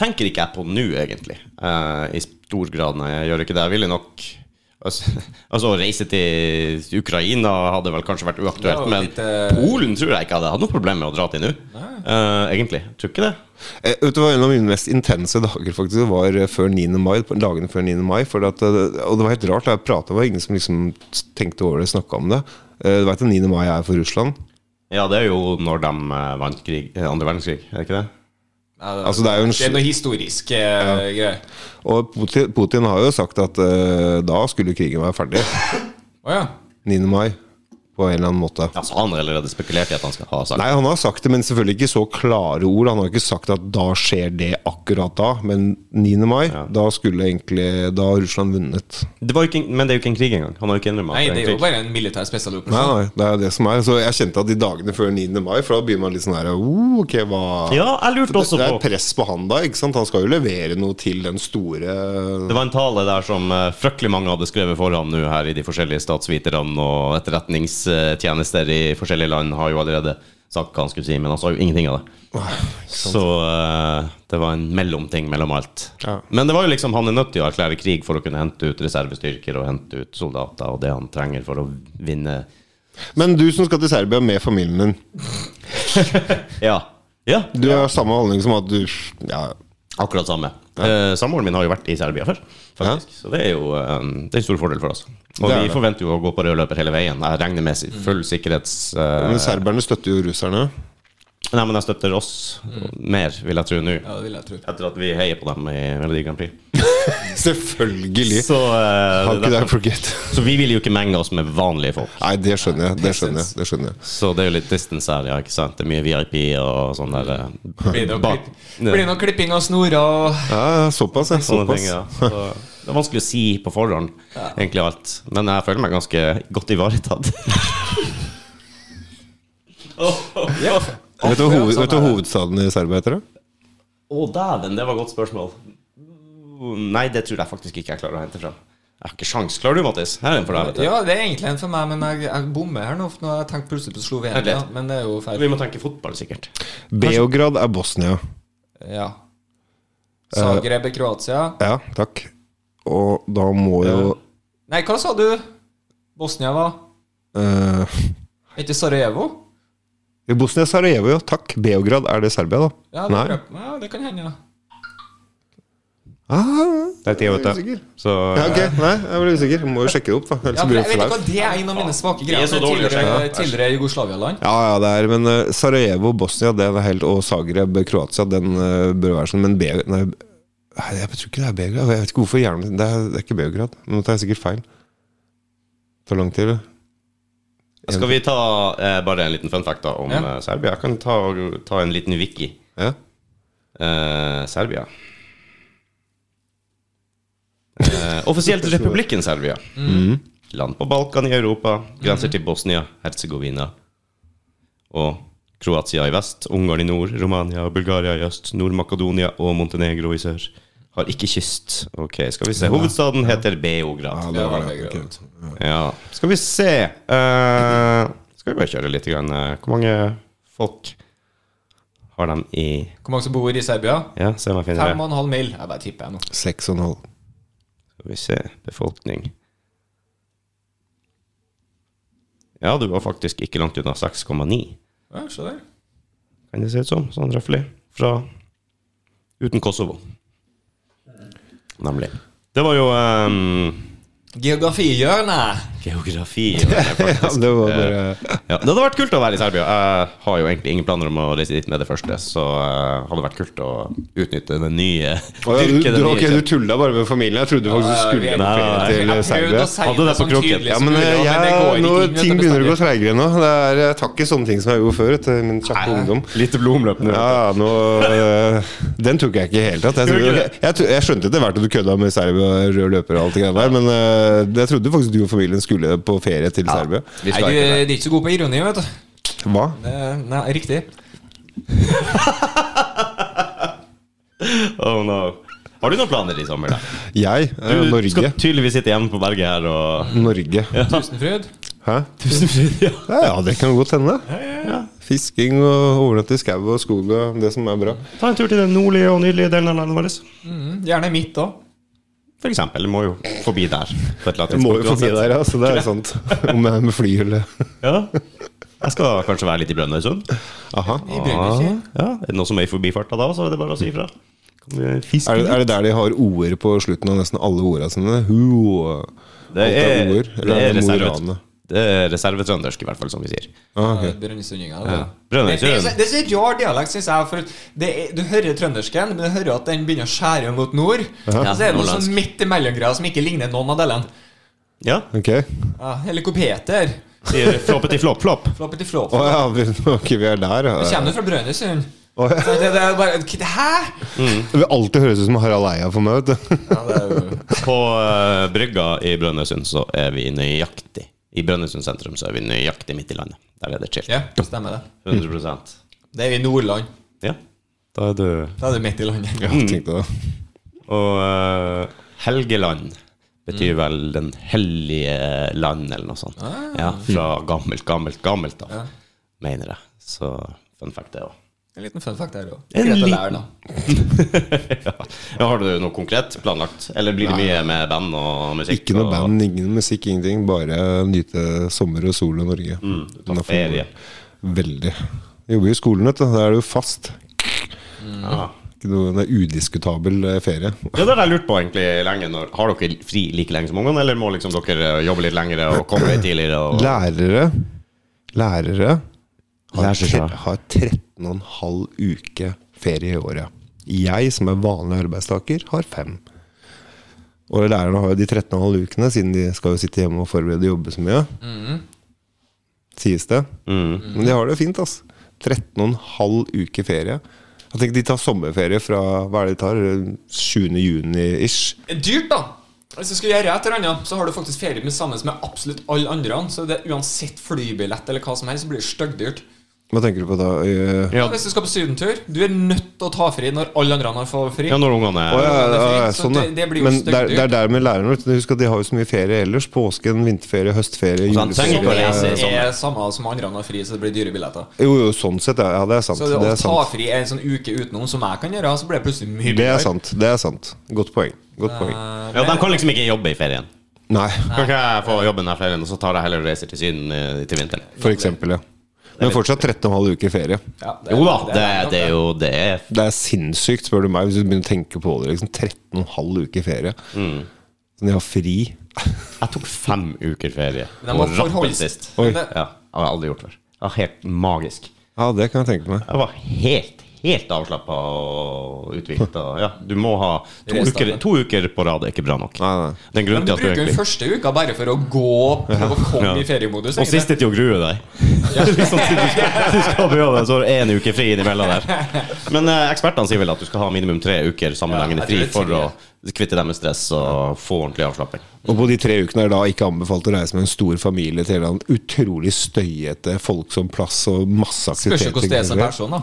S2: tenker ikke jeg på nå, egentlig. Uh, I stor grad, nei. Jeg gjør ikke det. Jeg ville nok Altså, altså å reise til Ukraina hadde vel kanskje vært uaktuelt, men
S1: litt, uh...
S2: Polen tror jeg ikke hadde hatt noe problem med å dra til nå. Uh, egentlig. Tror ikke det.
S3: Eh, vet du hva, En av mine mest intense dager faktisk var eh, før 9. mai. Dagene før 9. mai for at, Og det var helt rart. da Jeg pratet, var ingen som liksom tenkte over det, snakka om det. Uh, Du vet at 9. mai er for Russland?
S2: Ja, det er jo når de vant krig, andre verdenskrig, er det ikke det?
S1: Ja, det,
S3: Altså, det er jo en
S1: det er noe historisk eh, greier.
S3: Og Putin, Putin har jo sagt at eh, da skulle krigen være ferdig.
S1: Å ja.
S3: 9. mai. På en eller annen måte.
S2: Ja, så han har allerede spekulert i at han skal ha sagt
S3: Nei, han har sagt det, men selvfølgelig ikke så klare ord. Han har ikke sagt at da skjer det akkurat da. Men 9. mai, da skulle egentlig Da har Russland vunnet.
S2: det var ikke, Men det er jo ikke en krig engang. Han har jo ikke innrømmet
S1: Nei,
S2: at
S1: det er jo bare en militær
S3: Nei,
S1: spesialoperasjon.
S3: nei, det er det som er. Så jeg kjente at de dagene før 9. mai, for da begynner man litt sånn her oh, Ok, hva
S2: Ja, jeg lurte
S3: det,
S2: på
S3: det er press på han da, ikke sant? Han skal jo levere noe til den store
S2: Det var en tale der som eh, fryktelig mange hadde skrevet for ham nå her i de forskjellige statsviterne og etterretningstjenester i forskjellige land har jo allerede sagt hva han skulle si, men han sa jo ingenting av det. Så uh, det var en mellomting mellom alt.
S3: Ja.
S2: Men det var jo liksom han er nødt til å erklære krig for å kunne hente ut reservestyrker og hente ut soldater og det han trenger for å vinne.
S3: Men du som skal til Serbia med familien din,
S2: Ja. Ja,
S3: du har samme holdning som at du Ja,
S2: akkurat samme. Eh, Samboeren min har jo vært i Serbia før, faktisk. Så det er jo eh, det er en stor fordel for oss. Og vi
S3: det.
S2: forventer jo å gå på rød løper hele veien. Jeg regner med full sikkerhets... Uh,
S3: Men serberne støtter jo russerne.
S2: Nei, men jeg støtter oss mer, vil jeg tro nå.
S1: Ja, det vil jeg tro.
S2: Etter at vi heier på dem i Melodi Grand Prix.
S3: Selvfølgelig.
S2: Så, uh,
S3: How
S2: det
S3: could I forget?
S2: så vi vil jo ikke menge oss med vanlige folk.
S3: Nei, det skjønner jeg. Det skjønner jeg, det skjønner jeg.
S2: Så det er jo litt distance her, ja, ikke sant? Det er mye VIP og sånn der eh,
S1: Blir det noe, blir noe klipping av snorer og
S3: Ja, ja, såpass, ja. Såpass.
S2: ting, ja. Så det er vanskelig å si på forhånd, egentlig alt. Men jeg føler meg ganske godt ivaretatt.
S3: Vet du hva hoved, hva hovedstaden i Serbia heter?
S2: Å, dæven, det var et godt spørsmål. Nei, det tror jeg faktisk ikke jeg klarer å hente fram. Jeg har ikke sjans. Klarer du, Mattis? Her er en for deg. vet du.
S1: Ja, det er egentlig en for meg, men jeg, jeg bommer her nå. For nå har jeg tenkt plutselig på Slovenia, men det er jo feil.
S2: Vi må tenke fotball, sikkert.
S3: Beograd er Bosnia.
S1: Ja. Zagreb er Kroatia.
S3: Ja, takk. Og da må jo
S1: Nei, hva sa du? Bosnia var
S3: Uh.
S1: Er ikke Sarajevo?
S3: I Bosnia Sarajevo, ja. Takk. Beograd, er det Serbia, da?
S1: Ja, det,
S3: Nei.
S1: ja, det kan hende. da.
S3: Ah,
S2: Det er tida, vet du. Så
S3: Ja, ok, nei, jeg ble usikker. Må jo sjekke det opp, da. Ellers
S1: Ja,
S3: så blir
S1: jeg
S3: det
S1: vet
S3: for
S1: ikke hva. Det er en av mine svake
S2: er
S1: greier. Det er tidligere, tidligere Jugoslavia-land.
S3: Ja, ja, det er Men uh, Sarajevo, Bosnia, det er helt Og Zagreb, Kroatia, den uh, bør være sånn. Men Be nei, nei, jeg tror ikke det er Beograd. Jeg vet ikke hvorfor hjernen Det er, det er ikke Beograd. Nå tar jeg sikkert feil. Det tar lang tid, eller?
S2: Skal vi ta eh, bare en liten fun fact da om
S1: Ja.
S2: eh, Serbia. Jeg kan ta, ta en liten wiki.
S3: Ja.
S2: Eh, Serbia. Eh, offisielt republikken Serbia. Land på Balkan i Europa. Grenser til Bosnia, Herzegovina og Kroatia i vest. Ungarn i nord, Romania og Bulgaria i øst. Nord-Makedonia og Montenegro i sør. Har ikke kyst. Ok, skal vi se. Hovedstaden heter Beograd.
S3: Ja, det var det.
S1: Beograd.
S2: Ja, skal vi se uh, Skal vi bare kjøre litt grann, eh, Hvor mange folk har de i
S1: Hvor mange som bor i Serbia?
S2: Ja, se om jeg finner
S1: Fem
S2: det
S1: og en halv mil. Jeg bare tipper jeg nå.
S3: Seks og en halv.
S2: Skal vi se Befolkning Ja, du var faktisk ikke langt unna 6,9
S1: Ja, se der.
S2: Kan det se ut som, sånn røftlig. Fra Uten Kosovo Nemlig Det var jo um...
S1: Geografihjørnet.
S2: Geografi det
S3: Ja,
S2: faktisk.
S3: det var
S2: Eh,
S3: bare
S2: Ja, det hadde vært kult å være i Serbia. Jeg har jo egentlig ingen planer om å reise dit med det første, så det hadde vært kult å utnytte den nye
S3: oh, ja, du, du,
S2: okay,
S3: du tulla bare med familien. Jeg trodde du faktisk
S1: du
S3: skulle
S2: Nei,
S3: til
S1: Jeg
S3: Serbia.
S1: å si
S2: Hadde det på kroken.
S3: Ja, men
S1: mulig,
S3: eh,
S1: men
S3: jeg, nå,
S1: inn
S3: ting begynner å gå treigere nå. Det er, jeg tar ikke sånne ting som jeg gjorde før. Etter min kjappe ungdom.
S2: Litt blodomløp nå.
S3: Ja, nå, øh, Den tok jeg ikke i det hele tatt. Jeg,
S2: trodde,
S3: jeg, jeg, jeg skjønte etter hvert at du kødda med Serbia og rød løper og alt det greiene der, men øh, jeg trodde faktisk du og familien skulle på ferie til Serbia.
S2: Vi
S1: Nei, du er ikke så god på ironi, vet du.
S3: Hva?
S1: Nei, riktig.
S2: Oh no. Har du noen planer i sommer, da?
S3: Jeg?
S2: Du
S3: Øh, Norge.
S2: skal tydeligvis sitte hjemme på berget her og
S3: Norge.
S1: Tusenfryd.
S3: Hæ?
S2: Tusenfryd, ja.
S3: Ja, ja, det kan godt hende. Fisking og overnatte i skau og skog og det som er bra.
S2: Ta en tur til den nordlige og nydelige delen av landet vårt.
S1: Mm, gjerne mitt òg.
S2: For eksempel. Må jo forbi der. På et eller annet
S3: må jo forbi der, ja. Så det er sant. Om jeg er med fly eller
S2: Ja. Jeg skal kanskje være litt i Brønnøysund.
S3: Aha.
S1: I Brønnøysund.
S2: Ja, er det noe som er i forbifarta da, så er det bare å si ifra.
S3: Er det, er det der de har ord på slutten av nesten alle ordene sine? Hu,
S2: Det
S3: alt
S2: er,
S3: Eller
S2: er,
S3: er det morane?
S2: Det er reservetrøndersk, i hvert fall, som vi sier.
S3: Ah, ok.
S1: Ja, det.
S2: Ja.
S1: Det, det, er så- det er så rar dialekt, syns jeg. For det er, du hører trøndersken, men du hører at den begynner å skjære mot nord. Og så er det noe sånn midt imellom-greia som ikke ligner noen av delene.
S2: Ja.
S3: Ok.
S1: Ja, Helikopeter.
S2: Sier floppety flopp flopp.
S1: Floppeti-flopp.
S3: Å ja, vi- ok, vi er der, ja.
S1: Kommer du fra Brønnøysund?
S3: Oh, ja.
S1: Så Det, det er bare Hæ?!
S3: Det vil alltid høres ut som Harald Eia for meg, vet du.
S1: Ja, det er jo
S2: På uh, brygga i Brønnøysund så er vi nøyaktig I Brønnøysund sentrum så er vi nøyaktig midt i landet. Der er det chill.
S1: Ja, stemmer det.
S2: 100%
S1: Det er vi i Nordland.
S2: Ja. Da er du
S1: Da er du midt i landet.
S3: Ja, tenkte det.
S2: Og uh, Helgeland betyr vel Den hellige land, eller noe sånt. Ja, Fra gammelt, gammelt, gammelt, da.
S1: Ja.
S2: Mener jeg. Så fun fact, det òg.
S1: En liten fun fact der òg.
S2: En liten- ja. Har du noe konkret planlagt? Eller blir det mye med band og musikk?
S3: Ikke noe
S2: og-
S3: band, ingen musikk, ingenting. Bare nyte sommer og sol og Norge.
S2: Mm, du tar ferie.
S3: Veldig. Jeg jobber jo i skolen, vet du. Da er det jo fast.
S2: Ja.
S3: Ikke noe, det er udiskutabel eh, ferie.
S2: Ja, det har jeg lurt på egentlig lenge. Når, har dere fri like lenge som ungene, eller må liksom dere jobbe litt lengre og komme litt tidligere? Og...
S3: Lærere Lærere har, tre, har 13,5 uke ferie i året. Jeg som er vanlig arbeidstaker, har fem. Og lærerne har jo de 13,5 ukene, siden de skal jo sitte hjemme og forberede og jobbe så mye. Sies det.
S2: Mm.
S3: Men de har det fint, altså. 13,5 uke ferie. Jeg tenker De tar sommerferie fra hva er det de tar? 7. juni-ish.
S1: Dyrt, da! Hvis du skal gjøre et eller annet, så har du faktisk ferie med sammen med absolutt alle andre. Så det er uansett flybillett eller hva som helst, så blir det styggdyrt.
S3: Hva tenker du på da? Eh,
S2: Ja.
S1: Hvis du skal på sydentur, du er nødt til å ta fri når alle andre har fått fri.
S2: ja, når ungene er
S3: ja, ja,
S1: det er
S3: ja,
S1: så
S3: sånn, ja.
S1: det- det blir jo
S3: Men det er, det er der med lærerne. vet du. Husk at de har jo så mye ferie ellers. Påsken, vinterferie, høstferie,
S2: Og så trenger
S1: Som
S2: å
S3: juleferie.
S2: reise
S1: er,
S2: sånn.
S1: er samme som andre har fri, så det blir dyre billetter.
S3: Jo, jo, sånn sett, ja. ja det er sant.
S1: Så det,
S3: Det
S1: å ta
S3: sant.
S1: fri en sånn uke utenom, som jeg kan gjøre, så blir det plutselig mye
S3: Det er sant. Det er sant. Godt poeng. Godt poeng.
S1: Uh,
S2: Ja, De kan liksom ikke jobbe i ferien.
S3: Nei,
S2: Kan ikke jeg få jobben denne ferien, og så tar jeg heller og reiser til Syden eh, til vinteren?
S3: for eksempel, ja. Men fortsatt 13,5 uker ferie.
S1: ja, det-
S2: Jo da, det, det er jo det
S3: Det er sinnssykt, spør du meg, hvis du begynner å tenke på det. Liksom 13,5 uker ferie.
S2: Mm.
S3: Så de har fri.
S2: Jeg tok fem uker ferie
S1: Men de må
S2: rappen
S1: forholde-
S2: sist.
S1: Oi.
S2: Ja, det har jeg aldri gjort før. Det var helt magisk.
S3: Ja, det kan jeg tenke meg.
S2: Jeg var helt, helt avslappa og uthvilt. Ja, du må ha to uker, to uker på rad er ikke bra nok.
S3: Nei, nei.
S2: Den en grunn
S1: Men
S2: til
S1: du
S2: at du
S1: bruker den
S2: egentlig
S1: første uka bare for å gå prøve å komme
S2: Ja.
S1: i feriemodus.
S2: Og siste til å grue deg. liksom, du skal, du skal det, så har du én uke fri innimellom der. Men eh, ekspertene sier vel at du skal ha minimum tre uker sammenhengende
S1: Ja,
S2: fri for å kvitte deg med stress og få ordentlig avslapping.
S3: Og på de tre ukene er det da ikke anbefalt å reise med en stor familie til en utrolig støyete, folksom plass og masse
S1: Spørs jo hvordan det er som person, da.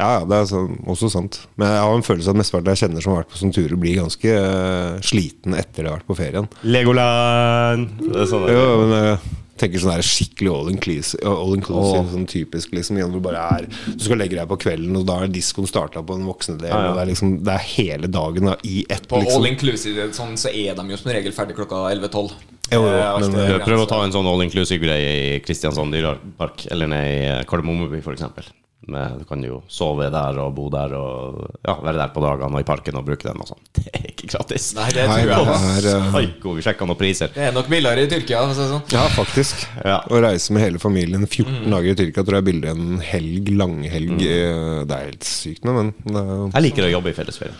S3: Ja, ja, det er sånn, også sant. Men jeg har en følelse av at mesteparten jeg kjenner som har vært på sånne turer, blir ganske uh, sliten etter de har vært på ferien.
S2: Legoland! Det er sånn det er.
S3: Jo, men jeg tenker sånn her skikkelig all inclusive, all inclusive sånn typisk liksom, hvor bare er Du skal legge deg på kvelden, og da er diskoen starta på den voksne delen.
S2: Ja, ja.
S3: Og det er liksom Det er hele dagen da, i ett,
S1: På
S3: liksom.
S1: all inclusive sånn, så er de jo som regel ferdig klokka 11-12.
S3: Jo, men.
S2: Prøv å ta en sånn all inclusive-greie i Kristiansand dyrepark, eller nei, i Kardemommeby, f.eks. Du kan jo sove der og bo der og ja, være der på dagene og i parken og bruke den og sånn. Det er ikke gratis.
S1: Nei, det tror jeg.
S3: er, eh,
S2: Psyko, vi sjekka noen priser.
S1: Det er nok billigere i Tyrkia. For å si det sånn.
S3: Ja, faktisk.
S2: Ja.
S3: Å reise med hele familien 14
S1: Mm.
S3: dager i Tyrkia tror jeg er billigere enn en helg, langhelg. Mm. Det er helt sykt, nå, men det er,
S2: Jeg liker å jobbe i fellesferie.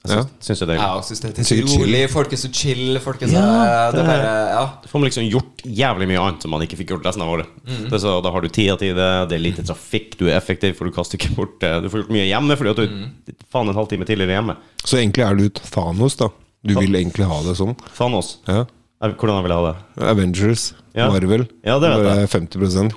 S2: Jeg
S3: Ja.
S2: syns, syns det er
S1: Jeg synes det er så rolig. Folk er så chill. Folk er så,
S2: Ja,
S1: det det bare, ja.
S2: Får man liksom gjort jævlig mye annet som man ikke fikk gjort resten av året. Det er så, da har du tida til det, det er lite trafikk, du er effektiv, for du kaster ikke bort. Du får gjort mye hjemme fordi at du mm. faen en halvtime tidligere hjemme.
S3: Så egentlig er du et Thanos, da. Du vil egentlig ha det sånn.
S2: Thanos?
S3: Ja.
S2: Hvordan Hvordan jeg vil ha det?
S3: Avengers,
S2: Ja.
S3: Marvel.
S2: Ja, det vet
S3: Bare 50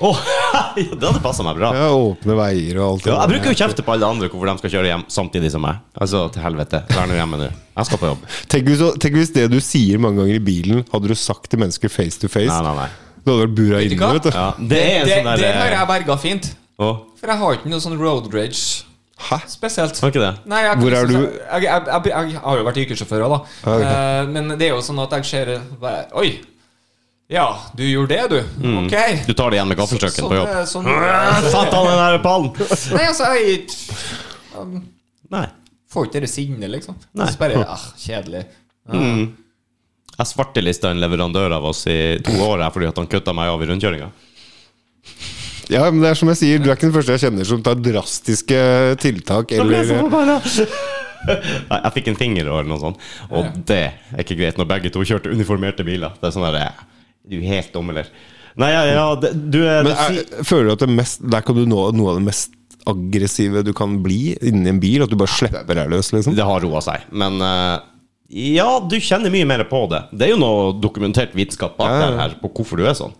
S2: Åh, det hadde passa meg bra.
S3: Ja, Åpne veier og alt.
S2: Ja, jeg bruker jo kjefte på alle andre hvorfor de skal kjøre hjem samtidig som meg. Altså, til helvete. Vær nå hjemme nå. Jeg skal på jobb.
S3: Tenk hvis, tenk hvis det du sier mange ganger i bilen, hadde du sagt til mennesker face to face.
S2: Nei, nei, nei.
S3: Du hadde vært bura inne, vet du.
S2: Ja, det er en
S1: det,
S2: sånn der
S1: det har jeg berga fint.
S2: Åh,
S1: For jeg har ikke noe sånn road rage.
S3: Hæ?
S1: Spesielt.
S2: Var ikke det?
S1: Nei, jeg,
S3: Hvor er du-
S1: Jeg, jeg, jeg, jeg, har jo vært yrkessjåfør òg, da.
S3: Okay. ok.
S1: Eh, men det er jo sånn at jeg ser Oi! Ja, du gjorde det, du. Ok.
S2: Du tar det igjen med gaffeltrucken på jobb.
S1: Sånn, sånn,
S2: han den der pallen!
S1: Nei, altså, jeg
S2: Nei.
S1: får ikke det sinnet, liksom.
S2: Nei.
S1: Så bare, ah, Kjedelig.
S2: Jeg svartelista en leverandør av oss i to år her fordi at han kutta meg av i rundkjøringa.
S3: Ja, men det er som jeg sier, du er ikke den første jeg kjenner som tar drastiske tiltak eller
S2: Nei, jeg fikk en finger eller noe sånt, og det er ikke greit når begge to kjørte uniformerte biler. Det er sånn der, Du er helt dum, eller? Nei, ja, ja det, du er
S3: Men er, føler du at det mest Der kan du nå noe av det mest aggressive du kan bli inni en bil? At du bare slipper deg løs, liksom?
S2: Det har roa seg. Men eh, ja, du kjenner mye mer på det. Det er jo noe dokumentert vitenskap bak
S3: Ja, ja.
S2: her på hvorfor du er sånn.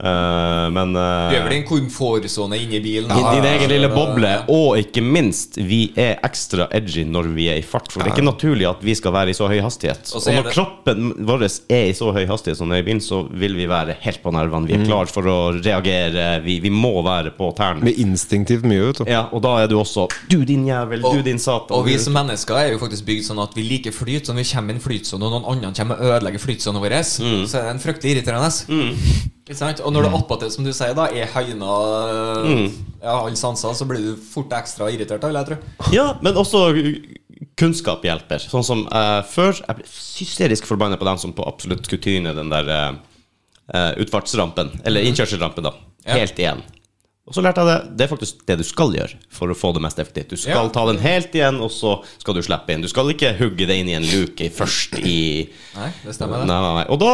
S2: Eh, men uh,
S1: Du er vel i en komfortsone inni bilen.
S2: I din egen lille boble, og ikke minst, vi er ekstra edgy når vi er i fart. For det er ikke naturlig at vi skal være i så høy hastighet.
S1: Og
S2: Og, når
S1: det-
S2: kroppen vår er i så høy hastighet som den er i bilen, så vil vi være helt på nervene. Vi er klar for å reagere. Vi, vi må være på tærne.
S3: Med instinktivt mye, vet du.
S2: Ja, og da er du også Du, din jævel.
S1: Og-
S2: du, din satan.
S1: Og vi som mennesker er jo faktisk bygd sånn at vi liker flyt. Så når vi kommer i en flytsone, og noen andre kommer og ødelegger flytsonen vår,
S2: Mm.
S1: så er det en fryktelig irriterende. Sant? Og når det attpåtil, som du sier, da er høyna
S2: Mm.
S1: Ja, alle sanser, så blir du fort ekstra irritert, vil jeg tro.
S2: Ja, men også kunnskap hjelper. Sånn som uh, før Jeg ble hysterisk forbanna på dem som på absolutt skulle tyne den der eh, utfartsrampen, eller innkjørselsrampen, da.
S1: Ja.
S2: Helt igjen. Og så lærte jeg det. Det er faktisk det du skal gjøre for å få det mest effektivt. Du skal
S1: Ja.
S2: ta den helt igjen, og så skal du slippe inn. Du skal ikke hugge det inn i en luke først i
S1: Nei, det stemmer,
S2: Nei,
S1: det.
S2: nei, nei. Og da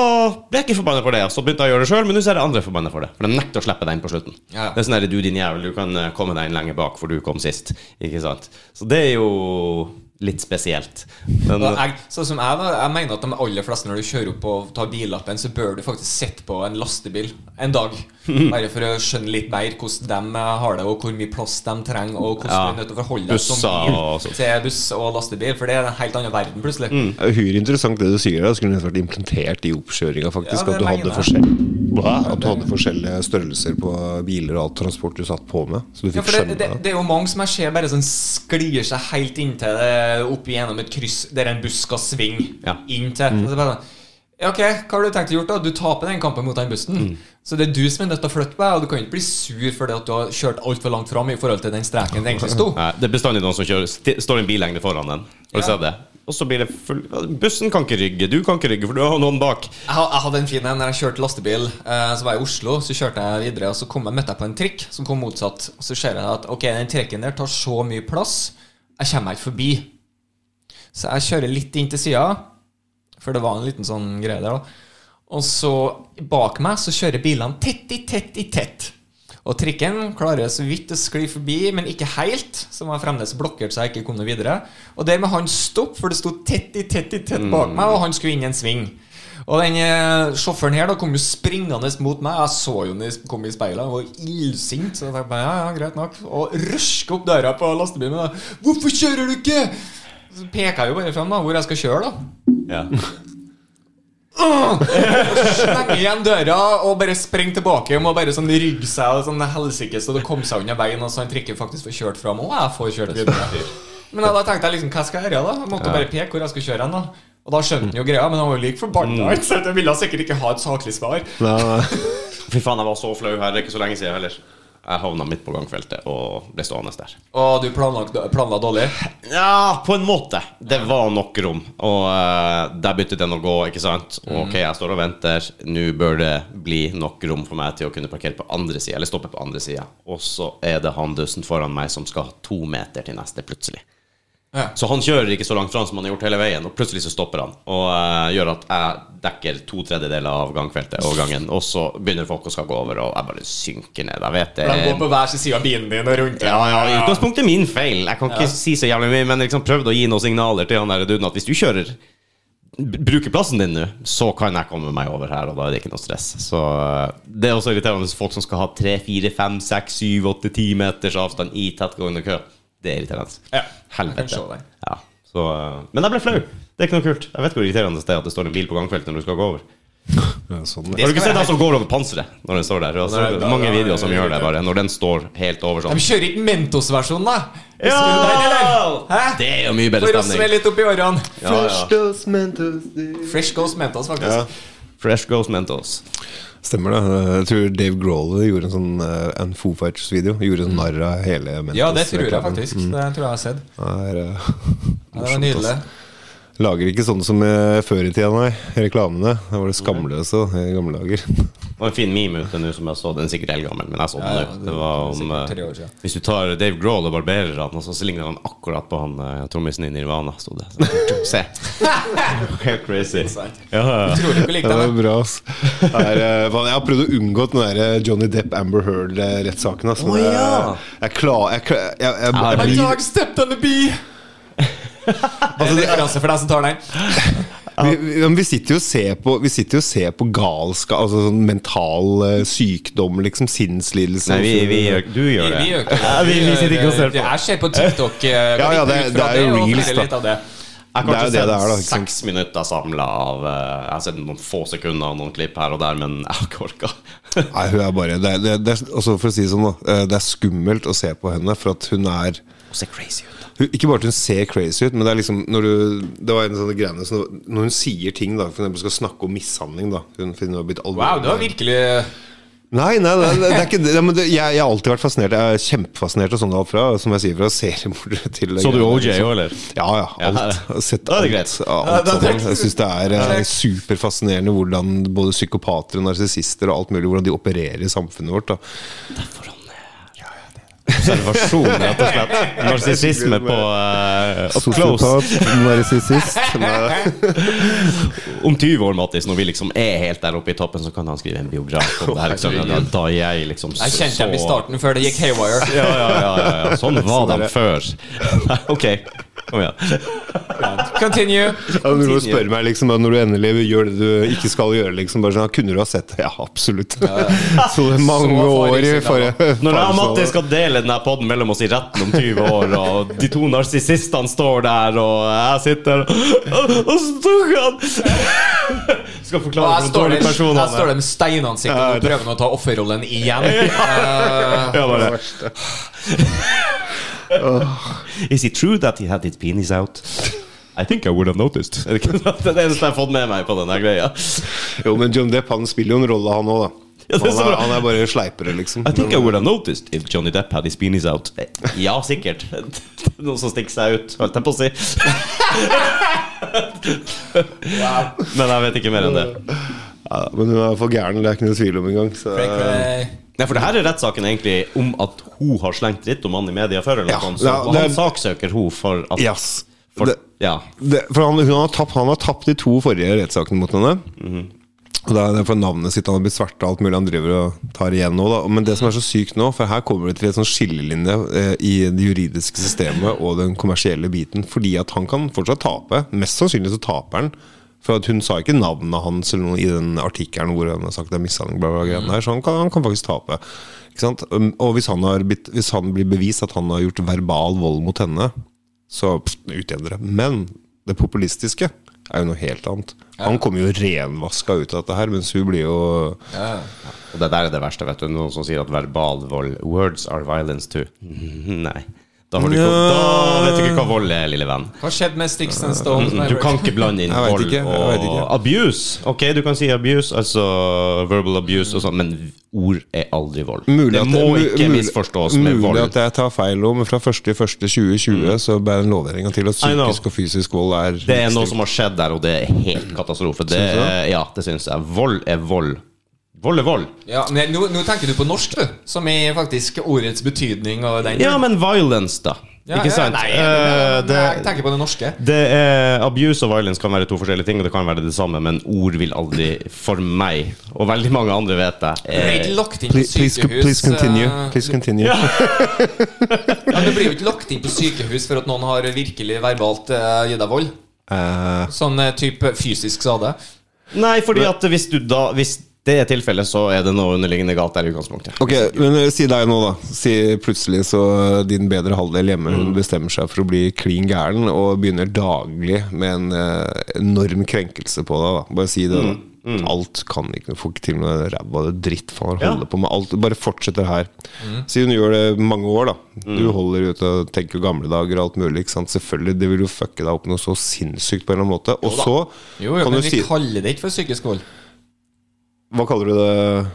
S2: ble jeg ikke forbanna for det. Og så begynte jeg å gjøre det sjøl, men nå er det andre forbanna for det. For de nekter å slippe deg inn på slutten.
S1: Ja.
S2: Det er sånn der, du din jævel, du kan eh, komme deg inn lenger bak, for du kom sist. Ikke sant? Så det er jo litt spesielt. Men
S1: jeg, sånn som jeg, da, jeg mener at de aller fleste når du kjører opp og tar billappen, så bør du faktisk sitte på en lastebil en dag. Bare for å skjønne litt mer hvordan de har det, og hvor mye plass de trenger, og hvordan
S2: Ja.
S1: du er nødt til å forholde deg som bil til buss og lastebil. For det er en helt annen verden, plutselig.
S3: Er Uhyre interessant det du sier der. Skulle nesten vært implementert i oppkjøringa, faktisk.
S1: Ja,
S3: at, du hadde forskjell... Blæ, at du hadde forskjellige størrelser på biler og all transport du satt på med. Så du
S1: Ja,
S3: fikk
S1: for det,
S3: skjønne
S1: det,
S3: det.
S1: det er jo mange som jeg ser bare sånn sklir seg helt inntil det opp igjennom et kryss der en buss skal svinge
S2: Ja.
S1: inn til. Og ok, Hva har du tenkt å gjøre da? Du taper den kampen mot den bussen. Så det er du som er nødt til å flytte på deg, og du kan ikke bli sur fordi at du har kjørt altfor langt fram i forhold til den streken det egentlig sto.
S2: Nei, det er bestandig noen som kjører, st står en billengde foran den. Har du
S1: Ja.
S2: sett det? Og så blir det full Bussen kan ikke rygge, du kan ikke rygge, for du har noen bak.
S1: Jeg, hadde en fin en når jeg kjørte lastebil. Eh, så var jeg i Oslo, så kjørte jeg videre, og så kom jeg, møtte jeg på en trikk som kom motsatt. Og så ser jeg at ok, den trekken der tar så mye plass, jeg kommer meg ikke forbi. Så jeg kjører litt inn til sida, for det var en liten sånn greie der, da. Og så bak meg så kjører bilene tett i tett i tett. Og trikken klarer så vidt å skli forbi, men ikke helt. som var fremdeles blokkert, så jeg ikke kom noe videre. Og dermed han stopp, for det sto tett i tett i tett bak meg, og han skulle inn i en sving. Og den eh, sjåføren her da kom jo springende mot meg. Jeg så jo den kom i speilet, han var illsint. Så jeg tenkte ja, ja, greit nok. Og røsker opp døra på lastebilen. Da, 'Hvorfor kjører du ikke?' Så peker jeg jo bare fram da, hvor jeg skal kjøre, da.
S2: Ja.
S1: Slenge igjen døra og bare sprenge tilbake. Må bare sånn rygge seg og sånn helsike så det kom seg unna veien, og så han trikken faktisk får kjørt fram. Og jeg får kjørt videre. Men da, da tenkte jeg liksom, hva skal jeg gjøre da? Jeg måtte bare peke hvor jeg skulle kjøre hen. da Og da skjønte han jo greia, men han var jo lik forbanna. ikke Så Jeg ville sikkert ikke ha et saklig svar.
S2: Fy faen, jeg var så flau her. Det er ikke så lenge siden heller. Jeg havna midt på gangfeltet og ble stående der.
S1: Og du planla, planla dårlig?
S2: Ja, på en måte. Det var nok rom. Og uh, der begynte den å gå, ikke sant. Mm. ok, jeg står og venter. Nå bør det bli nok rom for meg til å kunne parkere på andre sida, eller stoppe på andre sida. Og så er det han dusten foran meg som skal ha to meter til neste, plutselig.
S1: Ja.
S2: Så han kjører ikke så langt fram som han har gjort hele veien, og plutselig så stopper han. Og uh, gjør at jeg dekker to tredjedeler av gangfeltet og gangen, og så begynner folk å skal gå over, og jeg bare synker ned. Jeg vet det
S1: De går på hver sin side av bilen din og rundt.
S2: ja, ja, i utgangspunktet min feil. Jeg kan ikke si så jævlig mye, men liksom prøvde å gi noen signaler til han der duden at hvis du kjører Bruker plassen din nå, så kan jeg komme meg over her, og da er det ikke noe stress. Så eh, Det er også irriterende folk som skal ha 3, 4, 5, 6, 7, 8, 10 meters avstand i tettgående kø. Det er irriterende.
S1: Ja,
S2: Helvete. Ja, så, eh, men jeg ble flau. Det er ikke noe kult. Jeg vet hvor irriterende det er at det står en bil på gangfeltet når du skal gå over.
S3: Ja, sånn,
S1: Det
S2: Har du ikke sett den som går over panseret når den står der? Altså,
S1: Nei, da-
S2: mange
S1: da-
S2: videoer som gjør det, bare når den står helt over
S1: De
S2: sånn.
S1: kjører ikke Mentos-versjonen, da?
S2: Ja! Det er jo mye bedre
S1: For oss som litt opp oppi årene.
S2: Ja, ja.
S1: Fresh Ghost Mentos, faktisk.
S3: Ja.
S2: Fresh Ghost Mentos.
S3: Stemmer det. Jeg tror Dave Grohl gjorde en sånn uh, En Foo Fighters-video. Gjorde sånn narr av hele Mentos.
S1: Ja, det tror jeg
S3: faktisk.
S1: faktisk. Det tror jeg har sett.
S3: Det er,
S1: uh, det var nydelig.
S3: Lager ikke sånn som eh, før i tida, nei. Reklamene. Da var det skamløse i gamle dager.
S2: Det var en fin meme ute nå som jeg så. Den er sikkert eldgammel, men jeg så den
S1: Ja, ja, det-
S2: Det var om
S1: sikkert tre år siden.
S2: Hvis du tar Dave Grohl og barberer han, og så ligner han akkurat på han uh, trommisen i Nirvana. Sto det. Så, Se. Helt crazy. Ja, ja.
S1: Utrolig hvor
S3: Ja, er
S1: er.
S3: bra, ass. Det er, eh, jeg har prøvd å unngå den der Johnny Depp-Amber Heard-rettssaken. ass, men
S2: Å,
S3: jeg-
S2: ja.
S3: Jeg klar... Jeg, jeg, jeg, jeg, jeg,
S2: jeg,
S1: jeg,
S3: jeg,
S1: dog stepped bee! Det er for deg som tar den.
S3: vi, vi, vi sitter jo og ser på Vi sitter jo og ser på galskap, altså sånn mental eh, sykdom, liksom sinnslidelse.
S2: Nei, vi, vi gjør Du gjør det.
S1: Vi, vi gjør ikke det.
S2: Ja, vi, vi sitter ikke og ser på.
S1: Jeg ser på TikTok. eh,
S3: Ja, ja, det- det er jo reels, da.
S1: litt av det.
S2: Jeg har
S3: Det er
S2: kanskje
S3: det er, da, ikke
S2: seks minutter samla av eh, Jeg har sett noen få sekunder av noen klipp her og der, men jeg har ikke orka.
S3: Nei, hun er bare det, det, det, altså For å si det sånn, da. Det er skummelt å se på henne, for at hun er
S2: Hun ser crazy ut.
S3: hun, Ikke bare at hun ser crazy ut, men det er liksom når du, Det var en sånn greiene så Når hun sier ting, da for eksempel skal snakke om mishandling da Hun finner hun har blitt alvorlig
S1: Wow, det var virkelig
S3: Nei, nei, nei, det er ikke det. Men det jeg, jeg har alltid vært fascinert. Jeg er kjempefascinert av sånne alt fra Som jeg sier, fra seriemordere til
S2: Så du OJ òg, eller?
S3: Ja, ja.
S2: Ja,
S3: Alt. har sett
S2: Da er det
S3: alt.
S2: greit.
S3: Ja, alt
S1: Ja,
S3: sånn. Jeg syns det er eh, superfascinerende hvordan både psykopater og narsissister og alt mulig Hvordan de opererer i samfunnet vårt. da
S2: Derfor han Observasjon, rett og slett. Narsissisme på uh, up close.
S3: narsissist.
S2: Om 20 år, Mattis, når vi liksom er helt der oppe i toppen, så kan han skrive en biograf om det. Liksom. Da, da jeg liksom
S1: Jeg kjente dem i starten før det gikk haywire.
S2: Ja, ja, ja, ja, ja. Sånn var de før. Ok, kom igjen.
S1: Continue.
S3: Ja, når du spør meg liksom Når du endelig gjør det du ikke skal gjøre, liksom bare sånn, Kunne du ha sett det? Ja, absolutt. Så det er mange
S1: Så
S3: år i forrige
S2: Når jeg og Matti skal dele denne podden mellom oss i retten om 20 år, og de to narsissistene står der, og jeg sitter og, og han Skal forklare hvor
S1: står
S2: dårlig
S1: det,
S2: person
S1: her står
S2: er.
S1: det med steinansikt og prøver å ta offerrollen igjen. Eh,
S2: Ja, bare. Is it true that he had his penis out? I think I would have noticed. Er det ikke sant? Det er det eneste jeg har fått med meg på denne greia.
S3: Jo, men John Depp han spiller jo en rolle, han òg, da.
S2: Ja, er
S3: Han er, han er bare sleipere, liksom.
S2: I think I would have noticed if Johnny Depp had his penis out. Ja, sikkert. Noen som stikker seg ut, holdt jeg på å si. Men jeg vet ikke mer enn det.
S3: Ja, men hun er for gæren, det er ikke noe tvil om engang. Så
S1: Cray, cray.
S2: Nei, for det her er rettssaken egentlig om at hun har slengt dritt om han i media før. Eller
S3: Ja,
S2: noe sånt, så
S3: ja, det
S2: han saksøker hun for at
S3: Yes.
S2: for,
S3: Det-
S2: Ja.
S3: Det, for han, har tapt, han har tapt de to forrige rettssakene mot henne. Og Det er det er for navnet sitt han har blitt sverta alt mulig han driver og tar igjen nå. Da. Men det som er så sykt nå, for her kommer det til en sånn skillelinje eh, i det juridiske systemet og den kommersielle biten. Fordi at han kan fortsatt tape. Mest sannsynlig så taper han. For at hun sa ikke navnet hans eller noe i den artikkelen hvor hun har sagt det er mishandling, bla, bla, greiene så han kan, han kan faktisk tape. Um, Og hvis han, har blitt, hvis han blir bevist at han har gjort verbal vold mot henne, så utgjender det. Men det populistiske er jo noe helt annet. Han kommer jo renvaska ut av dette her, mens hun blir jo
S1: Ja.
S2: Og det der er det verste, vet du. Noen som sier at verbal vold Words are violence too. Nei. Da, har du ikke, da vet du ikke hva vold er, lille venn.
S1: Hva skjedde med Sticks and Stones?
S2: Du kan ikke blande inn vold
S3: ikke,
S2: og abuse. Ok, du kan si abuse, altså verbal abuse og sånn, men ord er aldri vold.
S3: Mulig
S2: det
S3: at-
S2: må
S3: mu-
S2: ikke
S3: mulig-
S2: misforstås med
S3: Mulig
S2: vold.
S3: at jeg tar feil om, men fra 1.1.2020 så ble den lovendringa til at psykisk og fysisk vold er
S2: Det er noe som har skjedd der, og det er helt katastrofe. Det,
S3: det?
S2: ja, det syns jeg. Vold er vold. Vold er vold.
S1: Ja, men nå, nå tenker du på norsk, du. Som i faktisk ordets betydning og den.
S2: Ja, men violence, da.
S1: Ja,
S2: ikke
S1: ja,
S2: sant?
S1: Nei,
S2: nei,
S1: nei,
S2: det,
S1: jeg tenker på det norske.
S2: det er, abuse og violence kan være to forskjellige ting, og det kan være det samme, men ord vil aldri, for meg, og veldig mange andre vet jeg eh,
S1: lagt inn på
S3: Please, please,
S1: sykehus.
S3: please continue.
S1: eh,
S3: Please continue.
S1: Ja, du blir jo ikke lagt inn på sykehus for at noen har virkelig verbalt uh, gitt deg vold.
S3: Uh.
S1: Sånn eh, type fysisk skade.
S2: Nei, fordi at hvis du da Hvis det tilfellet, så er det noe underliggende galt der i utgangspunktet.
S3: Ok, men si deg nå, da. Si plutselig så din bedre halvdel hjemme Hun bestemmer seg for å bli klin gæren og begynner daglig med en eh, enorm krenkelse på deg. da Bare si det. da Alt kan ikke, får ikke til med den ræva det drittfaen
S2: Ja.
S3: holder på med alt. Bare fortsetter her. Siden du gjør det mange år, da. Du holder ut og tenker gamle dager og alt mulig. Ikke sant? Selvfølgelig, Det vil jo fucke deg opp noe så sinnssykt på en eller annen måte. Og så
S1: Jo, jo,
S3: kan
S1: men
S3: du
S1: vi
S3: si
S1: kaller det ikke for psykisk vold.
S3: Hva kaller du det?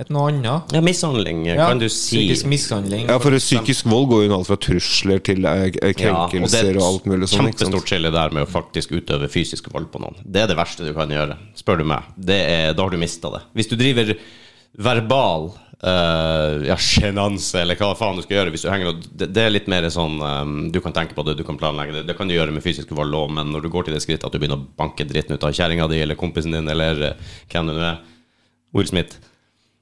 S1: Et noe annet.
S2: Ja, mishandling,
S1: Ja,
S2: kan du si.
S1: Psykisk mishandling.
S3: Ja, for psykisk vold går jo inn alt fra trusler til krenkelser eh,
S2: Ja, og
S3: krenkelser og alt mulig sånn.
S2: Kjempestort skille der med å faktisk utøve fysisk vold på noen. Det er det verste du kan gjøre, spør du meg. Det er, da har du mista det. Hvis du driver verbal uh, ja, sjenanse, eller hva faen du skal gjøre hvis du henger det, det er litt mer sånn um, Du kan tenke på det, du kan planlegge det. Det kan du gjøre med fysisk vold òg, men når du går til det skrittet at du begynner å banke dritten ut av kjerringa di eller kompisen din eller uh, hvem det nå er Will Smith.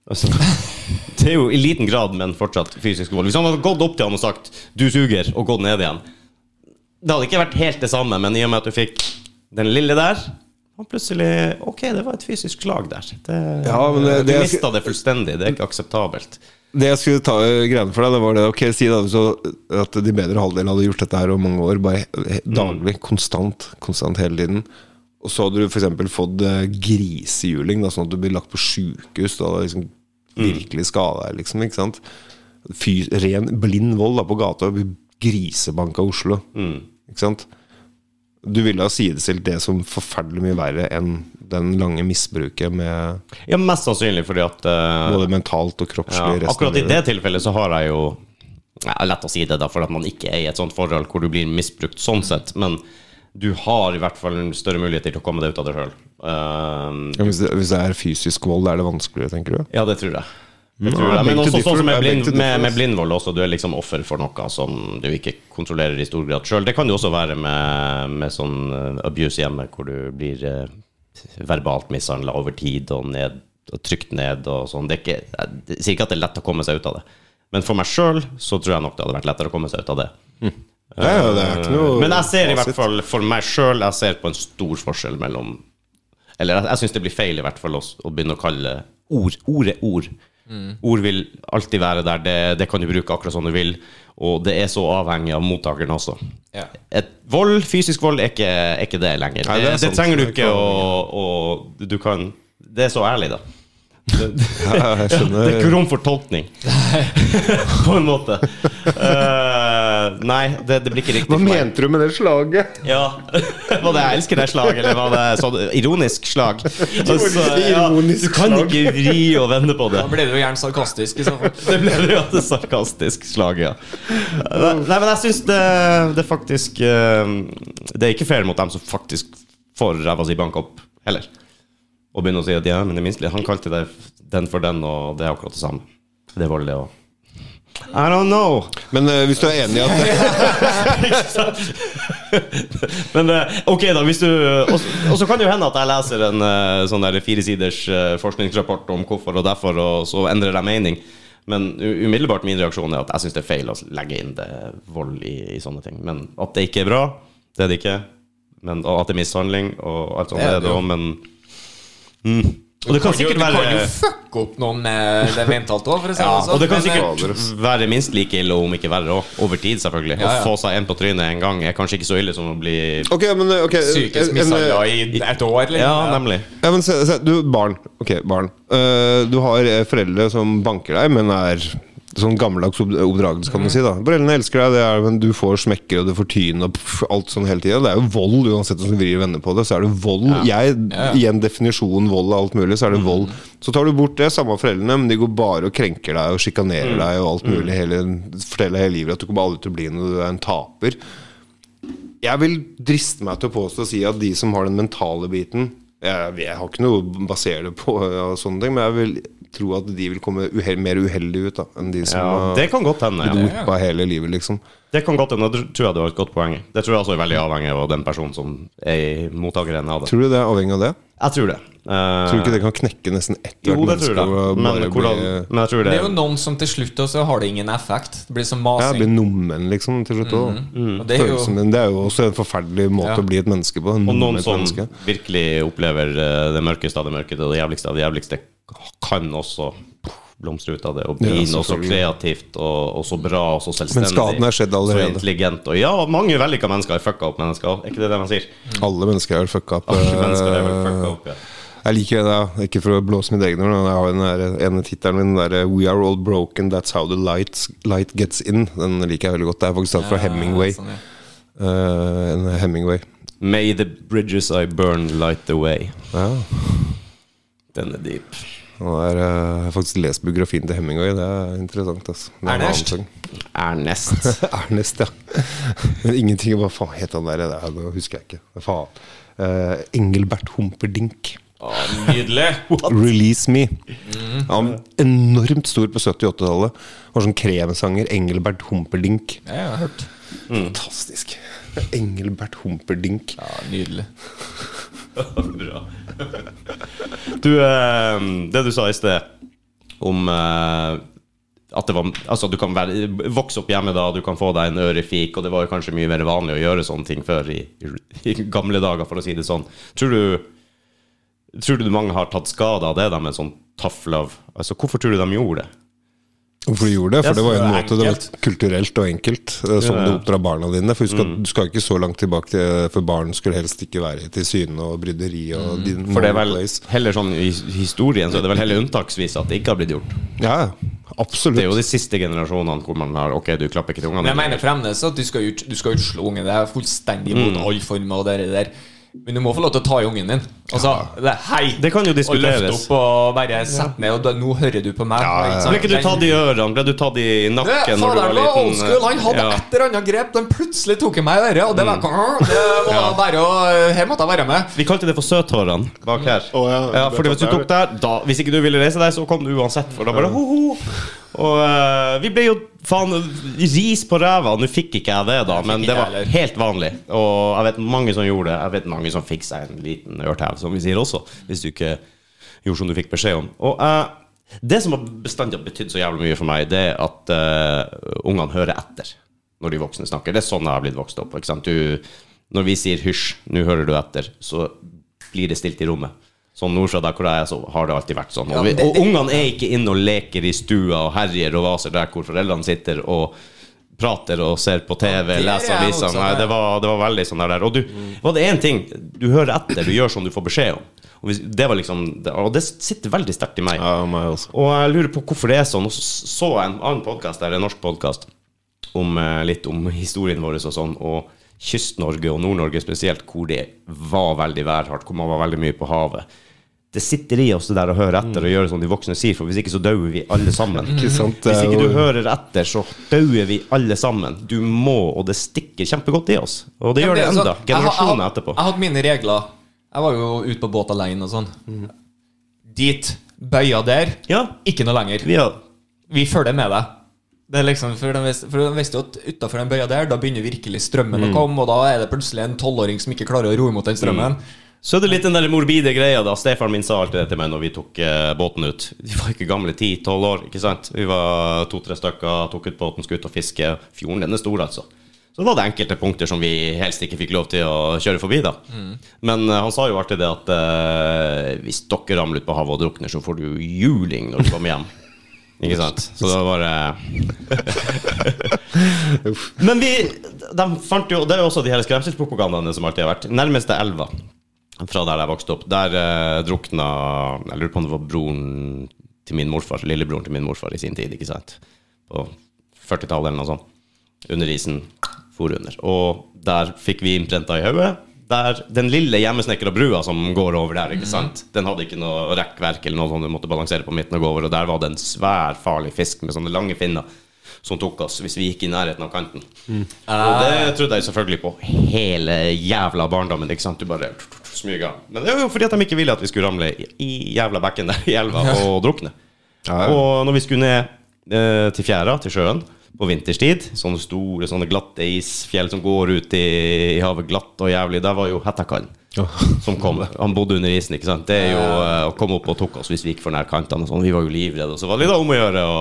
S2: Altså, det er jo i liten grad, men fortsatt fysisk vold. Hvis han hadde gått opp til han og sagt 'du suger', og gått ned igjen Det hadde ikke vært helt det samme, men i og med at du fikk den lille der og plutselig Ok, det var et fysisk slag der. Det,
S3: Ja, men det-
S2: du
S3: det-
S2: mista det fullstendig. Det er ikke akseptabelt.
S3: Det jeg skulle ta greiene for deg, det var det Ok, si da så at de bedre halvdelen hadde gjort dette her over mange år, bare daglig, mm. konstant, konstant hele tiden. Og så hadde du f.eks. fått eh, grisehjuling, da, sånn at du blir lagt på sjukehus. Da hadde liksom virkelig skada deg, liksom. Ikke sant? Fy, ren blind vold da, på gata. Grisebanka Oslo. Oslo. Ikke sant? Du ville ha sidestilt det som forferdelig mye verre enn den lange misbruket med
S2: Ja, mest sannsynlig fordi at uh,
S3: både mentalt og kroppslig Ja,
S2: Akkurat i det tilfellet så har jeg jo ja, Lett å si det, da, for at man ikke er i et sånt forhold hvor du blir misbrukt sånn sett, men du har i hvert fall større mulighet til å komme deg ut av det sjøl.
S3: Ja, hvis, hvis det er fysisk vold, er det vanskeligere, tenker du?
S2: Ja, det tror jeg. Det
S3: Mm.
S2: tror jeg. Men også sånn som med, blind, med, med blindvold også, du er liksom offer for noe som du ikke kontrollerer i stor grad sjøl. Det kan jo også være med, med sånn eh, abuse hjemme, hvor du blir eh, verbalt mishandla over tid og, ned, og trykt ned og sånn. Det er ikke, jeg sier ikke at det er lett å komme seg ut av det, men for meg sjøl så tror jeg nok det hadde vært lettere å komme seg ut av det.
S3: Ja, ja, det er ikke noe
S2: Men jeg ser i hvert fall for meg sjøl Jeg ser på en stor forskjell mellom Eller jeg, jeg syns det blir feil i hvert fall å, å begynne å kalle ord Ord er ord. Ord vil alltid være der. Det, det kan du bruke akkurat som du vil. Og det er så avhengig av mottakeren også.
S1: Ja.
S2: Et vold, fysisk vold, er ikke, er ikke det lenger.
S3: Nei, det
S2: det, det trenger du ikke
S3: ikke
S2: å, å Du kan Det er så ærlig, da. Det,
S3: Ja,
S2: det er ikke rom for tolkning. På en måte. Uh, nei, det, det blir ikke riktig.
S3: Hva mente du med det slaget?
S2: Ja. Var det 'jeg elsker deg'-slag, eller var det sånn ironisk slag? Altså, ja, du kan ikke vri og vende på det.
S1: Da ble du gjerne sarkastisk i så fall.
S2: Det ble jo et sarkastisk slag, ja. Nei, men jeg syns det, det faktisk eh, Det er ikke fair mot dem som faktisk får ræva si banka opp, heller. Og begynne å si at ja, men det minste, minst Han kalte det den for den, og det er akkurat det samme. Det er det det òg. I don't know.
S3: Men uh, hvis du er enig i at
S2: Men uh, ok, da. Hvis du Og og så kan det jo hende at jeg leser en uh, sånn der firesiders uh, forskningsrapport om hvorfor og derfor, og så endrer jeg mening. Men umiddelbart min reaksjon er at jeg syns det er feil å legge inn det vold i, i sånne ting. Men at det ikke er bra, det er det ikke. Men, og at det er mishandling og alt sånt,
S1: Det er
S2: det
S1: det
S2: òg, men mm. Og det kan
S1: Du
S2: sikkert
S1: kan jo
S2: være
S1: fucke opp noen med det mentalt òg, for å si
S2: ja,
S1: sånn.
S2: og det kan
S1: eh,
S2: sikkert være minst like ille, om ikke verre òg. Over tid, selvfølgelig.
S1: Ja, ja.
S2: Å få seg en på trynet en gang er kanskje ikke så ille som å bli
S3: okay, men okay.
S1: Psykisk mishandla
S3: eh,
S1: i et år, eller?
S2: Ja, nemlig.
S3: Ja, men se, se, du, barn. Ok, barn. Uh, du har eh, foreldre som banker deg, men er sånn gammeldags opp- oppdragelse, kan du si. da Foreldrene elsker deg, det er, men du får smekker og du får tyn og pff, alt sånn hele tida. Det er jo vold, uansett om du vrir vender på det. Så er det vold.
S1: Ja, Jeg,
S3: Igjen definisjonen vold og alt mulig, så er det vold. Så tar du bort det, samme foreldrene, men de går bare og krenker deg og sjikanerer deg og alt mulig. Hele, forteller hele livet at du kommer aldri til å bli noe, du er en taper. Jeg vil driste meg til å påstå å si at de som har den mentale biten Jeg, jeg har ikke noe å basere det på, og sånne ting men jeg vil tro at de vil komme uhell, mer uheldige ut da enn de som
S2: Ja, det kan godt hende.
S3: blitt
S2: Ja.
S3: whippa hele livet, liksom.
S2: Det kan godt hende, det tror jeg du har et godt poeng i. Det tror jeg også er veldig avhengig av den personen som er mottakeren av det.
S3: Tror du det er avhengig av det?
S2: Jeg tror det. Uh,
S3: Tror du ikke det kan knekke nesten ett
S2: Jo,
S3: hvert menneske?
S2: Men, hvordan,
S3: bli,
S2: men jeg tror det
S1: Det er jo noen som til slutt også har det ingen effekt. Det blir som
S3: ja,
S1: Det
S3: blir nummen, liksom, til slutt òg.
S1: Og det er jo
S3: Følelsen det er jo også en forferdelig måte
S1: Ja.
S3: å bli et menneske på.
S2: Og noen som
S3: menneske.
S2: virkelig opplever eh, det mørkeste av det mørke, det jævligste av det jævligste, kan også blomstre ut av det og bli
S3: Ja,
S2: noe så kreativt og, og så bra og så selvstendig.
S3: Men skaden er skjedd allerede.
S2: Så intelligent. Og ja, mange vellykka mennesker har fucka opp mennesker. Er ikke det det man sier?
S3: Alle mennesker er fucka opp.
S2: Alle mennesker er
S3: eh,
S2: fucka opp, ja.
S3: Jeg liker det, da. ikke for å blåse mitt eget ord, men jeg har den der, ene tittelen min, der 'We are all broken, that's how the light, light gets in'. Den liker jeg veldig godt. Det er faktisk tatt fra Hemingway.
S1: Sånn, ja.
S3: Eh, Hemingway.
S2: May the bridges I burn light the way.
S3: Ja.
S2: Den er deep.
S3: Er, eh, jeg har faktisk lest biografien til Hemingway. Det er interessant. Altså. Det er
S1: Ernest?
S2: Ernest.
S3: Ernest, ja. Men ingenting Hva faen het han der? Det, det husker jeg ikke. Faen. Uh, Engelbert Humperdinck.
S1: Å, nydelig.
S3: 'Release Me'. Han var enormt stor på 70-80-tallet. Var sånn kremsanger. Engelbert Humperdinck.
S1: Ja, jeg har hørt.
S3: Fantastisk. Engelbert Humperdinck.
S1: Ja, nydelig.
S2: Bra. Du, eh, det du sa i sted om eh, at det var Altså, du kan være, vokse opp hjemme da, du kan få deg en ørefik, og det var jo kanskje mye mer vanlig å gjøre sånne ting før i, i gamle dager, for å si det sånn. Tror du Tror du mange har tatt skade av det da med sånn tough love? Altså, hvorfor tror du de gjorde det?
S3: Hvorfor du gjorde det? For det var jo en måte Det var kulturelt og enkelt. Som Sånn
S2: Ja,
S3: du
S2: ja.
S3: oppdrar barna dine. For husk at du skal ikke så langt tilbake til For barn skulle helst ikke være til syne og bryderi og din
S2: For det er vel heller sånn i historien så er det vel heller unntaksvis at det ikke har blitt gjort.
S3: Ja, absolutt.
S2: Det er jo de siste generasjonene hvor man har Ok, du klapper ikke til ungene
S1: Men jeg mener fremdeles at du skal ut, du skal slå ungen. Det er fullstendig
S2: Mm.
S1: mot all form av det der. Men du må få lov til å ta i ungen din. Altså, det, hei!
S2: Det kan jo diskuteres.
S1: Og løfte opp og bare sette ned, og da, nå hører du på meg.
S3: Ja, ja, ja.
S2: Ble ikke du tatt i ørene? Ble du tatt i
S1: Det,
S2: nakken når du var
S1: liten? var old school. Han hadde
S2: Ja.
S1: et eller annet grep. Den plutselig tok i meg i øret, og det var,
S2: Mm.
S1: det var bare å Her måtte jeg være med.
S2: Vi kalte det for søthårene bak her.
S3: Oh, ja.
S2: ja, fordi hvis du tok der, da, hvis ikke du ville reise deg, så kom du uansett. For da bare ho, ho. Og uh, vi ble jo faen ris på ræva. Nå fikk ikke jeg det, da, men det var helt vanlig. Og jeg vet mange som gjorde det. Jeg vet mange som fikk seg en liten ørtev, som vi sier også, hvis du ikke gjorde som du fikk beskjed om. Og uh, det som har bestandig betydd så jævlig mye for meg, det er at uh, ungene hører etter når de voksne snakker. Det er sånn jeg har blitt vokst opp. Ikke? Du, når vi sier 'hysj, nå hører du etter', så blir det stilt i rommet. Sånn nordfra der hvor jeg er, så har det alltid vært sånn. Og, vi, og ungene er ikke inne og leker i stua og herjer og vaser der hvor foreldrene sitter og prater og ser på TV,
S1: ja,
S2: leser
S1: er
S2: aviser. Nei, det var, det var veldig sånn der. Og du, var det én ting Du hører etter, du gjør som du får beskjed om. Og det var liksom Og det sitter veldig sterkt i meg.
S3: Ja, meg også.
S2: Og jeg lurer på hvorfor det er sånn. Og så så jeg en annen podkast, en norsk podkast, om, eh, litt om historien vår og sånn. Og Kyst-Norge og Nord-Norge spesielt, hvor det var veldig værhardt, hvor man var veldig mye på havet. Det sitter i oss det der å høre etter og gjøre som de voksne sier, for hvis ikke så dauer vi alle sammen.
S3: Ikke sant?
S2: Hvis ikke du hører etter, så dauer vi alle sammen. Du må, og det stikker kjempegodt i oss. Og det gjør det enda.
S1: sånn-
S2: Generasjoner
S1: jeg har-
S2: etterpå.
S1: Jeg hadde mine regler. Jeg var jo ute på båt alene og sånn. Dit. Bøya der. Ikke noe lenger.
S2: vi
S1: følger med deg. Det er liksom, for de visste, for de visste jo at utafor den bøya der, da begynner virkelig strømmen
S2: Mm.
S1: å komme, og da er det plutselig en tolvåring som ikke klarer å roe imot den strømmen.
S2: Så er det litt den der morbide greia da. Stefaren min sa alltid det til meg når vi tok eh, båten ut. Vi var ikke gamle, 10-12 år, ikke sant? Vi var to-tre stykker, tok ut båten, skulle ut og fiske. Fjorden den er stor altså. Så var det enkelte punkter som vi helst ikke fikk lov til å kjøre forbi da. Men eh, han sa jo alltid det at eh, Hvis dere ramler ut på havet og drukner Så får du juling når du kommer hjem. Ikke sant? Så det var bare Men vi de fant jo, Det er jo også de her skremselspropagandaene som alltid har vært. Nærmeste elva fra der jeg vokste opp, der eh, drukna Jeg lurer på om det var broren til min morfar, lillebroren til min morfar i sin tid, ikke sant? På 40-tallet eller noe sånt. Under isen. For under. Og der fikk vi innprenta i hodet. Der Den lille hjemmesnekra brua som går over der, ikke sant? den hadde ikke noe rekkverk eller noe sånt du måtte balansere på midten og gå over, og der var det en svær, farlig fisk med sånne lange finner som tok oss hvis vi gikk i nærheten av kanten. Og det trodde jeg selvfølgelig på hele jævla barndommen. Ikke sant? Du bare smyga. Men det var jo fordi at de ikke ville at vi skulle ramle i, jævla bekken der i elva og drukne.
S3: Ja, ja.
S2: Og når vi skulle ned eh, til fjæra, til sjøen, på vinterstid, sånne store, sånne glatte isfjell som går ut i, i havet glatt og jævlig, der var jo Hettakallen som kom. Han bodde under isen, ikke sant. Det er jo eh, å komme opp og tok oss hvis vi gikk for nær kantene og sånn. Vi var jo livredde. Og så var det litt om å gjøre å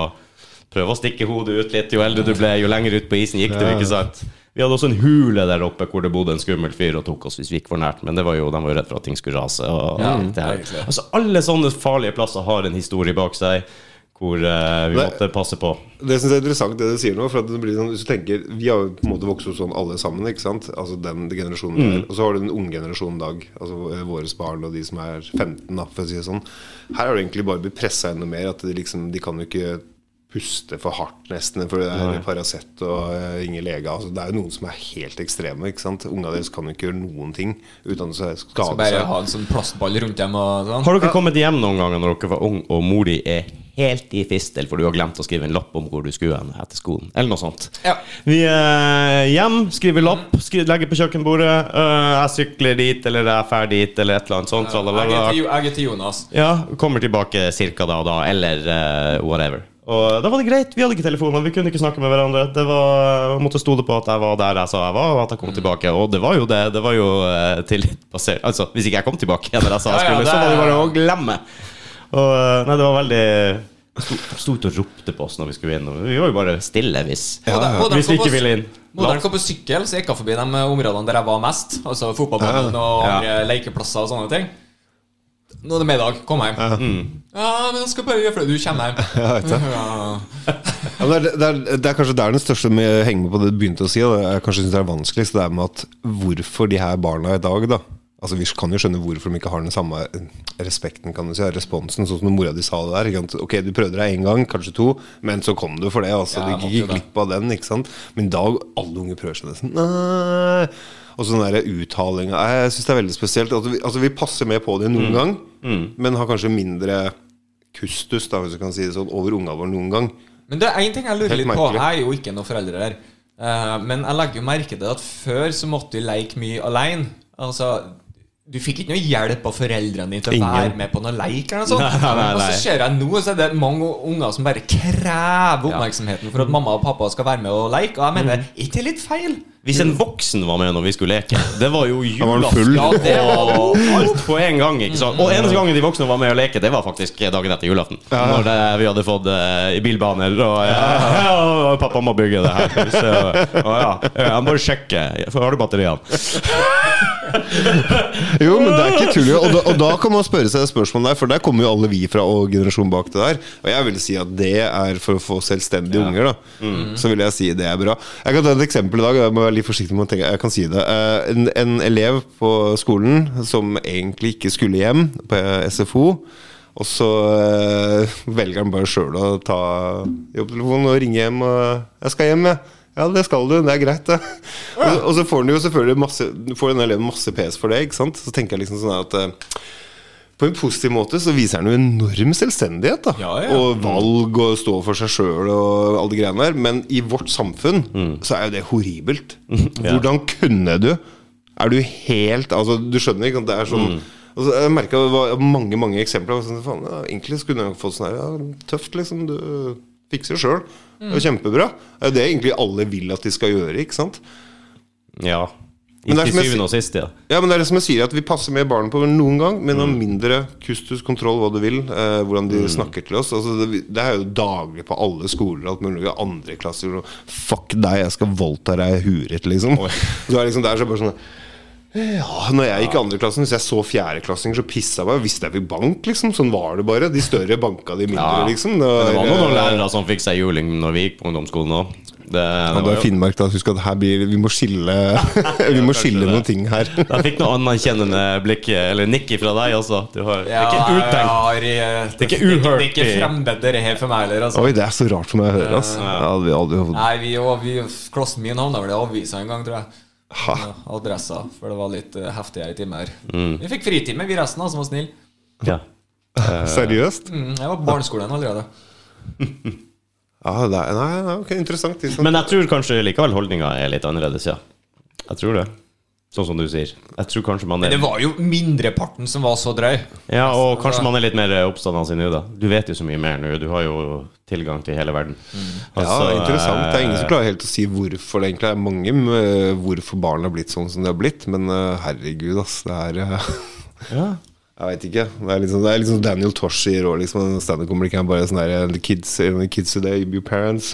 S2: prøve å stikke hodet ut litt. Jo eldre du ble, jo lenger ut på isen gikk du, ikke sant. Vi hadde også en hule der oppe hvor det bodde en skummel fyr og tok oss hvis vi gikk for nært. Men det var jo, de var jo redd for at ting skulle rase. Og,
S1: Ja,
S2: det her. Altså, alle sånne farlige plasser har en historie bak seg. hvor uh, vi måtte passe på.
S3: Det synes jeg er interessant det du sier nå. For at det blir sånn, hvis du tenker Vi har jo på en måte vokst opp sånn alle sammen, ikke sant? Altså den generasjonen
S2: Mm.
S3: der. Og så har du den unge generasjonen i dag. Altså eh, våre barn og de som er 15, da, for å si det sånn. Her har det egentlig bare blitt pressa enda mer. At de liksom De kan jo ikke puste for hardt, nesten. For det er Paracet og uh, ingen lege. Altså, det er jo noen som er helt ekstreme. ikke sant? Unga deres kan jo ikke gjøre noen ting uten å skade
S1: Skal bare ha en sånn plastball rundt dem og sånn.
S2: Har dere kommet hjem noen ganger når dere var ung og mor di er helt i fistel for du har glemt å skrive en lapp om hvor du skulle hen etter skolen? Eller noe sånt.
S1: Ja.
S2: Vi er hjem, skriver lapp, skri legger på kjøkkenbordet. øh, jeg sykler dit, eller jeg drar dit, eller et eller annet sånt.
S1: Jeg er til, jeg er til Jonas.
S2: Ja, kommer tilbake cirka da og da, eller uh, whatever. Og da var det greit. Vi hadde ikke telefoner, vi kunne ikke snakke med hverandre. Det var, jeg måtte stole på at jeg var der jeg sa jeg var, og at jeg kom tilbake. Og det var jo det. Det var jo uh, tillitbasert. Altså, hvis ikke jeg kom tilbake der jeg sa jeg
S1: Ja, ja,
S2: skulle,
S1: det
S2: så var det bare å glemme. Og eh, nei, det var veldig Sto sto ut og ropte på oss når vi skulle inn. Vi var jo bare stille hvis,
S1: Modern- ja.
S2: hvis vi ikke ville inn.
S1: Moderen kom på sykkel, så gikk jeg forbi de områdene der jeg var mest. Altså fotballbanen og
S2: Ja.
S1: lekeplasser og sånne ting. Nå er det middag. Kom hjem. Ja, men jeg skal bare gjøre det. Du kommer hjem.
S3: Ja, vet du.
S1: Ja.
S3: Ja, det, er, det, er, det er kanskje der den største med henger med på det du begynte å si. Og jeg kanskje synes det er vanskeligst. Det er med at hvorfor de her barna i dag, da Altså Vi kan jo skjønne hvorfor de ikke har den samme respekten, kan du si, responsen. Sånn som mora di sa det der. Ok, du prøvde deg én gang, kanskje to, men så kom du for det. Altså,
S1: Ja,
S3: du gikk glipp av den. ikke sant Men i dag, alle unge prøver seg nesten. Nei Og sånn der uttaling Jeg syns det er veldig spesielt. Altså, vi, altså, vi passer mer på det
S1: Mm.
S3: noen gang, men har kanskje mindre kustus, da, hvis du kan si det sånn, over ungene våre noen gang.
S1: Men det er én ting jeg lurer
S3: Helt
S1: litt på. Jeg er jo ikke noen foreldre her. Uh, men jeg legger jo merke til at før så måtte du leke mye alene. Altså du fikk ikke noe hjelp av foreldrene dine til å være med på noe leik. eller noe sånt.
S2: Nei, nei,
S1: Og så ser jeg nå så er det mange unger som bare krever oppmerksomheten for at mamma og pappa skal være med og leke. Og jeg mener,
S3: Mm.
S1: ikke litt feil?
S2: Hvis en voksen var med når vi skulle leke, det var jo julaften. Ja, det var alt på en gang. ikke sant? Og eneste gangen de voksne var med å leke, det var faktisk dagen etter julaften. Når det, vi hadde fått uh, i bilbaner, og ja, og pappa må bygge det her. Han og, og ja, jeg må bare sjekke. Har du batteriene?
S3: Jo, men det er ikke tull. Og da, og da kan man spørre seg spørsmålet der, for der kommer jo alle vi fra og generasjonen bak det der. Og jeg vil si at det er for å få selvstendige unger, da. Så vil jeg si det er bra. Jeg kan ta et eksempel i dag. Jeg må være litt forsiktig med å tenke Jeg kan si det. Eh, En, en elev på skolen som egentlig ikke skulle hjem på SFO. Og så eh, velger han bare sjøl å ta jobbtelefonen og ringe hjem. Og 'Jeg skal hjem, jeg'. Ja, det skal du. Det er greit, det. Og, og så får han jo selvfølgelig masse Får denne eleven masse PS for det. ikke sant? Så tenker jeg liksom sånn at eh, på en positiv måte så viser han jo enorm selvstendighet. da
S1: Ja, ja.
S3: Og valg og stå for seg sjøl og alle de greiene der. Men i vårt samfunn så er jo det horribelt. Hvordan kunne du? Er du helt Altså, du skjønner ikke? at Det er sånn Altså, jeg merket det var mange mange eksempler. Sånn, faen, ja, egentlig skulle jeg fått sånn her ja, Tøft, liksom. Du fikser det sjøl. Jo kjempebra. Det er det egentlig alle vil at de skal gjøre. Ikke sant?
S2: Ja.
S3: Men det er
S2: Til syvende og sist, ja.
S3: Ja, men det er det som jeg sier, at vi passer mer barn på noen gang, men har mindre kustus, kontroll, hva du vil, eh, hvordan de snakker til oss. Altså, det, det er jo daglig på alle skoler, alt mulig, andre klasser. Fuck deg, jeg skal voldta deg i huet ditt, liksom. Så er liksom der så bare sånn ja, når jeg gikk i andreklassen, Hvis jeg så fjerdeklassinger, så pissa jeg meg. Hvis jeg fikk bank, liksom. Sånn var det bare. De større banka de mindre,
S2: Ja.
S3: liksom.
S2: Men det var noen
S3: eh,
S2: lærere som fikk seg juling når vi gikk på ungdomsskolen òg. Det, det
S3: det
S2: var jo
S3: Finnmark, da. Husk at her blir Vi må skille Vi må skille
S2: det.
S3: noen ting her.
S2: Jeg fikk noe anerkjennende blikk, eller nikk fra deg også. Du har, det er ikke
S1: utenkt.
S2: Det er ikke uhørt
S1: Det er ikke fremmed, det her for meg heller. Altså.
S3: Oi, det er så rart for meg å høre. Altså. Hadde aldri, aldri
S1: Nei, vi, og vi klassen min havna vel i avisa en gang, tror jeg.
S3: Ha.
S1: Adressa, for det var litt uh, heftigere timer.
S2: Mm.
S1: Vi fikk fritime, vi resten, som var snill.
S2: Ja.
S3: Seriøst?
S1: Mm, jeg var på barneskolen allerede.
S3: Ja, det er, nei, nei, ok, interessant. Liksom.
S2: Men jeg tror kanskje likevel holdninga er litt annerledes, ja. Jeg tror det. Sånn som du sier. Jeg tror kanskje man
S1: Men det
S2: er
S1: var jo mindreparten som var så drøy.
S2: Ja, og kanskje man er litt mer opptatt sin nå, da. Du vet jo så mye mer nå. Du har jo tilgang til hele verden.
S3: ja,
S2: Altså,
S3: interessant. Det er ingen
S2: eh,
S3: som klarer helt å si hvorfor det egentlig er mange eh, hvorfor barn har blitt sånn som de har blitt. Men eh, herregud, ass. Det er eh,
S2: Ja.
S3: Jeg veit ikke. Det er sånn, det er sånn Daniel Tosh sier òg, liksom. Standup-komikeren er bare sånn der The kids, the kids today, your parents.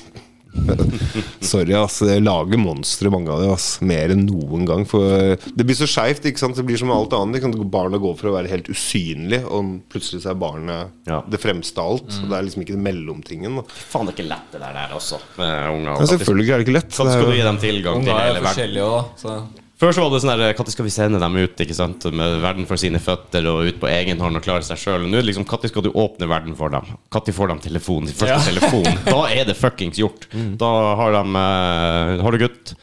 S3: Sorry, ass. Det lager monstre, mange av dem. Ass. Mer enn noen gang. For det blir så skeivt. Det blir som alt annet. Ikke sant? Barnet går for å være helt usynlig, og plutselig så er barnet
S2: Ja.
S3: det fremste av alt. Så det er liksom ikke det mellomtingen.
S2: Faen, det er ikke lett det der, der også. Med unger.
S3: Ja, selvfølgelig er det ikke lett.
S2: Sånn
S3: Det er
S2: skal du gi dem tilgang til hele verden? Før så var det sånn der Når skal vi sende dem ut ikke sant? med verden for sine føtter og ut på egen hånd og klare seg sjøl? Nå er det liksom Når skal du åpne verden for dem? Når får de telefon? Sin første
S1: Ja.
S2: telefon? Da er det fuckings gjort. Da har de eh, Har du gutt?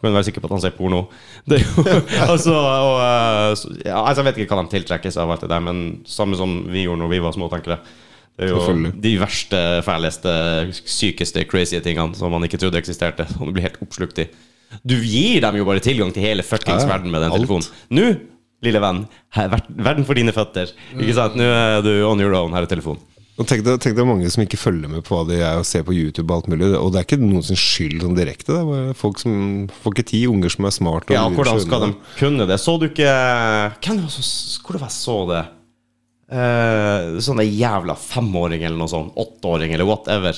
S2: Kan du være sikker på at han ser porno. Det altså, og, eh, så- ja, altså, jeg vet ikke hva de tiltrekkes av alt det der, men samme som vi gjorde når vi var små, tenker jeg. Det er jo de verste, fæleste, sykeste, crazy tingene som man ikke trodde eksisterte. Som du blir helt oppslukt i. Du gir dem jo bare tilgang til hele fuckings verden med den
S3: Alt.
S2: telefonen. Nå, lille venn, her, verden for dine føtter. Ikke sant? Nå er du on your own. Her er telefonen.
S3: Og tenk deg, tenk deg mange som ikke følger med på hva de er og ser på YouTube og alt mulig. Og det er ikke noen sin skyld sånn direkte. Det er bare folk som får ikke ti Unger som er smarte.
S2: Ja, hvordan skal de kunne det? Så du ikke Hvem var det som Hvor var jeg så det? Eh, sånne jævla femåring eller noe sånt, åtteåring eller whatever,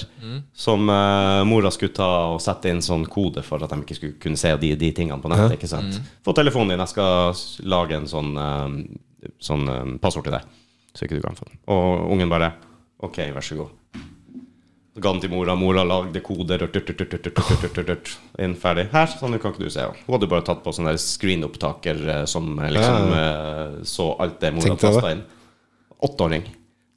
S2: som uh, mora skulle ta og sette inn sånn kode for at de ikke skulle kunne se de, de tingene på nettet. ikke sant? Få telefonen din, jeg skal lage en sånn, uh, sånn eh, passord til deg, så ikke du kan få den. Og ungen bare OK, vær så god. Så ga den til mora, mora lagde koder rørt, rørt, rørt. Inn, ferdig. Her, sånn kan ikke du se. Hun hadde bare tatt på sånn der screenopptaker som liksom så alt det mora tasta inn. Åtteåring.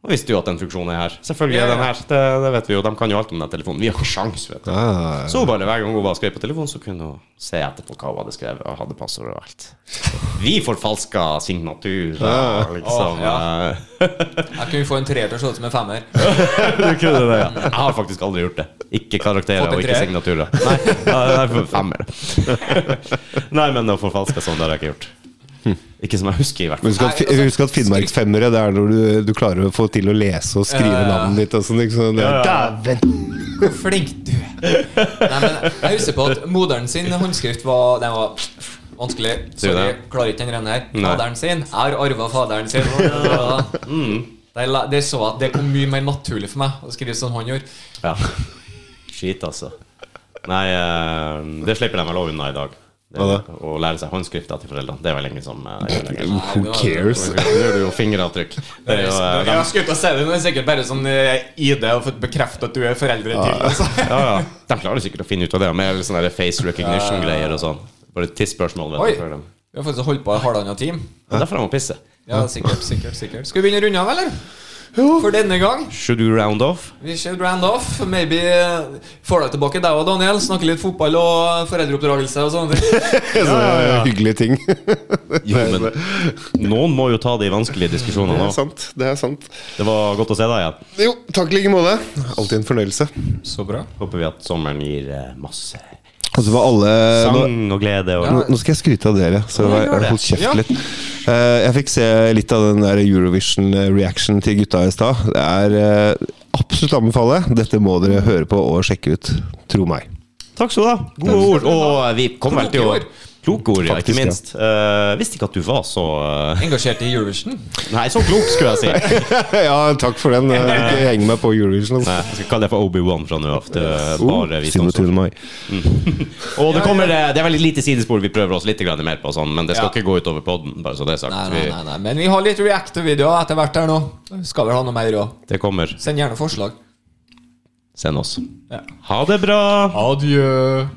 S2: Og visste jo at den funksjonen er her. Selvfølgelig er
S1: Ja, ja.
S2: den her. Det, det vet vi jo. De kan jo alt om den telefonen. Vi har ikke sjans, vet du.
S3: Ah,
S2: Så bare hver gang hun var skrevet på telefonen, så kunne hun se etterpå hva hun hadde skrevet, og hadde passord og alt. Vi forfalska signatur. ah, Liksom,
S1: Oh, ja.
S2: eh,
S1: jeg kunne få en treer til å se ut som en femmer.
S2: du kunne det, ja. Jeg har faktisk aldri gjort det. Ikke karakterer og ikke signaturer. Nei, det er femmer. Nei, men å forfalske sånn, det har jeg ikke gjort. Ikke som jeg husker, i hvert
S3: Men
S2: fall.
S3: husk at,
S1: Nei, altså,
S3: husk at Finnmarksfemmere Det er når du, du klarer å få til å lese og skrive
S1: Ja, ja,
S3: navnet ditt. Og sånn, ikke sant? Ja, Dæven!
S1: Hvor flink du er. Nei, men jeg husker på at moderen sin håndskrift var, den var vanskelig. Sorry, klarer ikke den rennen her. Faderen sin. Jeg har arva faderen sin.
S2: Mm.
S1: Det, det så at det kom mye mer naturlig for meg å skrive sånn han gjorde.
S2: Ja. Skit, altså. Nei, eh, det slipper de vel òg unna i dag. Det,
S3: Hva?
S2: Å lære seg håndskrifta til foreldrene. Det er vel ingen som uh, gjør.
S3: Who cares?
S2: Nå gjør du jo fingeravtrykk. Det er jo, eh,
S1: Jeg skulle til å si det, men det er sikkert bare sånn eh, ID og fått bekreftet at du er foreldre til. Altså.
S2: ja, ja. De klarer sikkert å finne ut av det, med sånne der face recognition-greier og sånn. Bare et tidsspørsmål. vet
S1: Oi.
S2: du,
S1: Vi har faktisk holdt på i halvannet time.
S2: Det er Derfor jeg må pisse.
S1: Ja, sikkert, sikkert, sikkert. Skal vi begynne å runde av, eller? For denne gang.
S2: Should we round off?
S1: We should round off. Maybe Få får deg tilbake deg og Daniel. Snakke litt fotball og foreldreoppdragelse og sånne ting.
S3: Så, Hyggelige ting.
S2: Jo, men noen må jo ta de vanskelige diskusjonene
S3: Det er sant. Det er sant.
S2: Det var godt å se deg igjen.
S3: Jo, takk i like måte. Alltid en fornøyelse.
S1: Så bra.
S2: Håper vi at sommeren gir eh, masse
S3: Og så var alle
S2: sang og glede. Og,
S3: nå, nå skal jeg skryte av dere, så
S2: Ja,
S3: jeg,
S2: gjør det.
S3: hold kjeft
S1: Ja.
S3: litt. Uh, jeg fikk se litt av den der Eurovision-reaction til gutta i stad. Det er uh, absolutt anbefale. Dette må dere høre på og sjekke ut. Tro meg.
S2: Takk skal du ha. Gode ord. Og vi kommer vel til å
S1: Kloke ord.
S2: Ja, ikke minst. Uh, visste ikke at du var så uh...
S1: Engasjert i Eurovision.
S2: Nei, så klok, skulle jeg si.
S3: ja, takk for den. Jeg heng henger meg på Eurovision.
S2: Nei,
S3: Altså.
S2: jeg skal kalle det for Obi-Wan fra nå av. Det er
S3: Oh,
S2: bare visdomsord.
S3: 27. mai.
S2: Og det, kommer, eh, det er veldig lite sidespor vi prøver oss litt mer på, sånn, men det skal
S1: Ja.
S2: ikke gå utover podden. Bare så det er sagt.
S1: Nei, nei, nei, nei. Men vi har litt reactor-videoer etter hvert her nå. Skal vel ha noe mer òg.
S2: det kommer.
S1: Send gjerne forslag.
S2: Send oss.
S1: Ja.
S2: Ha det bra!
S1: Adjø.